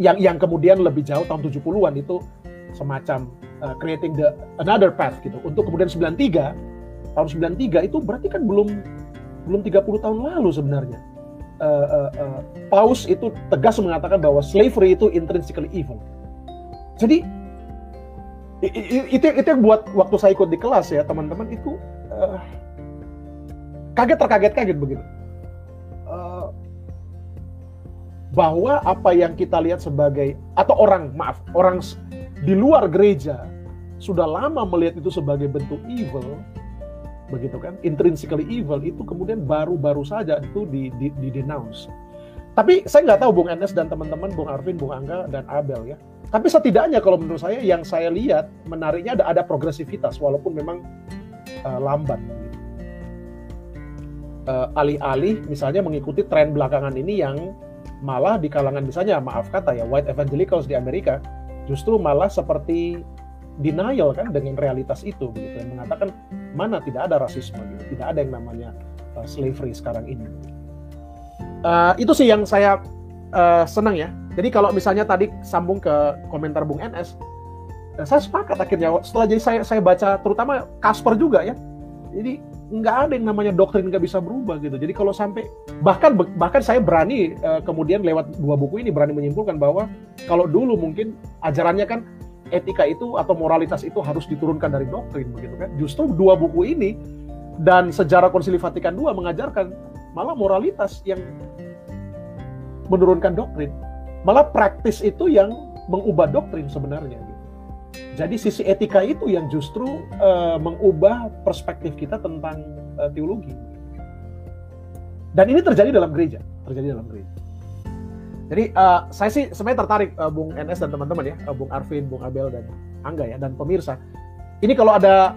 yang yang kemudian lebih jauh tahun 70-an itu semacam uh, creating the another path gitu. Untuk kemudian 93 tahun 93 itu berarti kan belum belum 30 tahun lalu sebenarnya. Uh, uh, uh, Paus itu tegas mengatakan bahwa slavery itu intrinsically evil. Jadi itu itu yang buat waktu saya ikut di kelas ya teman-teman itu uh, kaget terkaget kaget begitu bahwa apa yang kita lihat sebagai atau orang maaf orang di luar gereja sudah lama melihat itu sebagai bentuk evil begitu kan? Intrinsically evil itu kemudian baru-baru saja itu di, di, di denounce. Tapi saya nggak tahu Bung Enes dan teman-teman Bung Arvin Bung Angga dan Abel ya. Tapi setidaknya kalau menurut saya yang saya lihat menariknya ada ada progresivitas walaupun memang uh, lambat. Uh, alih-alih misalnya mengikuti tren belakangan ini yang malah di kalangan misalnya maaf kata ya white evangelicals di Amerika justru malah seperti denial kan dengan realitas itu begitu yang mengatakan mana tidak ada rasisme gitu. Tidak ada yang namanya uh, slavery sekarang ini. Uh, itu sih yang saya uh, senang ya. Jadi kalau misalnya tadi sambung ke komentar Bung NS, eh, saya sepakat akhirnya. Setelah jadi saya saya baca terutama Kasper juga ya. Jadi nggak ada yang namanya doktrin nggak bisa berubah gitu. Jadi kalau sampai bahkan bahkan saya berani uh, kemudian lewat dua buku ini berani menyimpulkan bahwa kalau dulu mungkin ajarannya kan etika itu atau moralitas itu harus diturunkan dari doktrin begitu kan. Justru dua buku ini dan sejarah Konsili Vatikan II mengajarkan malah moralitas yang menurunkan doktrin malah praktis itu yang mengubah doktrin sebenarnya gitu. Jadi sisi etika itu yang justru uh, mengubah perspektif kita tentang uh, teologi. Dan ini terjadi dalam gereja, terjadi dalam gereja. Jadi uh, saya sih sebenarnya tertarik uh, Bung NS dan teman-teman ya, uh, Bung Arvin, Bung Abel dan Angga ya dan pemirsa. Ini kalau ada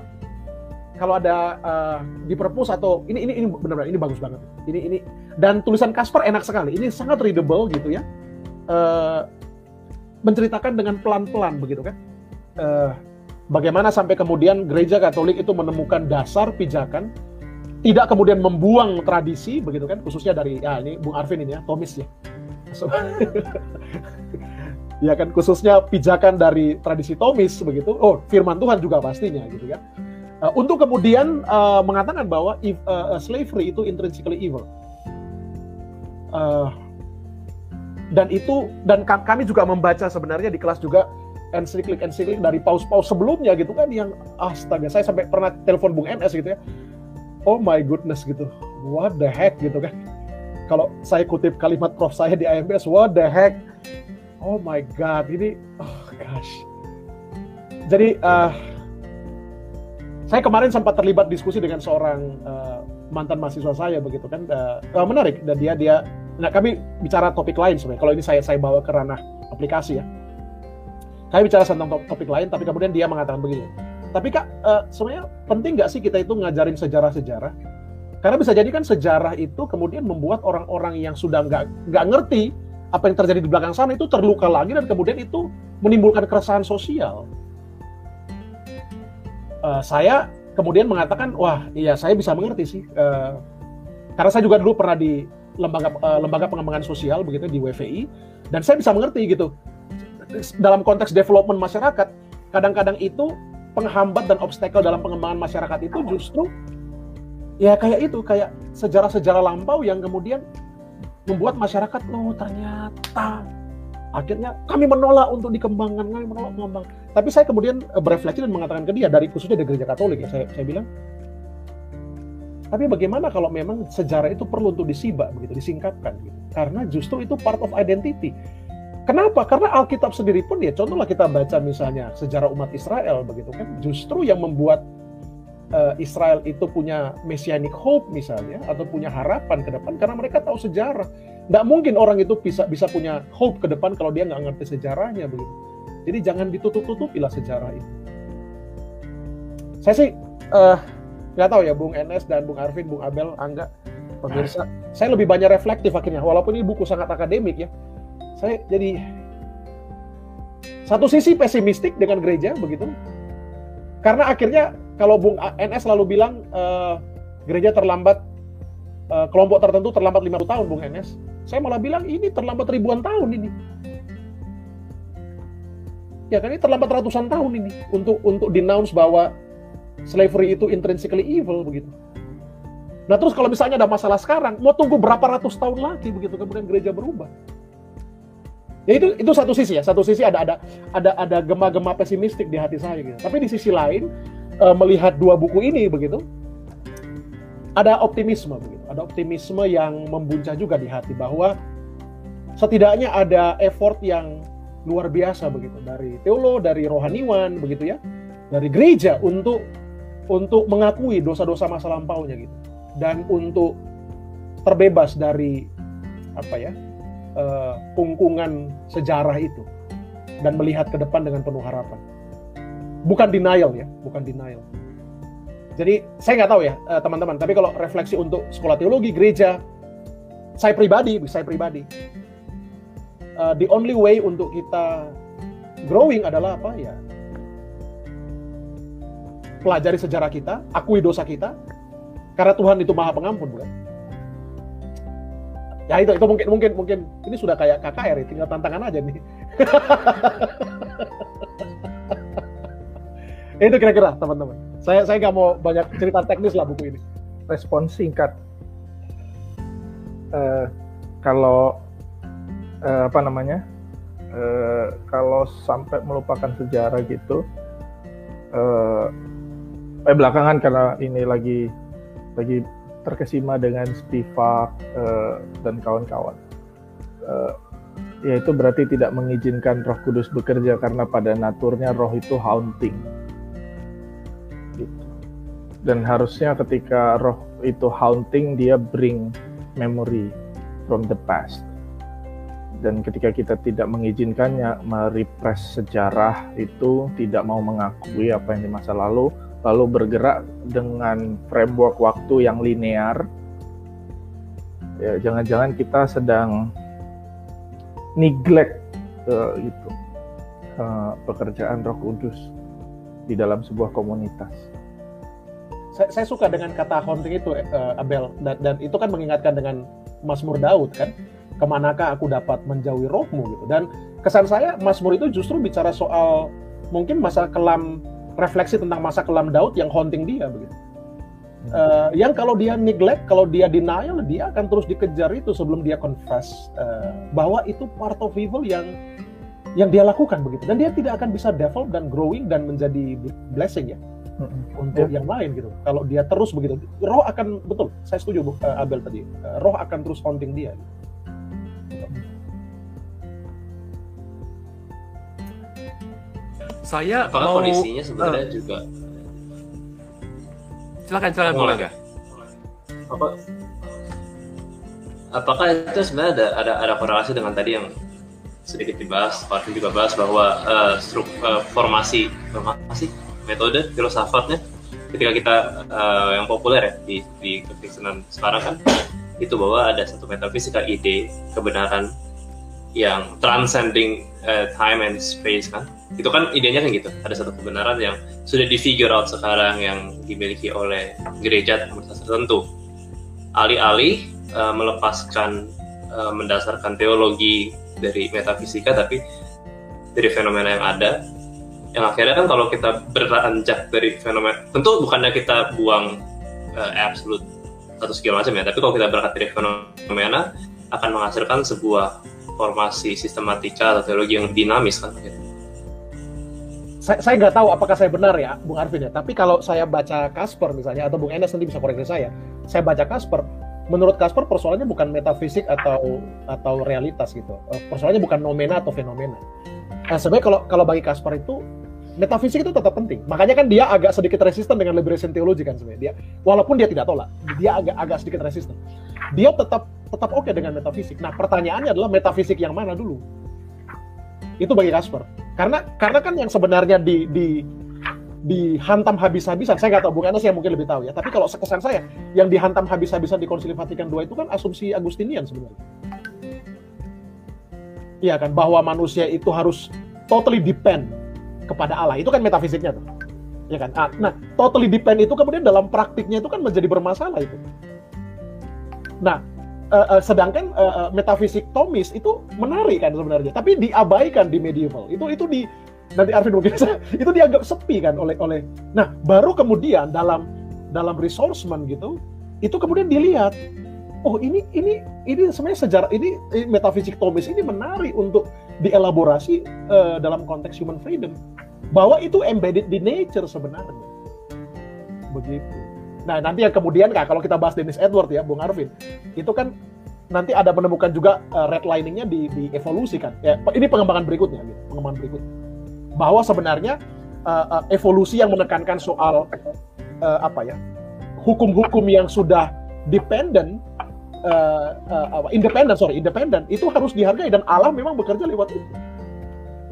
kalau ada uh, di perpus atau ini ini ini benar-benar ini bagus banget. Ini ini dan tulisan Kasper enak sekali. Ini sangat readable gitu ya uh, menceritakan dengan pelan-pelan begitu kan. Uh, bagaimana sampai kemudian gereja Katolik itu menemukan dasar pijakan tidak kemudian membuang tradisi begitu kan? Khususnya dari ya ini Bung Arvin ini ya Tomis ya. So, ya kan khususnya pijakan dari tradisi Tomis begitu. Oh firman Tuhan juga pastinya gitu kan. Uh, untuk kemudian uh, mengatakan bahwa if, uh, slavery itu intrinsically evil. Uh, dan itu dan kami juga membaca sebenarnya di kelas juga ensiklik ensiklik dari paus-paus sebelumnya gitu kan yang astaga saya sampai pernah telepon Bung NS gitu ya. Oh my goodness gitu. What the heck gitu kan. Kalau saya kutip kalimat prof saya di IMBS what the heck. Oh my god ini oh gosh. Jadi uh, saya kemarin sempat terlibat diskusi dengan seorang uh, mantan mahasiswa saya begitu kan. Uh, menarik. Dan dia dia nah kami bicara topik lain sebenarnya. Kalau ini saya saya bawa ke ranah aplikasi ya kami bicara tentang topik lain tapi kemudian dia mengatakan begini. Tapi kak uh, sebenarnya penting nggak sih kita itu ngajarin sejarah-sejarah? Karena bisa jadi kan sejarah itu kemudian membuat orang-orang yang sudah nggak nggak ngerti apa yang terjadi di belakang sana itu terluka lagi dan kemudian itu menimbulkan keresahan sosial. Uh, saya kemudian mengatakan wah iya saya bisa mengerti sih uh, karena saya juga dulu pernah di lembaga uh, lembaga pengembangan sosial begitu di WVI dan saya bisa mengerti gitu dalam konteks development masyarakat kadang-kadang itu penghambat dan obstacle dalam pengembangan masyarakat itu justru ya kayak itu kayak sejarah-sejarah lampau yang kemudian membuat masyarakat oh ternyata akhirnya kami menolak untuk dikembangkan kami menolak mengembang tapi saya kemudian eh, berefleksi dan mengatakan ke dia dari khususnya dari gereja Katolik ya saya, saya bilang tapi bagaimana kalau memang sejarah itu perlu untuk disibak begitu disingkapkan gitu. Karena justru itu part of identity Kenapa? Karena Alkitab sendiri pun ya contohlah kita baca misalnya sejarah umat Israel begitu kan justru yang membuat uh, Israel itu punya messianic hope misalnya atau punya harapan ke depan karena mereka tahu sejarah. Tidak mungkin orang itu bisa bisa punya hope ke depan kalau dia nggak ngerti sejarahnya begitu. Jadi jangan ditutup-tutupilah sejarah itu. Saya sih uh, nggak tahu ya Bung NS dan Bung Arvin, Bung Abel, Angga, pemirsa. Saya lebih banyak reflektif akhirnya walaupun ini buku sangat akademik ya. Saya jadi satu sisi pesimistik dengan gereja begitu. Karena akhirnya kalau Bung NS selalu bilang uh, gereja terlambat uh, kelompok tertentu terlambat 50 tahun Bung NS. Saya malah bilang ini terlambat ribuan tahun ini. Ya kan ini terlambat ratusan tahun ini untuk untuk denounce bahwa slavery itu intrinsically evil begitu. Nah terus kalau misalnya ada masalah sekarang, mau tunggu berapa ratus tahun lagi begitu kemudian gereja berubah. Ya itu itu satu sisi ya, satu sisi ada ada ada ada gema-gema pesimistik di hati saya gitu. Tapi di sisi lain uh, melihat dua buku ini begitu, ada optimisme begitu, ada optimisme yang membuncah juga di hati bahwa setidaknya ada effort yang luar biasa begitu. Dari teolog, dari rohaniwan begitu ya, dari gereja untuk untuk mengakui dosa-dosa masa lampaunya gitu. Dan untuk terbebas dari apa ya uh, kungkungan sejarah itu dan melihat ke depan dengan penuh harapan. Bukan denial ya, bukan denial. Jadi saya nggak tahu ya eh, teman-teman, tapi kalau refleksi untuk sekolah teologi gereja, saya pribadi, saya pribadi, uh, the only way untuk kita growing adalah apa ya? Pelajari sejarah kita, akui dosa kita, karena Tuhan itu maha pengampun, bukan? Ya itu, itu mungkin mungkin mungkin ini sudah kayak KKR, tinggal tantangan aja nih. itu kira-kira teman-teman. Saya saya nggak mau banyak cerita teknis lah buku ini. Respon singkat. Uh, kalau uh, apa namanya? Uh, kalau sampai melupakan sejarah gitu, uh, eh belakangan karena ini lagi lagi terkesima dengan Spivak uh, dan kawan-kawan. Uh, ya itu berarti tidak mengizinkan Roh Kudus bekerja karena pada naturnya roh itu haunting. Dan harusnya ketika roh itu haunting dia bring memory from the past. Dan ketika kita tidak mengizinkannya merepress sejarah itu tidak mau mengakui apa yang di masa lalu lalu bergerak dengan framework waktu yang linear. Ya jangan-jangan kita sedang neglect uh, itu uh, pekerjaan Roh Kudus di dalam sebuah komunitas. Saya, saya suka dengan kata haunting itu uh, Abel. Dan, dan itu kan mengingatkan dengan Mazmur Daud kan? Ke manakah aku dapat menjauhi rohmu gitu. Dan kesan saya Mazmur itu justru bicara soal mungkin masa kelam refleksi tentang masa kelam Daud yang haunting dia begitu. Uh, yang kalau dia neglect kalau dia denial dia akan terus dikejar itu sebelum dia confess uh, bahwa itu part of evil yang yang dia lakukan begitu. Dan dia tidak akan bisa develop dan growing dan menjadi blessing ya Mm-mm. untuk Ya. yang lain gitu. Kalau dia terus begitu roh akan betul saya setuju Bu, eh, Abel tadi Eh, roh akan terus haunting dia Saya Apakah mau kondisinya sebenarnya juga. Silakan silakan boleh nggak? apa apakah itu sebenarnya ada ada ada korelasi dengan tadi yang sedikit dibahas, Pak Arvin juga bahas bahwa eh, struk eh, formasi formasi? Metode filsafatnya? Ketika kita eh, yang populer ya di di kekristenan sekarang kan itu bahwa ada satu metafisika ide kebenaran yang transcending eh, time and space kan itu kan idenya kan gitu ada satu kebenaran yang sudah di figure out sekarang yang dimiliki oleh gereja tertentu alih-alih eh, melepaskan eh, mendasarkan teologi dari metafisika tapi dari fenomena yang ada yang akhirnya kan kalau kita beranjak dari fenomena tentu bukannya kita buang eh, absolute atau segala macam ya tapi kalau kita berangkat dari fenomena akan menghasilkan sebuah formasi sistematika atau teologi yang dinamis kan gitu. Saya saya nggak tahu apakah saya benar ya Bung Arvin ya. Tapi kalau saya baca Kasper misalnya atau Bung Enes nanti bisa koreksi saya. Saya baca Kasper menurut Kasper persoalannya bukan metafisik atau atau realitas gitu. Eh, persoalannya bukan nomena atau fenomena. Nah, sebenarnya kalau kalau bagi Kasper itu metafisik itu tetap penting. Makanya kan dia agak sedikit resisten dengan liberation theology kan sebenarnya. Dia walaupun dia tidak tolak dia agak agak sedikit resisten. Dia tetap tetap oke dengan metafisik. Nah pertanyaannya adalah metafisik yang mana dulu itu bagi Kasper. Karena karena kan yang sebenarnya di di dihantam habis-habisan saya nggak tahu Bung Anas yang mungkin lebih tahu ya. Tapi kalau kesan saya yang dihantam habis-habisan di Konsili Vatikan II itu kan asumsi Agustinian sebenarnya. Iya kan? Bahwa manusia itu harus totally depend kepada Allah. Itu kan metafisiknya tuh. Ya kan? Ah, nah totally depend itu kemudian dalam praktiknya itu kan menjadi bermasalah itu. Nah eh, eh, sedangkan eh, eh, metafisik Thomis itu menarik kan sebenarnya tapi diabaikan di medieval. Itu itu di nanti Arvin mungkin itu dianggap sepi kan oleh oleh. Nah baru kemudian dalam dalam resourcement gitu itu kemudian dilihat oh ini ini ini sebenarnya sejarah ini metafisik Thomis ini menarik untuk dielaborasi eh, dalam konteks human freedom. Bahwa itu embedded di nature sebenarnya. Begitu nah nanti yang kemudian kak kalau kita bahas Dennis Edward ya Bung Arvin itu kan nanti ada menemukan juga eh, redliningnya di, di evolusi kan? Ya ini pengembangan berikutnya gitu, pengembangan berikutnya bahwa sebenarnya eh, eh, evolusi yang menekankan soal eh, apa ya hukum-hukum yang sudah dependent eh, eh, apa independen sorry independen itu harus dihargai dan Allah memang bekerja lewat itu.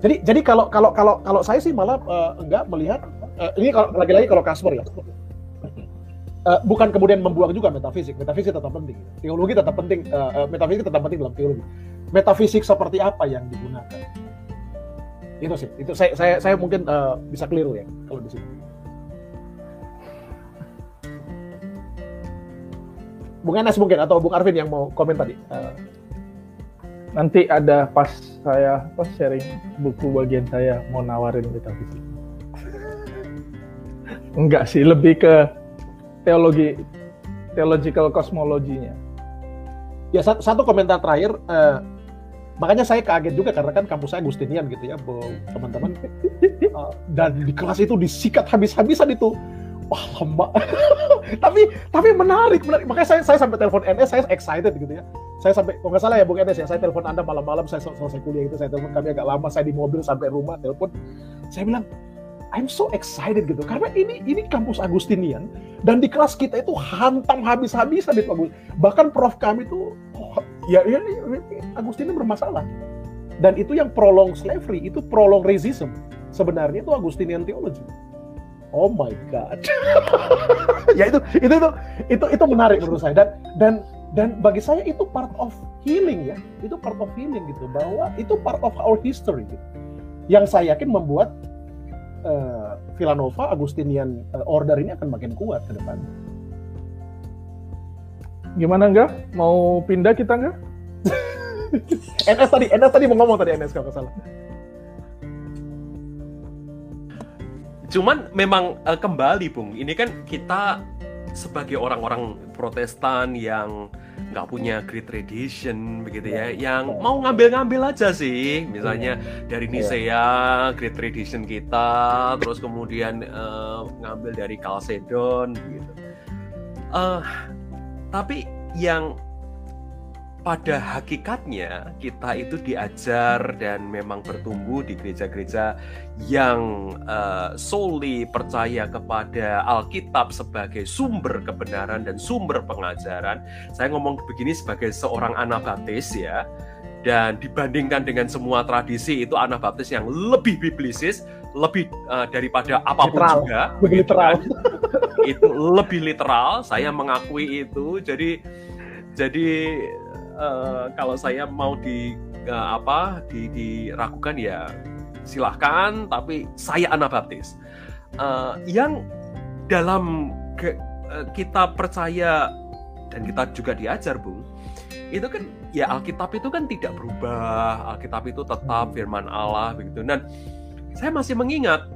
Jadi jadi kalau kalau kalau kalau saya sih malah eh, enggak melihat eh, ini kalau lagi-lagi kalau Kasper ya Eh, bukan kemudian membuang juga metafisik. Metafisik tetap penting. Teologi tetap penting eh, metafisik tetap penting dalam teologi. Metafisik seperti apa yang digunakan? Itu sih. Itu saya saya, saya mungkin eh, bisa keliru ya kalau di sini. Bung Enes mungkin atau Bung Arvin yang mau komen tadi? Eh, Nanti ada pas saya pas sharing buku bagian saya mau nawarin metafisik. Enggak sih, lebih ke teologi theological cosmologinya. ya satu, satu komentar terakhir eh, makanya saya kaget juga karena kan kampus saya Agustinian gitu ya teman-teman. Eh, dan di kelas itu disikat habis-habisan itu. Wah lama. Tapi tapi menarik menarik. Makanya saya saya sampai telepon NS saya excited gitu ya. Saya sampai kalau nggak salah ya Bung NS ya saya telepon anda malam-malam saya sel- selesai kuliah itu saya telepon kami agak lama saya di mobil sampai rumah telepon. Saya bilang I'm so excited gitu. Karena ini ini kampus Agustinian dan di kelas kita itu hantam habis-habisan itu Agus- bahkan prof kami itu oh, ya ya, ya, Agustinian bermasalah. Dan itu yang prolong slavery itu prolong racism. Sebenarnya itu Agustinian theology. Oh my god. Ya itu itu itu itu itu menarik menurut saya. Dan dan dan bagi saya itu part of healing ya. Itu part of healing gitu. Bahwa itu part of our history gitu. Yang saya yakin membuat eh, Villanova Agustinian eh, order ini akan makin kuat ke depan Gimana enggak? Mau pindah kita enggak? NS tadi NS tadi mau ngomong tadi NS kalau salah Cuman memang eh, kembali Bung, ini kan kita sebagai orang-orang Protestan yang nggak punya great tradition begitu ya. Yang mau ngambil-ngambil aja sih. Misalnya dari Nisea great tradition kita terus kemudian eh, ngambil dari Chalcedon gitu. Eh, tapi yang pada hakikatnya kita itu diajar dan memang bertumbuh di gereja-gereja yang uh, solely percaya kepada Alkitab sebagai sumber kebenaran dan sumber pengajaran. Saya ngomong begini sebagai seorang Anabaptis ya. Dan dibandingkan dengan semua tradisi itu Anabaptis yang lebih biblisis, lebih uh, daripada apa pun Literal. juga. Begitu literal. itu lebih literal. Saya mengakui itu. Jadi jadi eh, kalau saya mau di eh, apa di, diragukan ya silahkan. Tapi saya Anabaptis Eh, yang dalam ke- eh, kita percaya dan kita juga diajar, Bung. Itu kan ya Alkitab itu kan tidak berubah. Alkitab itu tetap firman Allah begitu. Dan saya masih mengingat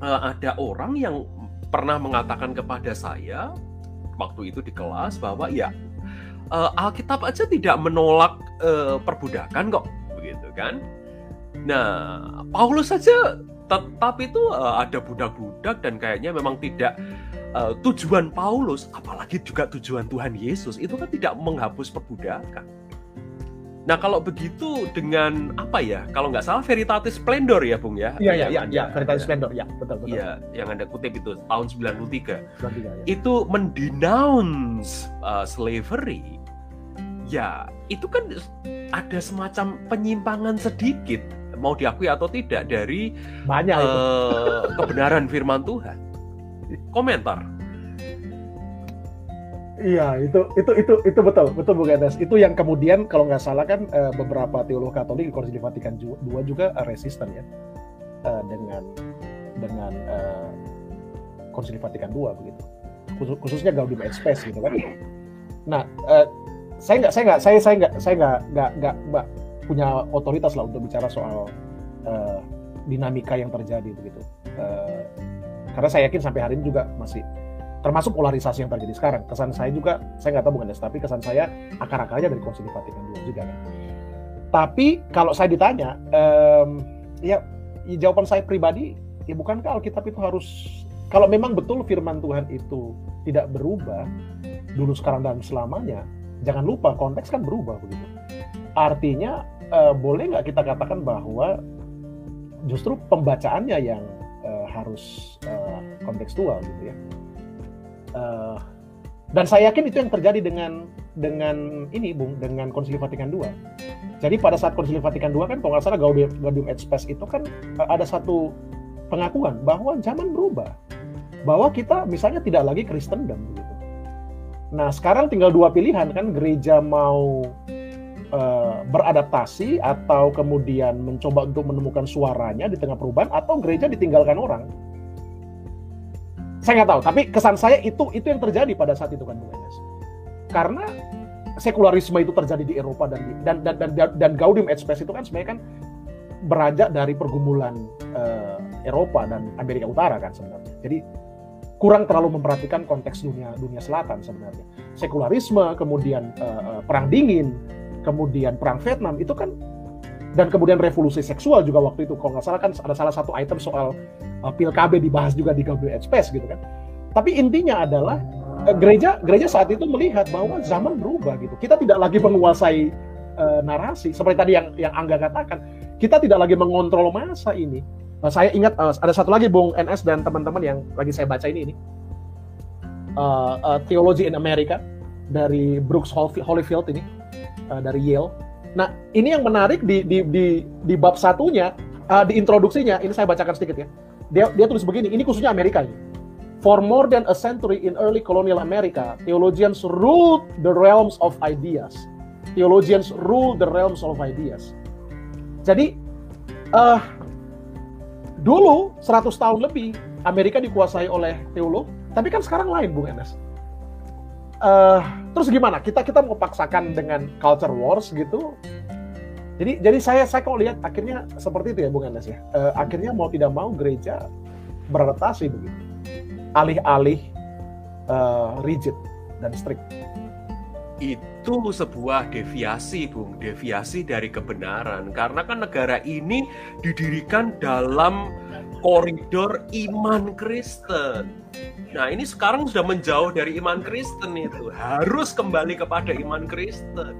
eh, ada orang yang pernah mengatakan kepada saya waktu itu di kelas bahwa ya eh, Alkitab aja tidak menolak eh, perbudakan kok begitu kan. Nah, Paulus saja tetap itu eh, ada budak-budak dan kayaknya memang tidak eh, tujuan Paulus, apalagi juga tujuan Tuhan Yesus itu kan tidak menghapus perbudakan. Nah kalau begitu dengan apa ya? Kalau nggak salah Veritatis Splendor ya Bung ya? Iya, iya, iya, iya, Veritatis Splendor, ya, betul, betul. Iya, yang Anda kutip itu tahun 93 Bulan tiga, ya. itu mendenounce uh, slavery, ya itu kan ada semacam penyimpangan sedikit mau diakui atau tidak dari Banyak itu. uh, kebenaran firman Tuhan. Komentar. Iya, itu itu itu itu betul, betul Bung Enes. Itu yang kemudian kalau nggak salah kan eh, beberapa teolog Katolik di Konsili Vatikan II juga eh, resisten ya eh, dengan dengan Konsili Vatikan II begitu. Khusus- khususnya Gaudium et Spes gitu kan. Nah, saya nggak saya nggak saya saya nggak saya nggak nggak nggak nggak punya otoritas lah untuk bicara soal dinamika yang terjadi begitu. Karena saya yakin sampai hari ini juga masih termasuk polarisasi yang terjadi sekarang. Kesan saya juga, saya nggak tahu bukan tapi kesan saya akar-akarnya dari Konsili Vatikan II juga kan. Tapi kalau saya ditanya, em, ya, jawaban saya pribadi, ya bukankah Alkitab itu harus, kalau memang betul firman Tuhan itu tidak berubah, dulu sekarang dan selamanya, jangan lupa konteks kan berubah begitu. Artinya, eh, boleh nggak kita katakan bahwa justru pembacaannya yang eh, harus eh, kontekstual gitu ya. Eh, dan saya yakin itu yang terjadi dengan dengan ini Bung dengan Konsili Vatikan II. Jadi pada saat Konsili Vatikan II kan kalau nggak salah Gaudium, Gaudium et Spes itu kan eh, ada satu pengakuan bahwa zaman berubah. Bahwa kita misalnya tidak lagi Kristendom gitu. Nah, sekarang tinggal dua pilihan kan gereja mau eh, beradaptasi atau kemudian mencoba untuk menemukan suaranya di tengah perubahan atau gereja ditinggalkan orang saya nggak tahu tapi kesan saya itu itu yang terjadi pada saat itu kan Bung Enes. Karena sekularisme itu terjadi di Eropa dan dan dan dan, dan, dan Gaudium et Spes itu kan sebenarnya kan beranjak dari pergumulan eh, Eropa dan Amerika Utara kan sebenarnya. Jadi kurang terlalu memperhatikan konteks dunia dunia selatan sebenarnya. Sekularisme kemudian eh, perang dingin kemudian perang Vietnam itu kan dan kemudian revolusi seksual juga waktu itu kalau nggak salah kan ada salah satu item soal uh, pil KB dibahas juga di Gabriel Space gitu kan. Tapi intinya adalah uh, gereja gereja saat itu melihat bahwa zaman berubah gitu. Kita tidak lagi menguasai uh, narasi seperti tadi yang yang Angga katakan. Kita tidak lagi mengontrol masa ini. Uh, saya ingat uh, ada satu lagi Bung NS dan teman-teman yang lagi saya baca ini ini. Uh, uh, Theology in America dari Brooks Holyfield Holyfield ini uh, dari Yale. Nah, ini yang menarik di di di, di bab satunya uh, di introduksinya ini saya bacakan sedikit ya. Dia dia tulis begini, ini khususnya Amerika ini. For more than a century in early colonial America, theologians ruled the realms of ideas. Theologians ruled the realms of ideas. Jadi eh dulu 100 tahun lebih Amerika dikuasai oleh teolog, tapi kan sekarang lain Bung Enes. Eh, terus gimana? Kita kita mau paksakan dengan culture wars gitu. Jadi jadi saya saya kok lihat akhirnya seperti itu ya Bung Enes ya. Eh, akhirnya mau tidak mau gereja beradaptasi begitu. Alih-alih eh, rigid dan strict. itu sebuah deviasi, Bung, deviasi dari kebenaran. Karena kan negara ini didirikan dalam koridor iman Kristen. Nah, ini sekarang sudah menjauh dari iman Kristen itu. Harus kembali kepada iman Kristen.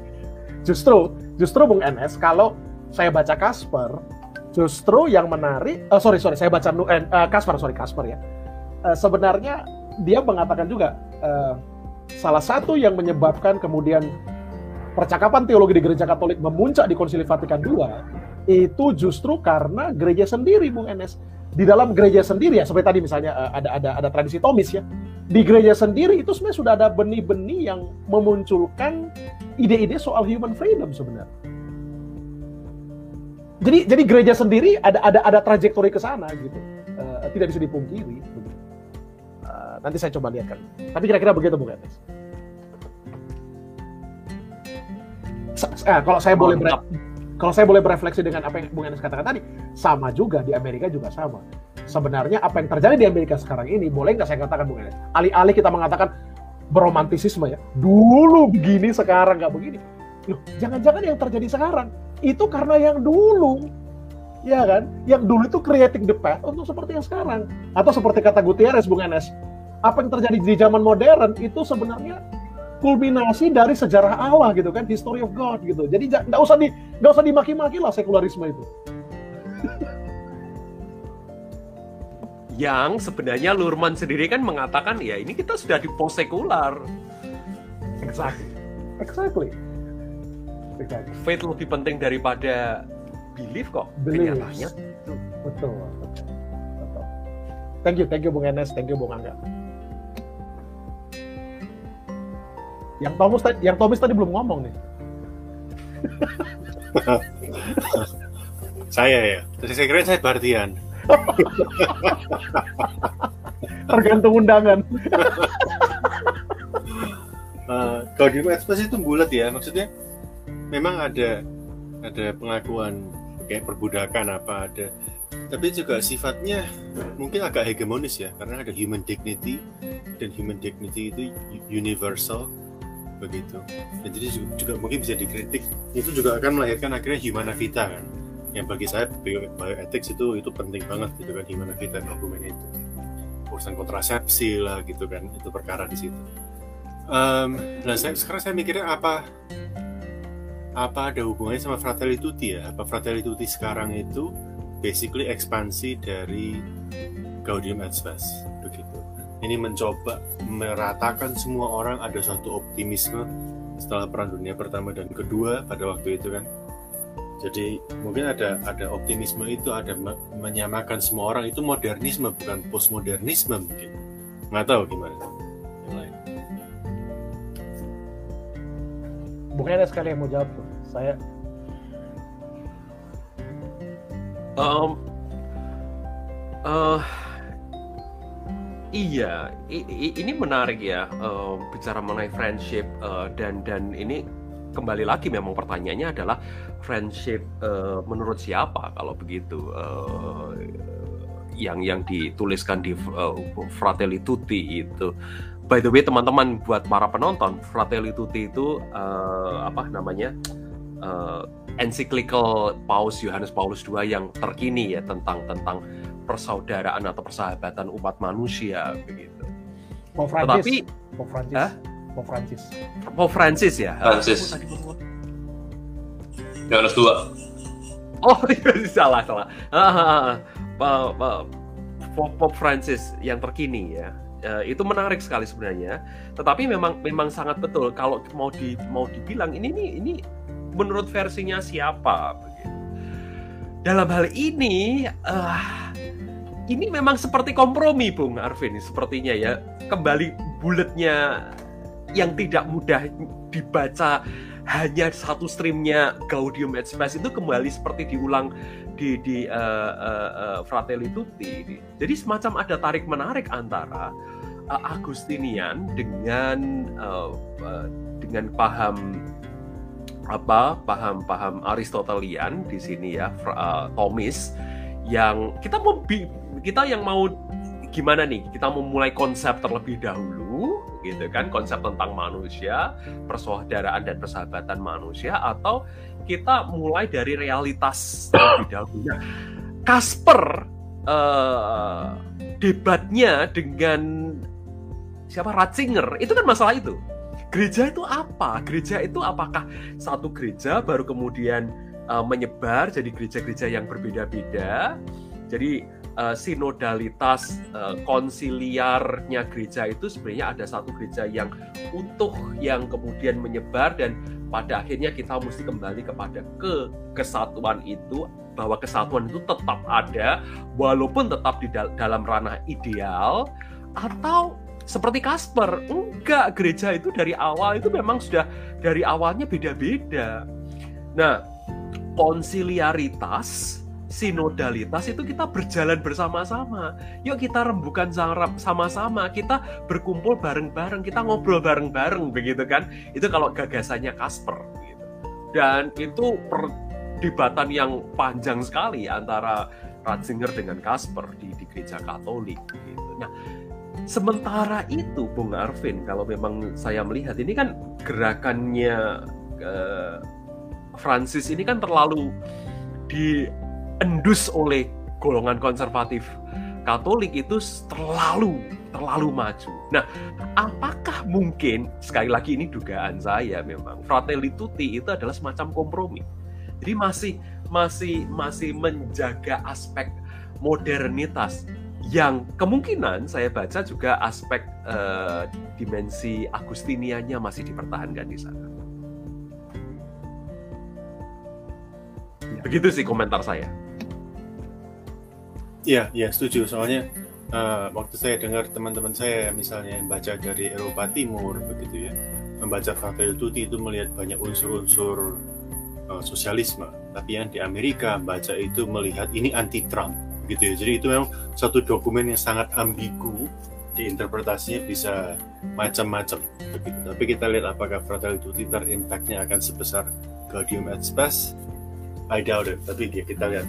Justru, justru Bung NS, kalau saya baca Kasper, justru yang menarik, uh, sorry sorry, saya baca uh, Kasper, sorry Kasper ya. Uh, sebenarnya dia mengatakan juga uh, salah satu yang menyebabkan kemudian percakapan teologi di gereja Katolik memuncak di Konsili Vatikan II itu justru karena gereja sendiri, Bung Enes. Di dalam gereja sendiri ya, seperti tadi misalnya eh, ada ada ada tradisi Tomis ya. Di gereja sendiri itu sebenarnya sudah ada benih-benih yang memunculkan ide-ide soal human freedom sebenarnya. Jadi jadi gereja sendiri ada ada ada trajektori ke sana gitu. Uh, tidak bisa dipungkiri nanti saya coba lihatkan. Tapi kira-kira begitu Bung Enes. Eh, kalau saya boleh ber, kalau saya boleh berefleksi dengan apa yang Bung Enes katakan tadi, sama juga di Amerika juga sama. Sebenarnya apa yang terjadi di Amerika sekarang ini, boleh nggak saya katakan Bung Enes? Alih-alih kita mengatakan beromantisisme ya, dulu begini sekarang nggak begini. Loh, jangan-jangan yang terjadi sekarang itu karena yang dulu ya kan? Yang dulu itu creating the path untuk seperti yang sekarang. Atau seperti kata Gutierrez, Bung Enes, apa yang terjadi di zaman modern itu sebenarnya kulminasi dari sejarah Allah gitu kan, history of God gitu. Jadi nggak usah di nggak usah dimaki-maki lah sekularisme itu. Yang sebenarnya Lurman sendiri kan mengatakan ya ini kita sudah di post sekular. Exactly. Exactly. exactly. Faith lebih penting daripada belief kok. Belief. Betul. Betul. Thank you, thank you Bung Enes, thank you Bung Angga. Yang Thomas yang Thomas tadi belum ngomong nih. saya ya. Saya kira saya Bartian. Tergantung undangan. uh, kalau di itu bulat ya, maksudnya memang ada ada pengakuan kayak perbudakan apa ada tapi juga sifatnya mungkin agak hegemonis ya karena ada human dignity dan human dignity itu universal begitu. Dan jadi juga, juga mungkin bisa dikritik. Itu juga akan melahirkan akhirnya humana vita kan? Yang bagi saya bioethics itu itu penting banget gitu kan humana vita dokumen itu. Urusan kontrasepsi lah gitu kan itu perkara di situ. Um, nah saya, sekarang saya mikirnya apa apa ada hubungannya sama Fratelli Tutti ya? Apa Fratelli Tutti sekarang itu basically ekspansi dari Gaudium et Spes ini mencoba meratakan semua orang ada suatu optimisme setelah perang dunia pertama dan kedua pada waktu itu kan. Jadi mungkin ada ada optimisme itu ada menyamakan semua orang. Itu modernisme bukan postmodernisme mungkin. Nggak tahu gimana. Yang lain. Bukan ada sekali yang mau jawab tuh saya. Um, uh, Iya, ini menarik ya uh, bicara mengenai friendship uh, dan dan ini kembali lagi memang pertanyaannya adalah friendship uh, menurut siapa kalau begitu uh, yang yang dituliskan di uh, Fratelli Tutti itu. By the way teman-teman buat para penonton Fratelli Tutti itu uh, apa namanya uh, encyclical Paus Yohanes Paulus II yang terkini ya tentang tentang persaudaraan atau persahabatan umat manusia begitu. Pope Francis. Tetapi Pope Francis. Huh? Pope Francis. Pope Francis ya. Francis. Yohanes dua. Oh iya, salah salah. Pope Francis yang terkini ya. Uh, itu menarik sekali sebenarnya. Tetapi memang memang sangat betul kalau mau di mau dibilang ini ini ini menurut versinya siapa begitu. Dalam hal ini uh, ini memang seperti kompromi Bung Arvin sepertinya ya kembali bulatnya yang tidak mudah dibaca hanya satu streamnya Gaudium et Spes itu kembali seperti diulang di di uh, uh, uh, Fratelli Tutti. Jadi semacam ada tarik menarik antara uh, Agustinian dengan uh, uh, dengan paham apa paham paham Aristotelian di sini ya uh, yang kita mau kita yang mau gimana nih? Kita mau mulai konsep terlebih dahulu gitu kan? Konsep tentang manusia persaudaraan dan persahabatan manusia atau kita mulai dari realitas terlebih dahulu. Nah, Kasper eh, debatnya dengan siapa? Ratzinger. Itu kan masalah itu. Gereja itu apa? Gereja itu apakah satu gereja baru kemudian uh, menyebar jadi gereja-gereja yang berbeda-beda. Jadi uh, sinodalitas uh, konsiliarnya gereja itu sebenarnya ada satu gereja yang utuh yang kemudian menyebar dan pada akhirnya kita mesti kembali kepada ke kesatuan itu bahwa kesatuan itu tetap ada walaupun tetap di dal dalam ranah ideal atau seperti Kasper enggak gereja itu dari awal itu memang sudah dari awalnya beda-beda nah konsiliaritas, sinodalitas itu kita berjalan bersama-sama. Yuk kita rembukan sama-sama, kita berkumpul bareng-bareng, kita ngobrol bareng-bareng begitu kan. Itu kalau gagasannya Kasper gitu. Dan itu perdebatan yang panjang sekali antara Ratzinger dengan Kasper di, di gereja Katolik gitu. Nah, sementara itu Bung Arvin kalau memang saya melihat ini kan gerakannya eh, Francis ini kan terlalu diendus oleh golongan konservatif Katolik itu terlalu terlalu maju. Nah, apakah mungkin sekali lagi ini dugaan saya memang Fratelli Tutti itu adalah semacam kompromi. Jadi masih masih masih menjaga aspek modernitas yang kemungkinan saya baca juga aspek uh, dimensi Agustinianya masih dipertahankan di sana. Begitu sih komentar saya. Iya, iya setuju. Soalnya uh, waktu saya dengar teman-teman saya misalnya yang baca dari Eropa Timur begitu ya, membaca Fratelli Tutti itu melihat banyak unsur-unsur uh, sosialisme. Tapi yang di Amerika baca itu melihat ini anti Trump gitu ya. Jadi itu memang satu dokumen yang sangat ambigu diinterpretasinya bisa macam-macam begitu. Tapi kita lihat apakah Fratelli Tutti terimpactnya akan sebesar Gaudium et Spes I doubt it, tapi ya kita lihat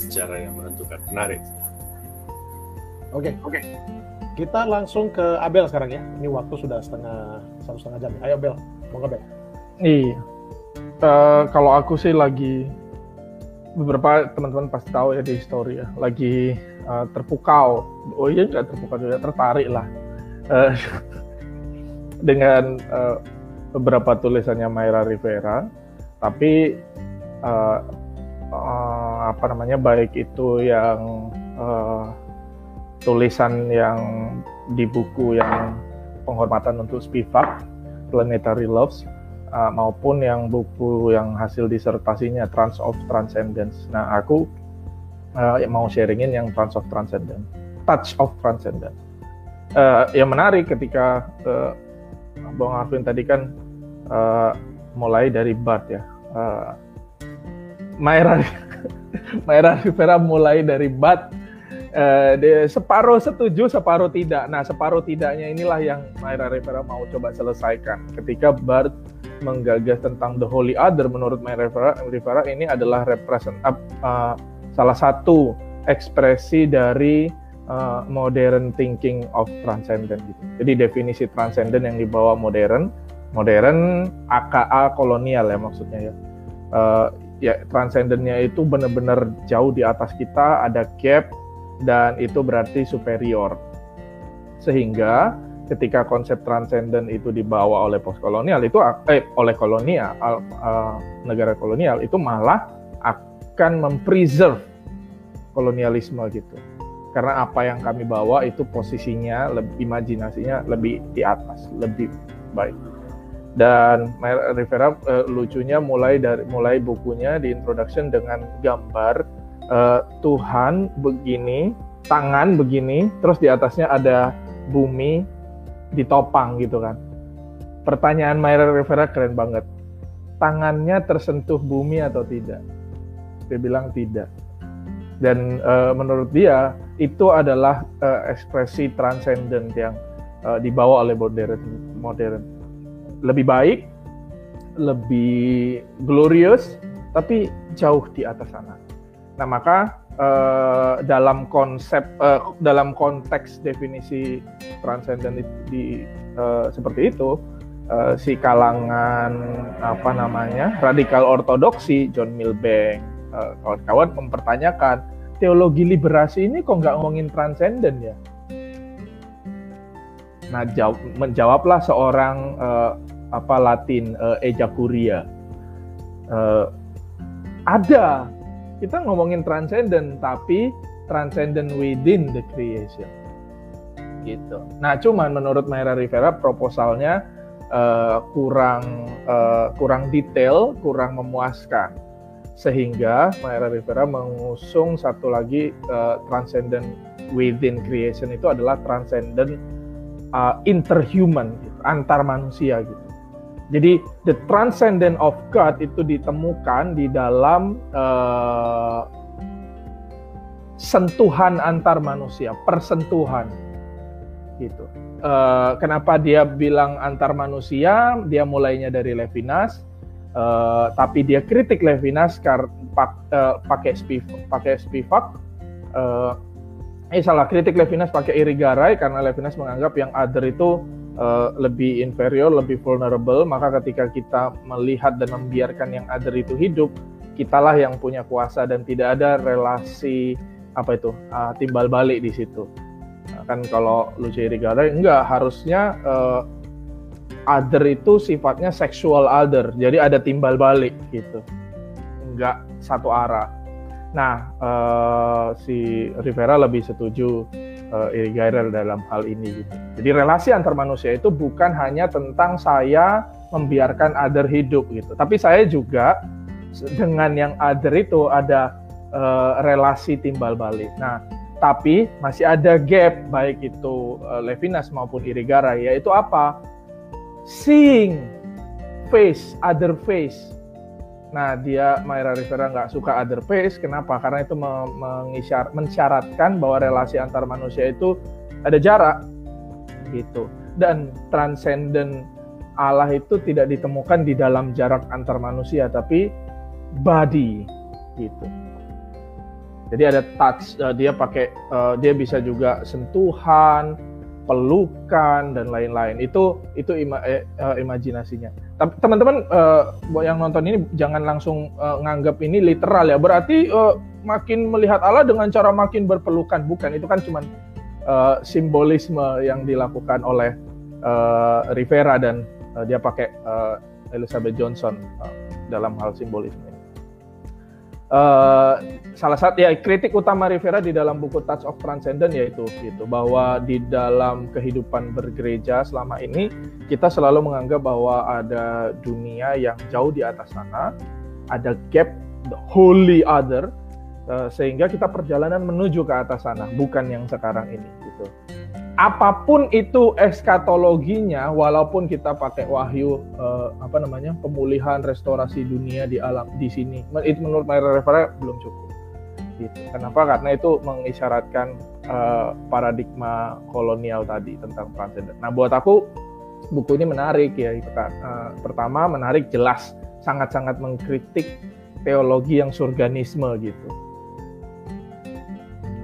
secara yang menentukan. Menarik. Oke, okay, oke. Okay. Kita langsung ke Abel sekarang ya. Ini waktu sudah setengah satu setengah jam. Ayo Abel, mau Abel. Iya. Uh, kalau aku sih lagi beberapa teman-teman pasti tahu ya di story ya, lagi uh, terpukau. Oh iya nggak terpukau juga, tertarik lah uh, dengan uh, beberapa tulisannya Mayra Rivera. Tapi uh, uh, apa namanya baik itu yang uh, tulisan yang di buku yang penghormatan untuk Spivak Planetary Loves uh, maupun yang buku yang hasil disertasinya Trans of Transcendence. Nah aku uh, mau sharingin yang Trans of Transcendence, Touch of Transcendence. Uh, yang menarik ketika uh, Bang Arvin tadi kan uh, mulai dari Bart ya. Uh, Maera Maera Rivera mulai dari bat uh, separuh setuju separuh tidak nah separuh tidaknya inilah yang Maera Rivera mau coba selesaikan ketika Bart menggagas tentang the holy other menurut Maera Rivera, Rivera ini adalah represent uh, salah satu ekspresi dari uh, modern thinking of transcendent gitu. Jadi definisi transcendent yang dibawa modern, modern AKA kolonial ya maksudnya ya. Uh, ya transcendennya itu benar-benar jauh di atas kita, ada gap dan itu berarti superior. Sehingga ketika konsep transcendent itu dibawa oleh postkolonial itu eh oleh kolonial uh, negara kolonial itu malah akan mempreserve kolonialisme gitu. Karena apa yang kami bawa itu posisinya, lebih, imajinasinya lebih di atas, lebih baik dan Rivera uh, lucunya mulai dari mulai bukunya di introduction dengan gambar uh, Tuhan begini tangan begini terus di atasnya ada bumi ditopang gitu kan. Pertanyaan Mayra Rivera keren banget. Tangannya tersentuh bumi atau tidak? Dia bilang tidak. Dan uh, menurut dia itu adalah uh, ekspresi transcendent yang uh, dibawa oleh modern modern lebih baik, lebih glorious, tapi jauh di atas sana. Nah, maka uh, dalam konsep uh, dalam konteks definisi transenden di, di uh, seperti itu uh, si kalangan apa namanya radikal ortodoksi John Milbank uh, kawan-kawan mempertanyakan teologi liberasi ini kok nggak ngomongin transenden ya nah jawab, menjawablah seorang uh, apa Latin uh, Eja Curia uh, ada kita ngomongin transcendent tapi transcendent within the creation gitu. Nah, cuman menurut Mayra Rivera proposalnya uh, kurang uh, kurang detail, kurang memuaskan. Sehingga Mayra Rivera mengusung satu lagi uh, transcendent within creation itu adalah transcendent uh, interhuman, gitu, antar manusia gitu. Jadi the transcendent of God itu ditemukan di dalam uh, sentuhan antar manusia, persentuhan gitu. Uh, kenapa dia bilang antar manusia? Dia mulainya dari Levinas, uh, tapi dia kritik Levinas karena pak, pakai Spivak, pakai Spivak. Uh, eh salah kritik Levinas pakai Irigaray karena Levinas menganggap yang other itu uh, lebih inferior, lebih vulnerable, maka ketika kita melihat dan membiarkan yang other itu hidup, kitalah yang punya kuasa dan tidak ada relasi apa itu uh, timbal balik di situ. Nah, kan kalau Lucia Rigara enggak harusnya uh, other itu sifatnya sexual other, jadi ada timbal balik gitu, enggak satu arah. Nah, uh, si Rivera lebih setuju uh, dalam hal ini gitu. Jadi relasi antar manusia itu bukan hanya tentang saya membiarkan other hidup gitu, tapi saya juga dengan yang other itu ada uh, relasi timbal balik. Nah, tapi masih ada gap baik itu uh, Levinas maupun Irigaray yaitu apa? Seeing face, other face Nah, dia Mayra Rivera nggak suka other face. Kenapa? Karena itu mengisyar, mensyaratkan bahwa relasi antar manusia itu ada jarak, gitu. Dan transcendent Allah itu tidak ditemukan di dalam jarak antar manusia, tapi body, gitu. Jadi ada touch, uh, dia pakai, uh, dia bisa juga sentuhan, pelukan dan lain-lain. Itu itu ima, eh, imajinasinya. Tapi teman-teman uh, yang nonton ini jangan langsung uh, nganggap ini literal ya. Berarti uh, makin melihat Allah dengan cara makin berpelukan, bukan? Itu kan cuma uh, simbolisme yang dilakukan oleh uh, Rivera dan uh, dia pakai uh, Elizabeth Johnson uh, dalam hal simbolisme uh, salah satu ya kritik utama Rivera di dalam buku Touch of Transcendent yaitu gitu bahwa di dalam kehidupan bergereja selama ini kita selalu menganggap bahwa ada dunia yang jauh di atas sana, ada gap the holy other uh, sehingga kita perjalanan menuju ke atas sana, bukan yang sekarang ini gitu apa pun itu eskatologinya walaupun kita pakai wahyu uh, apa namanya pemulihan restorasi dunia di alam di sini itu menurut Myra Rivera belum cukup. Gitu. Kenapa? Karena itu mengisyaratkan uh, paradigma kolonial tadi tentang transcendent nah buat aku buku ini menarik ya uh, pertama menarik jelas sangat-sangat mengkritik teologi yang surganisme gitu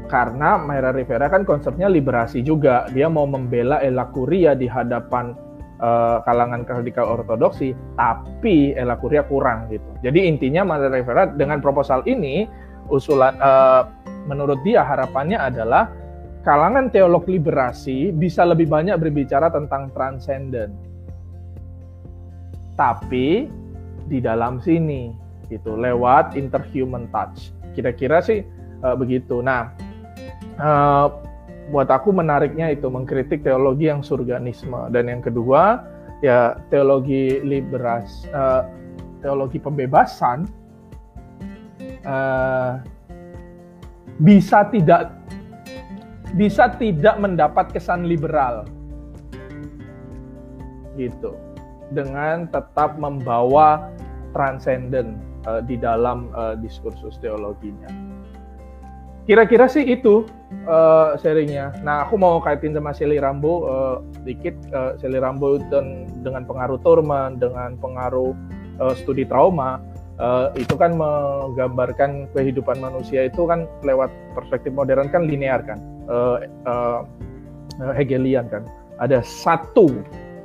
karena Mayra Rivera kan konsepnya liberasi juga. Dia mau membela Ella Curia di hadapan uh, kalangan radikal ortodoksi, tapi Ella Curia kurang gitu. Jadi intinya Mayra Rivera dengan proposal ini usulan uh, menurut dia harapannya adalah kalangan teolog liberasi bisa lebih banyak berbicara tentang transcendent. Tapi di dalam sini gitu lewat interhuman touch. Kira-kira sih uh, begitu. Nah, uh, buat aku menariknya itu mengkritik teologi yang surganisme. Dan yang kedua ya teologi liberas uh, teologi pembebasan uh, bisa tidak bisa tidak mendapat kesan liberal. Gitu. Dengan tetap membawa transcendent uh, di dalam uh, diskursus teologinya. Kira-kira sih itu uh, serinya. Nah, aku mau kaitin sama Shelly Rambo uh, dikit. Uh, Shelly Rambo dan dengan pengaruh Thurman, dengan pengaruh uh, studi trauma, uh, itu kan menggambarkan kehidupan manusia itu kan lewat perspektif modern kan linear kan uh, uh, Hegelian kan ada satu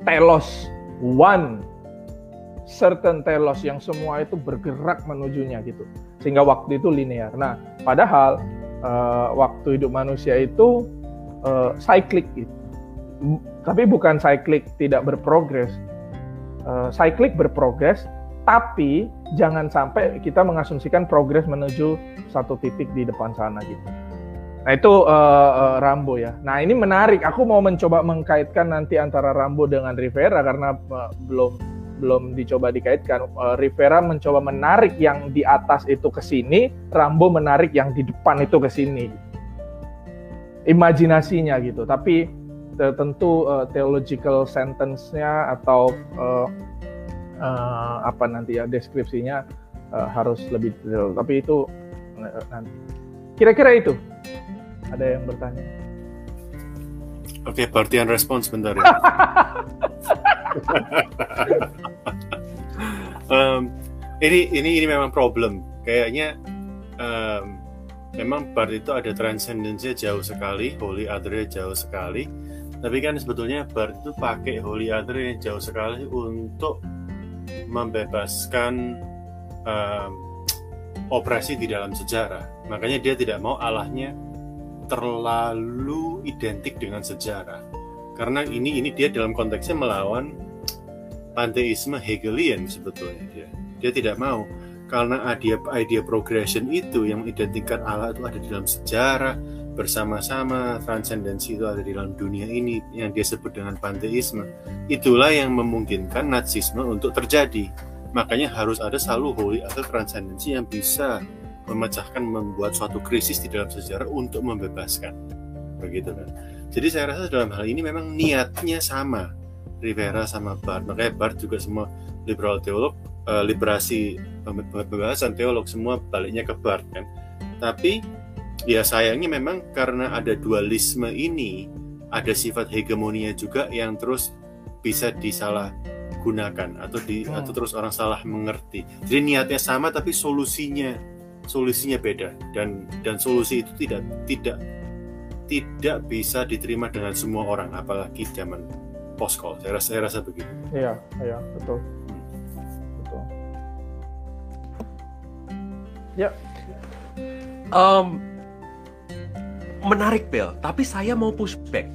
telos one certain telos yang semua itu bergerak menujunya gitu sehingga waktu itu linear nah padahal uh, waktu hidup manusia itu uh, cyclic gitu tapi bukan cyclic tidak berprogres uh, cyclic berprogres tapi jangan sampai kita mengasumsikan progres menuju satu titik di depan sana gitu. Nah itu uh, uh, Rambo ya. Nah ini menarik. Aku mau mencoba mengkaitkan nanti antara Rambo dengan Rivera karena uh, belum belum dicoba dikaitkan. Uh, Rivera mencoba menarik yang di atas itu ke sini, Rambo menarik yang di depan itu ke sini. Imajinasinya gitu. Tapi tentu uh, theological sentence-nya atau uh, uh, apa nanti ya deskripsinya uh, harus lebih detail. Tapi itu uh, nanti. Kira-kira itu. Ada yang bertanya? Oke, partian respons sebentar ya. um, ini ini ini memang problem. Kayaknya um, memang Bart itu ada transcendensinya jauh sekali, Holy Other jauh sekali. Tapi kan sebetulnya Bart itu pakai Holy Other yang jauh sekali untuk membebaskan um, operasi di dalam sejarah. Makanya dia tidak mau Allahnya terlalu identik dengan sejarah. Karena ini ini dia dalam konteksnya melawan panteisme Hegelian sebetulnya dia. Dia tidak mau karena idea idea progression itu yang mengidentikan Allah itu ada di dalam sejarah bersama-sama transendensi itu ada di dalam dunia ini yang dia sebut dengan panteisme itulah yang memungkinkan Nazisme untuk terjadi makanya harus ada selalu holy atau transendensi yang bisa memecahkan membuat suatu krisis di dalam sejarah untuk membebaskan. Begitu kan? Jadi saya rasa dalam hal ini memang niatnya sama. Rivera sama Barth makanya Barth juga semua liberal teolog uh, liberasi pembebasan teolog semua baliknya ke Barth kan? Tapi ya sayangnya memang karena ada dualisme ini ada sifat hegemonia juga yang terus bisa disalah gunakan atau di hmm. atau terus orang salah mengerti. Jadi niatnya sama tapi solusinya solusinya beda. Dan dan solusi itu tidak tidak tidak bisa diterima dengan semua orang apalagi zaman post call saya rasa saya rasa begitu. Iya iya betul. Betul. Ya. Um, menarik Bel, tapi saya mau pushback.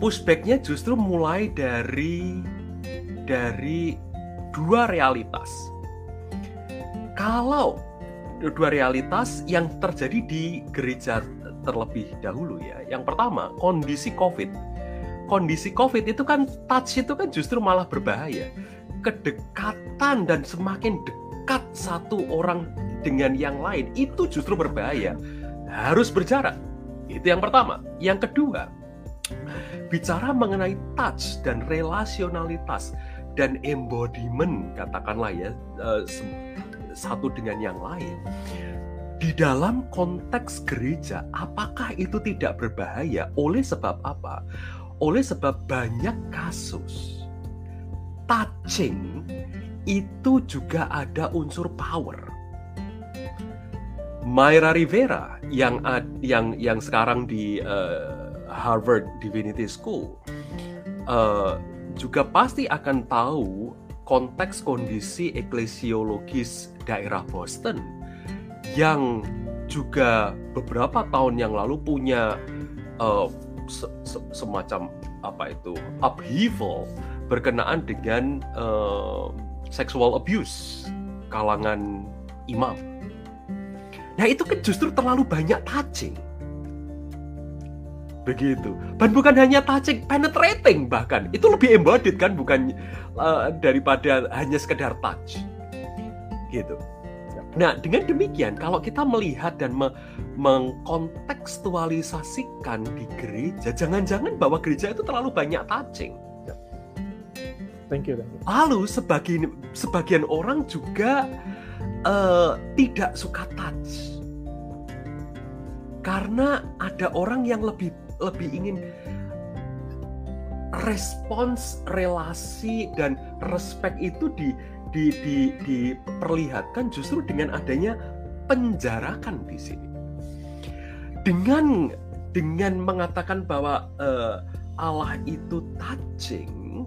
Pushbacknya justru mulai dari dari dua realitas. Kalau dua realitas yang terjadi di gereja terlebih dahulu ya. Yang pertama, kondisi COVID. Kondisi COVID itu kan touch itu kan justru malah berbahaya. Kedekatan dan semakin dekat satu orang dengan yang lain itu justru berbahaya harus berjarak. Itu yang pertama. Yang kedua, bicara mengenai touch dan relasionalitas dan embodiment katakanlah ya eh, satu dengan yang lain. Di dalam konteks gereja, apakah itu tidak berbahaya? Oleh sebab apa? Oleh sebab banyak kasus touching itu juga ada unsur power Myra Rivera yang yang yang sekarang di uh, Harvard Divinity School uh, juga pasti akan tahu konteks kondisi eklesiologis daerah Boston yang juga beberapa tahun yang lalu punya uh, se se semacam apa itu upheaval berkenaan dengan uh, sexual abuse kalangan imam Nah itu kan justru terlalu banyak touching. Begitu. Dan bukan hanya touching, penetrating bahkan. Itu lebih embodied kan, bukan uh, daripada hanya sekedar touch. Gitu. Nah, dengan demikian, kalau kita melihat dan me mengkontekstualisasikan di gereja, jangan-jangan bahwa gereja itu terlalu banyak touching. Thank you, thank you. Lalu sebagian sebagian orang juga uh, tidak suka touch karena ada orang yang lebih lebih ingin respons relasi dan respect itu di di, di, diperlihatkan justru dengan adanya penjarakan di sini. Dengan dengan mengatakan bahwa uh, Allah itu touching,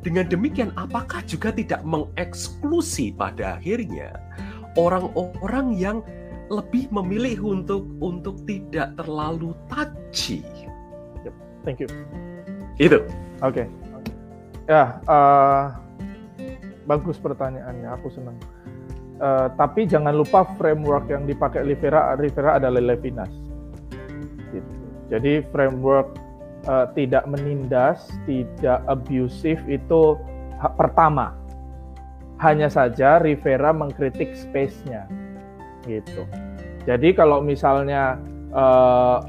dengan demikian apakah juga tidak mengeksklusi pada akhirnya orang-orang yang lebih memilih untuk untuk tidak terlalu touchy? Thank you. Itu. Oke. Okay. Ya, uh, bagus pertanyaannya. Aku senang. Uh, tapi jangan lupa framework yang dipakai Rivera, Rivera adalah Levinas. Gitu. Jadi framework uh, tidak menindas, tidak abusive itu pertama. Hanya saja Rivera mengkritik space-nya, gitu. Jadi kalau misalnya uh,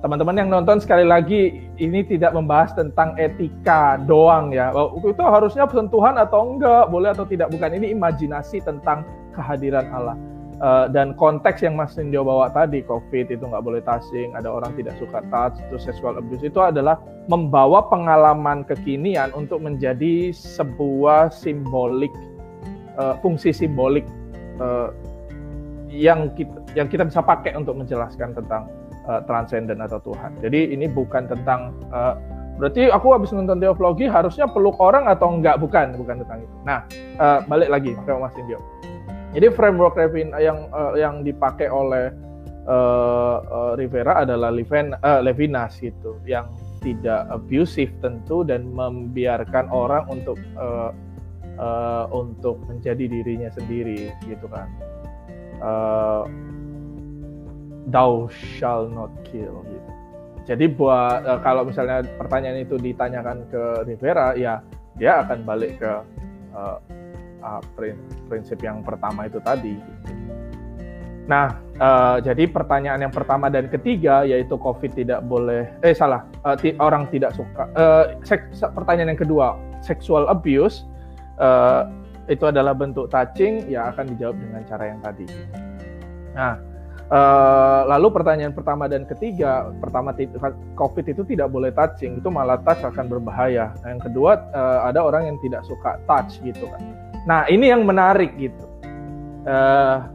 teman-teman yang nonton sekali lagi ini tidak membahas tentang etika doang ya. Itu harusnya sentuhan atau enggak, boleh atau tidak bukan. Ini imajinasi tentang kehadiran Allah. Uh, dan konteks yang Mas Nindyo bawa tadi, COVID itu nggak boleh touching, ada orang tidak suka touch, itu sexual abuse itu adalah membawa pengalaman kekinian untuk menjadi sebuah simbolik, uh, fungsi simbolik uh, yang kita yang kita bisa pakai untuk menjelaskan tentang uh, transenden atau Tuhan. Jadi ini bukan tentang uh, berarti aku habis nonton teologi harusnya peluk orang atau enggak bukan bukan tentang itu. Nah uh, balik lagi ke Mas Indio. Jadi framework Levin yang uh, yang dipakai oleh uh, uh, Rivera adalah Levin, uh, Levinas gitu, yang tidak abusive tentu dan membiarkan orang untuk uh, uh, untuk menjadi dirinya sendiri gitu kan. Uh, thou shall not kill gitu. Jadi buat uh, kalau misalnya pertanyaan itu ditanyakan ke Rivera ya dia akan balik ke uh, uh, prinsip yang pertama itu tadi. Gitu. Nah, uh, jadi pertanyaan yang pertama dan ketiga yaitu COVID tidak boleh, eh salah, uh, orang tidak suka. Uh, sek, pertanyaan yang kedua, sexual abuse uh, itu adalah bentuk touching, ya akan dijawab dengan cara yang tadi. Nah, Uh, lalu pertanyaan pertama dan ketiga, pertama COVID itu tidak boleh touching, itu malah touch akan berbahaya. Nah, yang kedua uh, ada orang yang tidak suka touch gitu kan. Nah ini yang menarik gitu. Uh,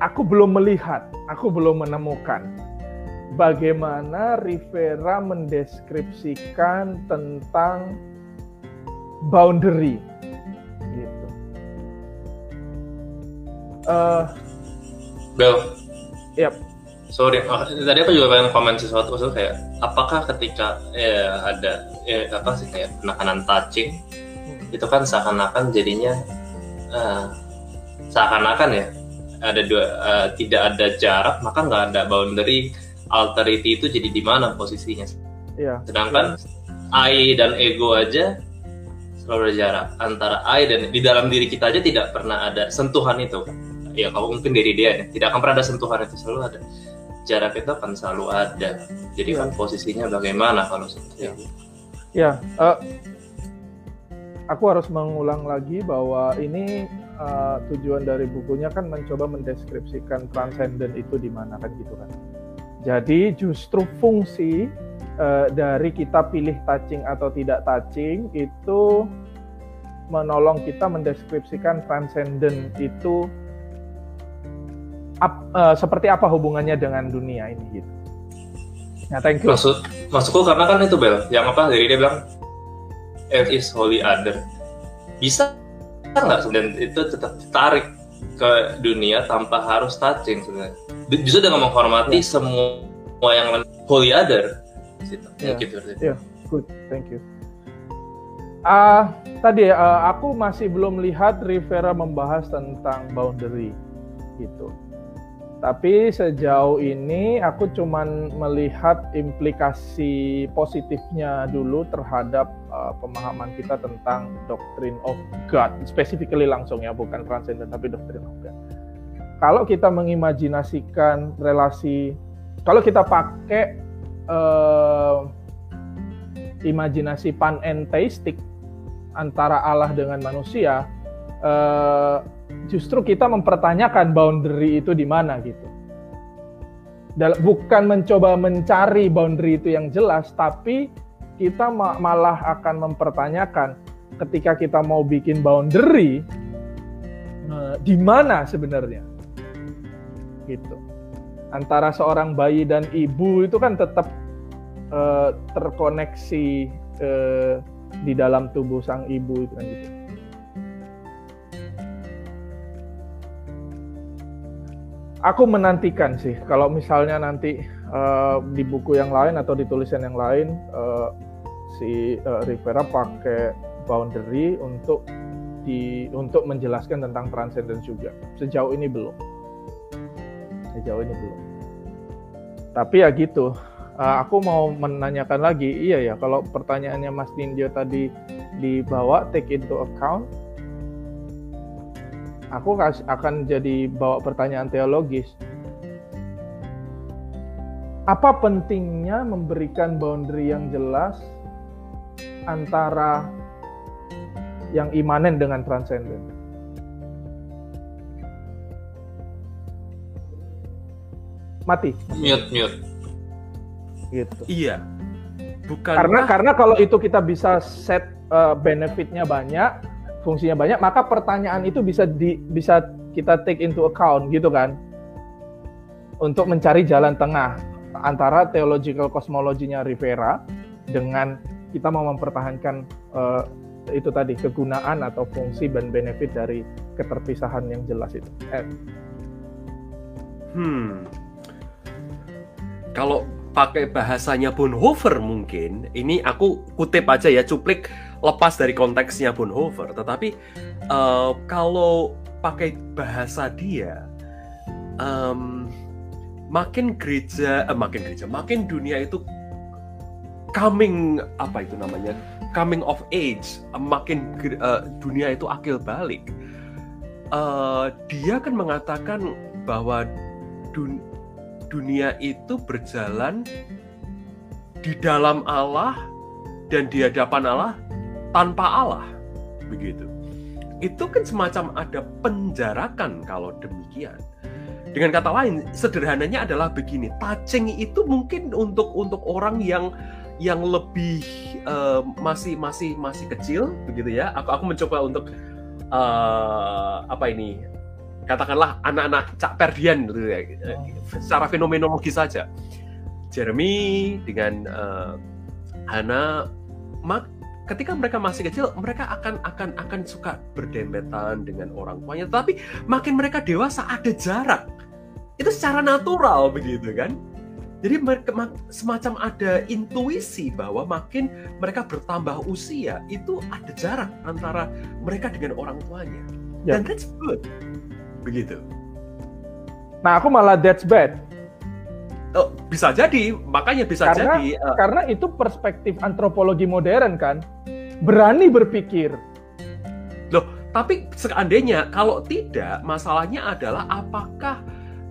aku belum melihat, aku belum menemukan bagaimana Rivera mendeskripsikan tentang boundary gitu. Uh, Bel. Yep. Sorry, oh, tadi aku juga pengen komen sesuatu maksudnya kayak apakah ketika ya ada ya, apa sih kayak penekanan touching hmm. itu kan seakan-akan jadinya uh, seakan-akan ya ada dua uh, tidak ada jarak maka nggak ada boundary alterity itu jadi di mana posisinya? Iya. Sedangkan I dan ego aja selalu ada jarak antara I dan di dalam diri kita aja tidak pernah ada sentuhan itu ya kalau mungkin dari dia ya, tidak akan pernah ada sentuhan itu selalu ada. Jarak itu akan selalu ada. Jadi ya. kan posisinya bagaimana kalau seperti ya. ya uh, aku harus mengulang lagi bahwa ini uh, tujuan dari bukunya kan mencoba mendeskripsikan transcendent itu di mana kan gitu kan. Jadi justru fungsi uh, dari kita pilih touching atau tidak touching itu menolong kita mendeskripsikan transcendent itu ap, uh, seperti apa hubungannya dengan dunia ini gitu. Nah, thank you. Maksud maksudku karena kan itu Bel, yang apa dari dia bilang Earth is holy other. Bisa nggak dan itu tetap tarik ke dunia tanpa harus touching sebenarnya. Justru dengan menghormati ya. semua yang holy other. Ya, gitu. Ya, good, thank you. Uh, tadi uh, aku masih belum lihat Rivera membahas tentang boundary gitu. Tapi sejauh ini aku cuman melihat implikasi positifnya dulu terhadap uh, pemahaman kita tentang doctrine of God, specifically langsung ya, bukan transcendent tapi doctrine of God. Kalau kita mengimajinasikan relasi, kalau kita pakai uh, imajinasi panentheistik antara Allah dengan manusia, uh, justru kita mempertanyakan boundary itu di mana gitu. Bukan mencoba mencari boundary itu yang jelas, tapi kita malah akan mempertanyakan ketika kita mau bikin boundary uh, di mana sebenarnya gitu antara seorang bayi dan ibu itu kan tetap uh, terkoneksi uh, di dalam tubuh sang ibu itu kan gitu. Aku menantikan sih kalau misalnya nanti uh, di buku yang lain atau di tulisan yang lain uh, si uh, Rivera pakai boundary untuk di untuk menjelaskan tentang transcendence juga. Sejauh ini belum. Sejauh ini belum. Tapi ya gitu, uh, aku mau menanyakan lagi, iya ya, kalau pertanyaannya Mas Nindyo tadi dibawa take into account, aku akan jadi bawa pertanyaan teologis. Apa pentingnya memberikan boundary yang jelas antara yang imanen dengan transenden? Mati. Mute, mute gitu. Iya. Bukan karena karena kalau itu kita bisa set uh, benefitnya banyak, fungsinya banyak, maka pertanyaan itu bisa di bisa kita take into account gitu kan. Untuk mencari jalan tengah antara theological cosmologinya Rivera dengan kita mau mempertahankan uh, itu tadi kegunaan atau fungsi dan benefit dari keterpisahan yang jelas itu. Eh. Hmm. Kalau pakai bahasanya Bonhoeffer mungkin, ini aku kutip aja ya, cuplik lepas dari konteksnya Bonhoeffer. Tetapi uh, kalau pakai bahasa dia, um, makin gereja, uh, makin gereja, makin dunia itu coming apa itu namanya, coming of age, makin uh, dunia itu akil balik. Uh, dia kan mengatakan bahwa dun dunia itu berjalan di dalam Allah dan di hadapan Allah tanpa Allah. Begitu. Itu kan semacam ada penjarakan kalau demikian. Dengan kata lain, sederhananya adalah begini, touching itu mungkin untuk untuk orang yang yang lebih uh, masih masih masih kecil begitu ya. Aku aku mencoba untuk uh, apa ini katakanlah anak-anak Cak Perdian gitu ya, oh. secara fenomenologi saja. Jeremy dengan uh, Hana, mak ketika mereka masih kecil, mereka akan akan akan suka berdempetan dengan orang tuanya. Tapi makin mereka dewasa ada jarak. Itu secara natural begitu kan? Jadi mereka semacam ada intuisi bahwa makin mereka bertambah usia itu ada jarak antara mereka dengan orang tuanya. Yeah. Dan that's good begitu. Nah, aku malah that's bad. Oh, bisa jadi, makanya bisa karena, jadi. Uh, karena itu perspektif antropologi modern kan, berani berpikir. Loh, tapi seandainya kalau tidak, masalahnya adalah apakah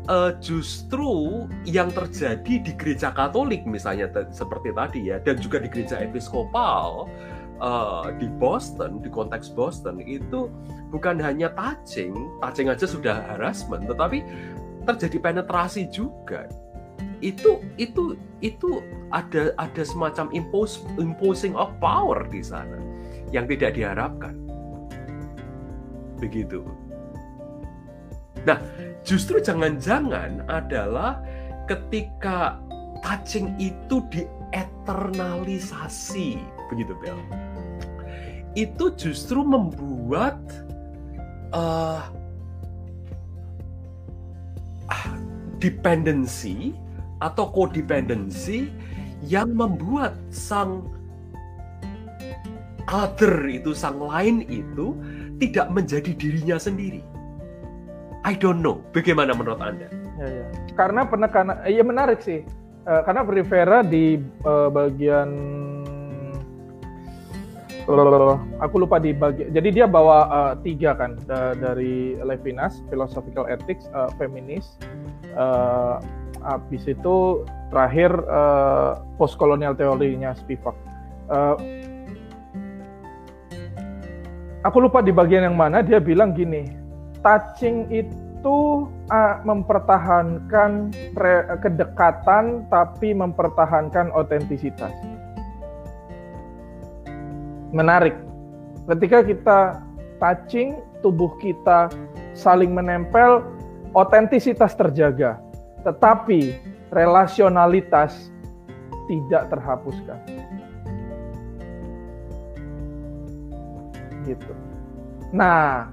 uh, justru yang terjadi di gereja Katolik misalnya seperti tadi ya, dan juga di gereja Episkopal uh, di Boston, di konteks Boston itu bukan hanya touching, touching aja sudah harassment, tetapi terjadi penetrasi juga. Itu itu itu ada ada semacam impose, imposing of power di sana yang tidak diharapkan. Begitu. Nah, justru jangan-jangan adalah ketika touching itu dieternalisasi, begitu Bel itu justru membuat uh, dependensi atau codependency yang membuat sang other itu sang lain itu tidak menjadi dirinya sendiri. I don't know. Bagaimana menurut anda? Ya, ya. Karena penekanan, ya menarik sih. Uh, karena Rivera di uh, bagian aku lupa di bagi jadi dia bawa uh, tiga kan da dari Levinas philosophical ethics uh, feminis uh, habis itu terakhir uh, postkolonial teorinya Spivak uh, aku lupa di bagian yang mana dia bilang gini touching itu uh, mempertahankan kedekatan tapi mempertahankan otentisitas menarik. Ketika kita touching, tubuh kita saling menempel, otentisitas terjaga. Tetapi relasionalitas tidak terhapuskan. Gitu. Nah,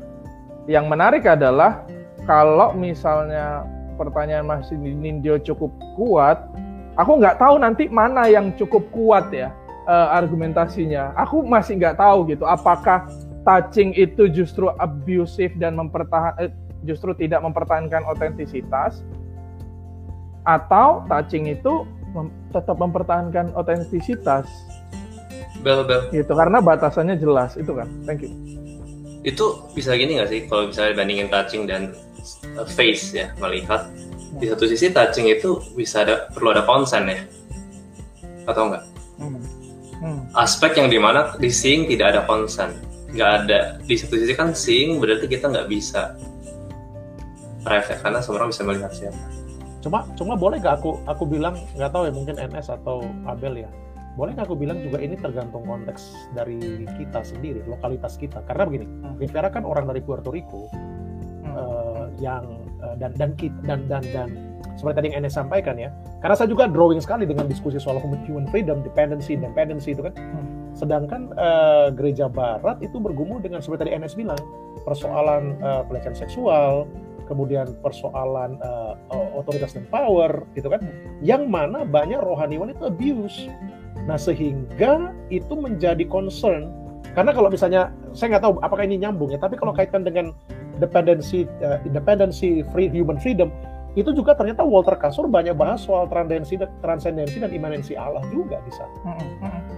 yang menarik adalah kalau misalnya pertanyaan Mas Nindyo cukup kuat, aku nggak tahu nanti mana yang cukup kuat ya uh, argumentasinya. Aku masih nggak tahu gitu. Apakah touching itu justru abusive dan mempertahan eh, justru tidak mempertahankan otentisitas atau touching itu mem tetap mempertahankan otentisitas. Bel, bel. Gitu karena batasannya jelas itu kan. Thank you. Itu bisa gini nggak sih kalau misalnya bandingin touching dan face ya melihat di satu sisi touching itu bisa ada perlu ada konsen ya atau enggak? Hmm. Hmm. Aspek yang di mana di seeing tidak ada konsen, nggak ada di satu sisi kan seeing berarti kita nggak bisa private karena semua orang bisa melihat siapa cuma cuma boleh gak aku aku bilang nggak tahu ya mungkin NS atau Abel ya boleh nggak aku bilang juga ini tergantung konteks dari kita sendiri lokalitas kita karena begini hmm. Rivera kan orang dari Puerto Rico hmm. uh, yang uh, dan dan dan dan dan seperti tadi yang NS sampaikan ya karena saya juga drawing sekali dengan diskusi soal human freedom dependency dependency itu kan hmm. sedangkan uh, gereja Barat itu bergumul dengan seperti tadi NS bilang persoalan uh, pelecehan seksual kemudian persoalan uh, otoritas dan power gitu kan yang mana banyak rohaniwan itu abuse. Nah sehingga itu menjadi concern. Karena kalau misalnya saya nggak tahu apakah ini nyambung ya tapi kalau kaitkan dengan dependency uh, independency free human freedom itu juga ternyata Walter Kasur banyak bahas soal transendensi transendensi dan imanensi Allah juga di sana.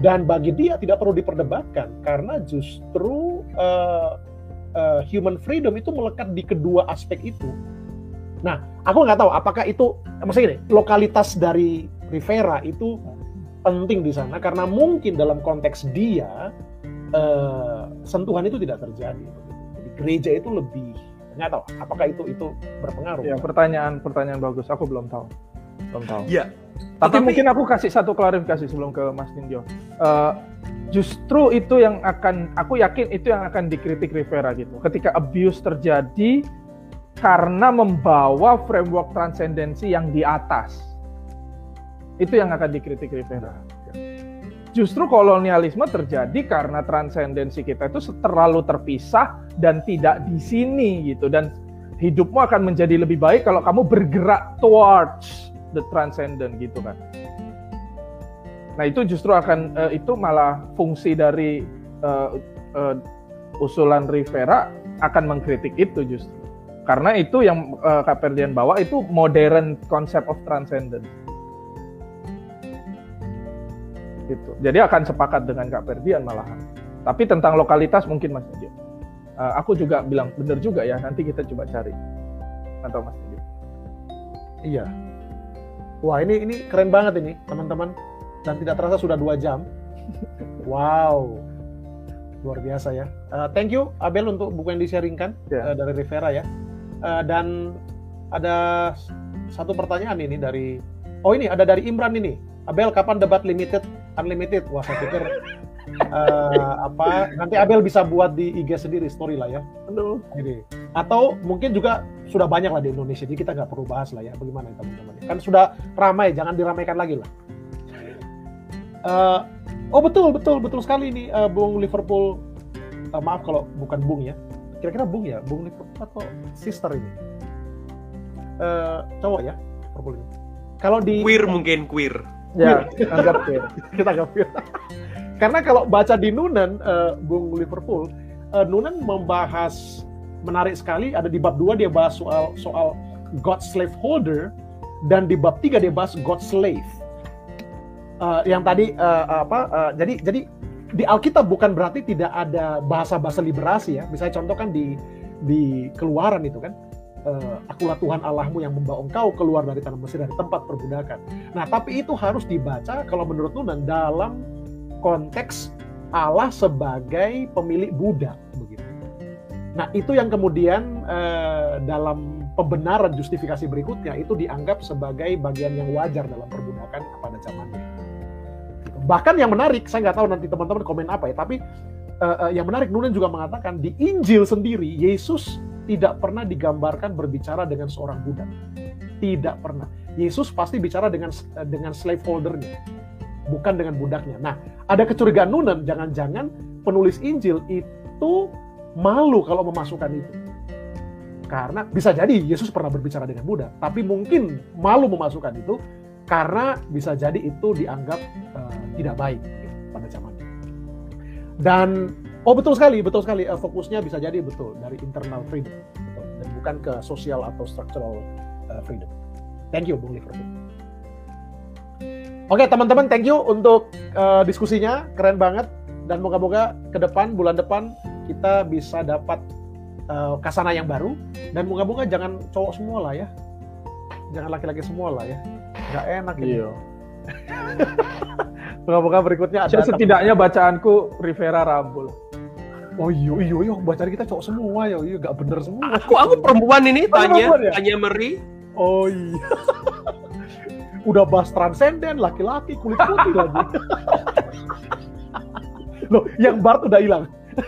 Dan bagi dia tidak perlu diperdebatkan karena justru uh, uh, human freedom itu melekat di kedua aspek itu. Nah, aku nggak tahu apakah itu, maksudnya gini, lokalitas dari Rivera itu penting di sana karena mungkin dalam konteks dia uh, sentuhan itu tidak terjadi. Jadi gereja itu lebih nggak tahu apakah itu itu berpengaruh. Ya, pertanyaan pertanyaan bagus. Aku belum tahu. Belum tahu. Ya. Tapi, Tetapi, mungkin aku kasih satu klarifikasi sebelum ke Mas Nindyo. Uh, justru itu yang akan aku yakin itu yang akan dikritik Rivera gitu. Ketika abuse terjadi karena membawa framework transendensi yang di atas. Itu yang akan dikritik Rivera. Justru kolonialisme terjadi karena transendensi kita itu terlalu terpisah dan tidak di sini gitu dan hidupmu akan menjadi lebih baik kalau kamu bergerak towards the transcendent gitu kan. Nah itu justru akan uh, itu malah fungsi dari uh, uh, usulan Rivera akan mengkritik itu justru karena itu yang uh, Kaperdian bawa itu modern concept of transcendence. Gitu. Jadi akan sepakat dengan Kaperdian malahan. Tapi tentang lokalitas mungkin Mas Nujio. Uh, aku juga bilang benar juga ya. Nanti kita coba cari. Atau Mas Nujio. Iya. Wah ini ini keren banget ini teman-teman dan tidak terasa sudah dua jam. Wow, luar biasa ya. Uh, thank you Abel untuk buku yang disharingkan yeah. Ya. uh, dari Rivera ya. Uh, dan ada satu pertanyaan ini dari oh ini ada dari Imran ini. Abel kapan debat limited unlimited? Wah saya pikir uh, apa nanti Abel bisa buat di IG sendiri story lah ya. Aduh. Ini. Atau mungkin juga sudah banyak lah di Indonesia, jadi kita nggak perlu bahas lah ya bagaimana teman-teman. Kan sudah ramai, jangan diramaikan lagi lah. Uh, oh betul betul betul sekali ini uh, Bung Liverpool. Uh, maaf kalau bukan Bung ya. Kira-kira Bung ya, Bung Liverpool atau sister ini? Uh, cowok ya Liverpool ini. Kalau di queer mungkin queer. Ya, anggap queer. Kita anggap queer. Karena kalau baca di Nunan, uh, Bung Liverpool, uh, Nunan membahas menarik sekali. Ada di bab 2 dia bahas soal soal God slave holder dan di bab 3 dia bahas God slave uh, yang tadi uh, apa uh, jadi jadi di Alkitab bukan berarti tidak ada bahasa-bahasa liberasi ya. Misalnya contoh kan di di Keluaran itu kan uh, akulah Tuhan Allahmu yang membawa engkau keluar dari tanah Mesir dari tempat perbudakan. Nah, tapi itu harus dibaca kalau menurut Nunan dalam konteks Allah sebagai pemilik budak begitu. Nah, itu yang kemudian uh, dalam pembenaran justifikasi berikutnya itu dianggap sebagai bagian yang wajar dalam perbudakan pada zamannya. Bahkan yang menarik, saya nggak tahu nanti teman-teman komen apa ya, tapi uh, uh, yang menarik Nunan juga mengatakan di Injil sendiri Yesus tidak pernah digambarkan berbicara dengan seorang budak. Tidak pernah. Yesus pasti bicara dengan uh, dengan slaveholdernya, bukan dengan budaknya. Nah, ada kecurigaan Nunan, jangan-jangan penulis Injil itu malu kalau memasukkan itu. Karena bisa jadi Yesus pernah berbicara dengan budak, tapi mungkin malu memasukkan itu karena bisa jadi itu dianggap uh, tidak baik gitu, pada zamannya. Dan oh betul sekali, betul sekali uh, fokusnya bisa jadi betul dari internal freedom betul, dan bukan ke sosial atau structural uh, freedom. Thank you Bung Liverpool. Oke teman-teman, thank you untuk uh, diskusinya, keren banget dan moga-moga ke depan bulan depan kita bisa dapat uh, kasana yang baru dan moga-moga jangan cowok semua lah ya, jangan laki-laki semua lah ya nggak enak. Iya. Moga-moga berikutnya ada. Saya setidaknya bacaanku Rivera Rambul. Oh iya, iya, iya, bacaan kita cowok semua ya, iya, nggak bener semua. Aku aku perempuan ini Oh, tanya perempuan ya? tanya Meri. Oh iya. Udah bahas transenden, laki-laki, kulit putih lagi. Loh, yang Bart udah hilang.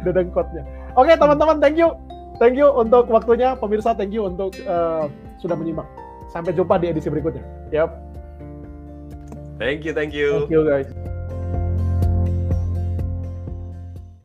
udah dengkotnya. Oke, teman-teman, thank you. Thank you untuk waktunya, pemirsa. Thank you untuk eh, sudah menyimak. Sampai jumpa di edisi berikutnya. Yap. Thank you, thank you. Thank you guys.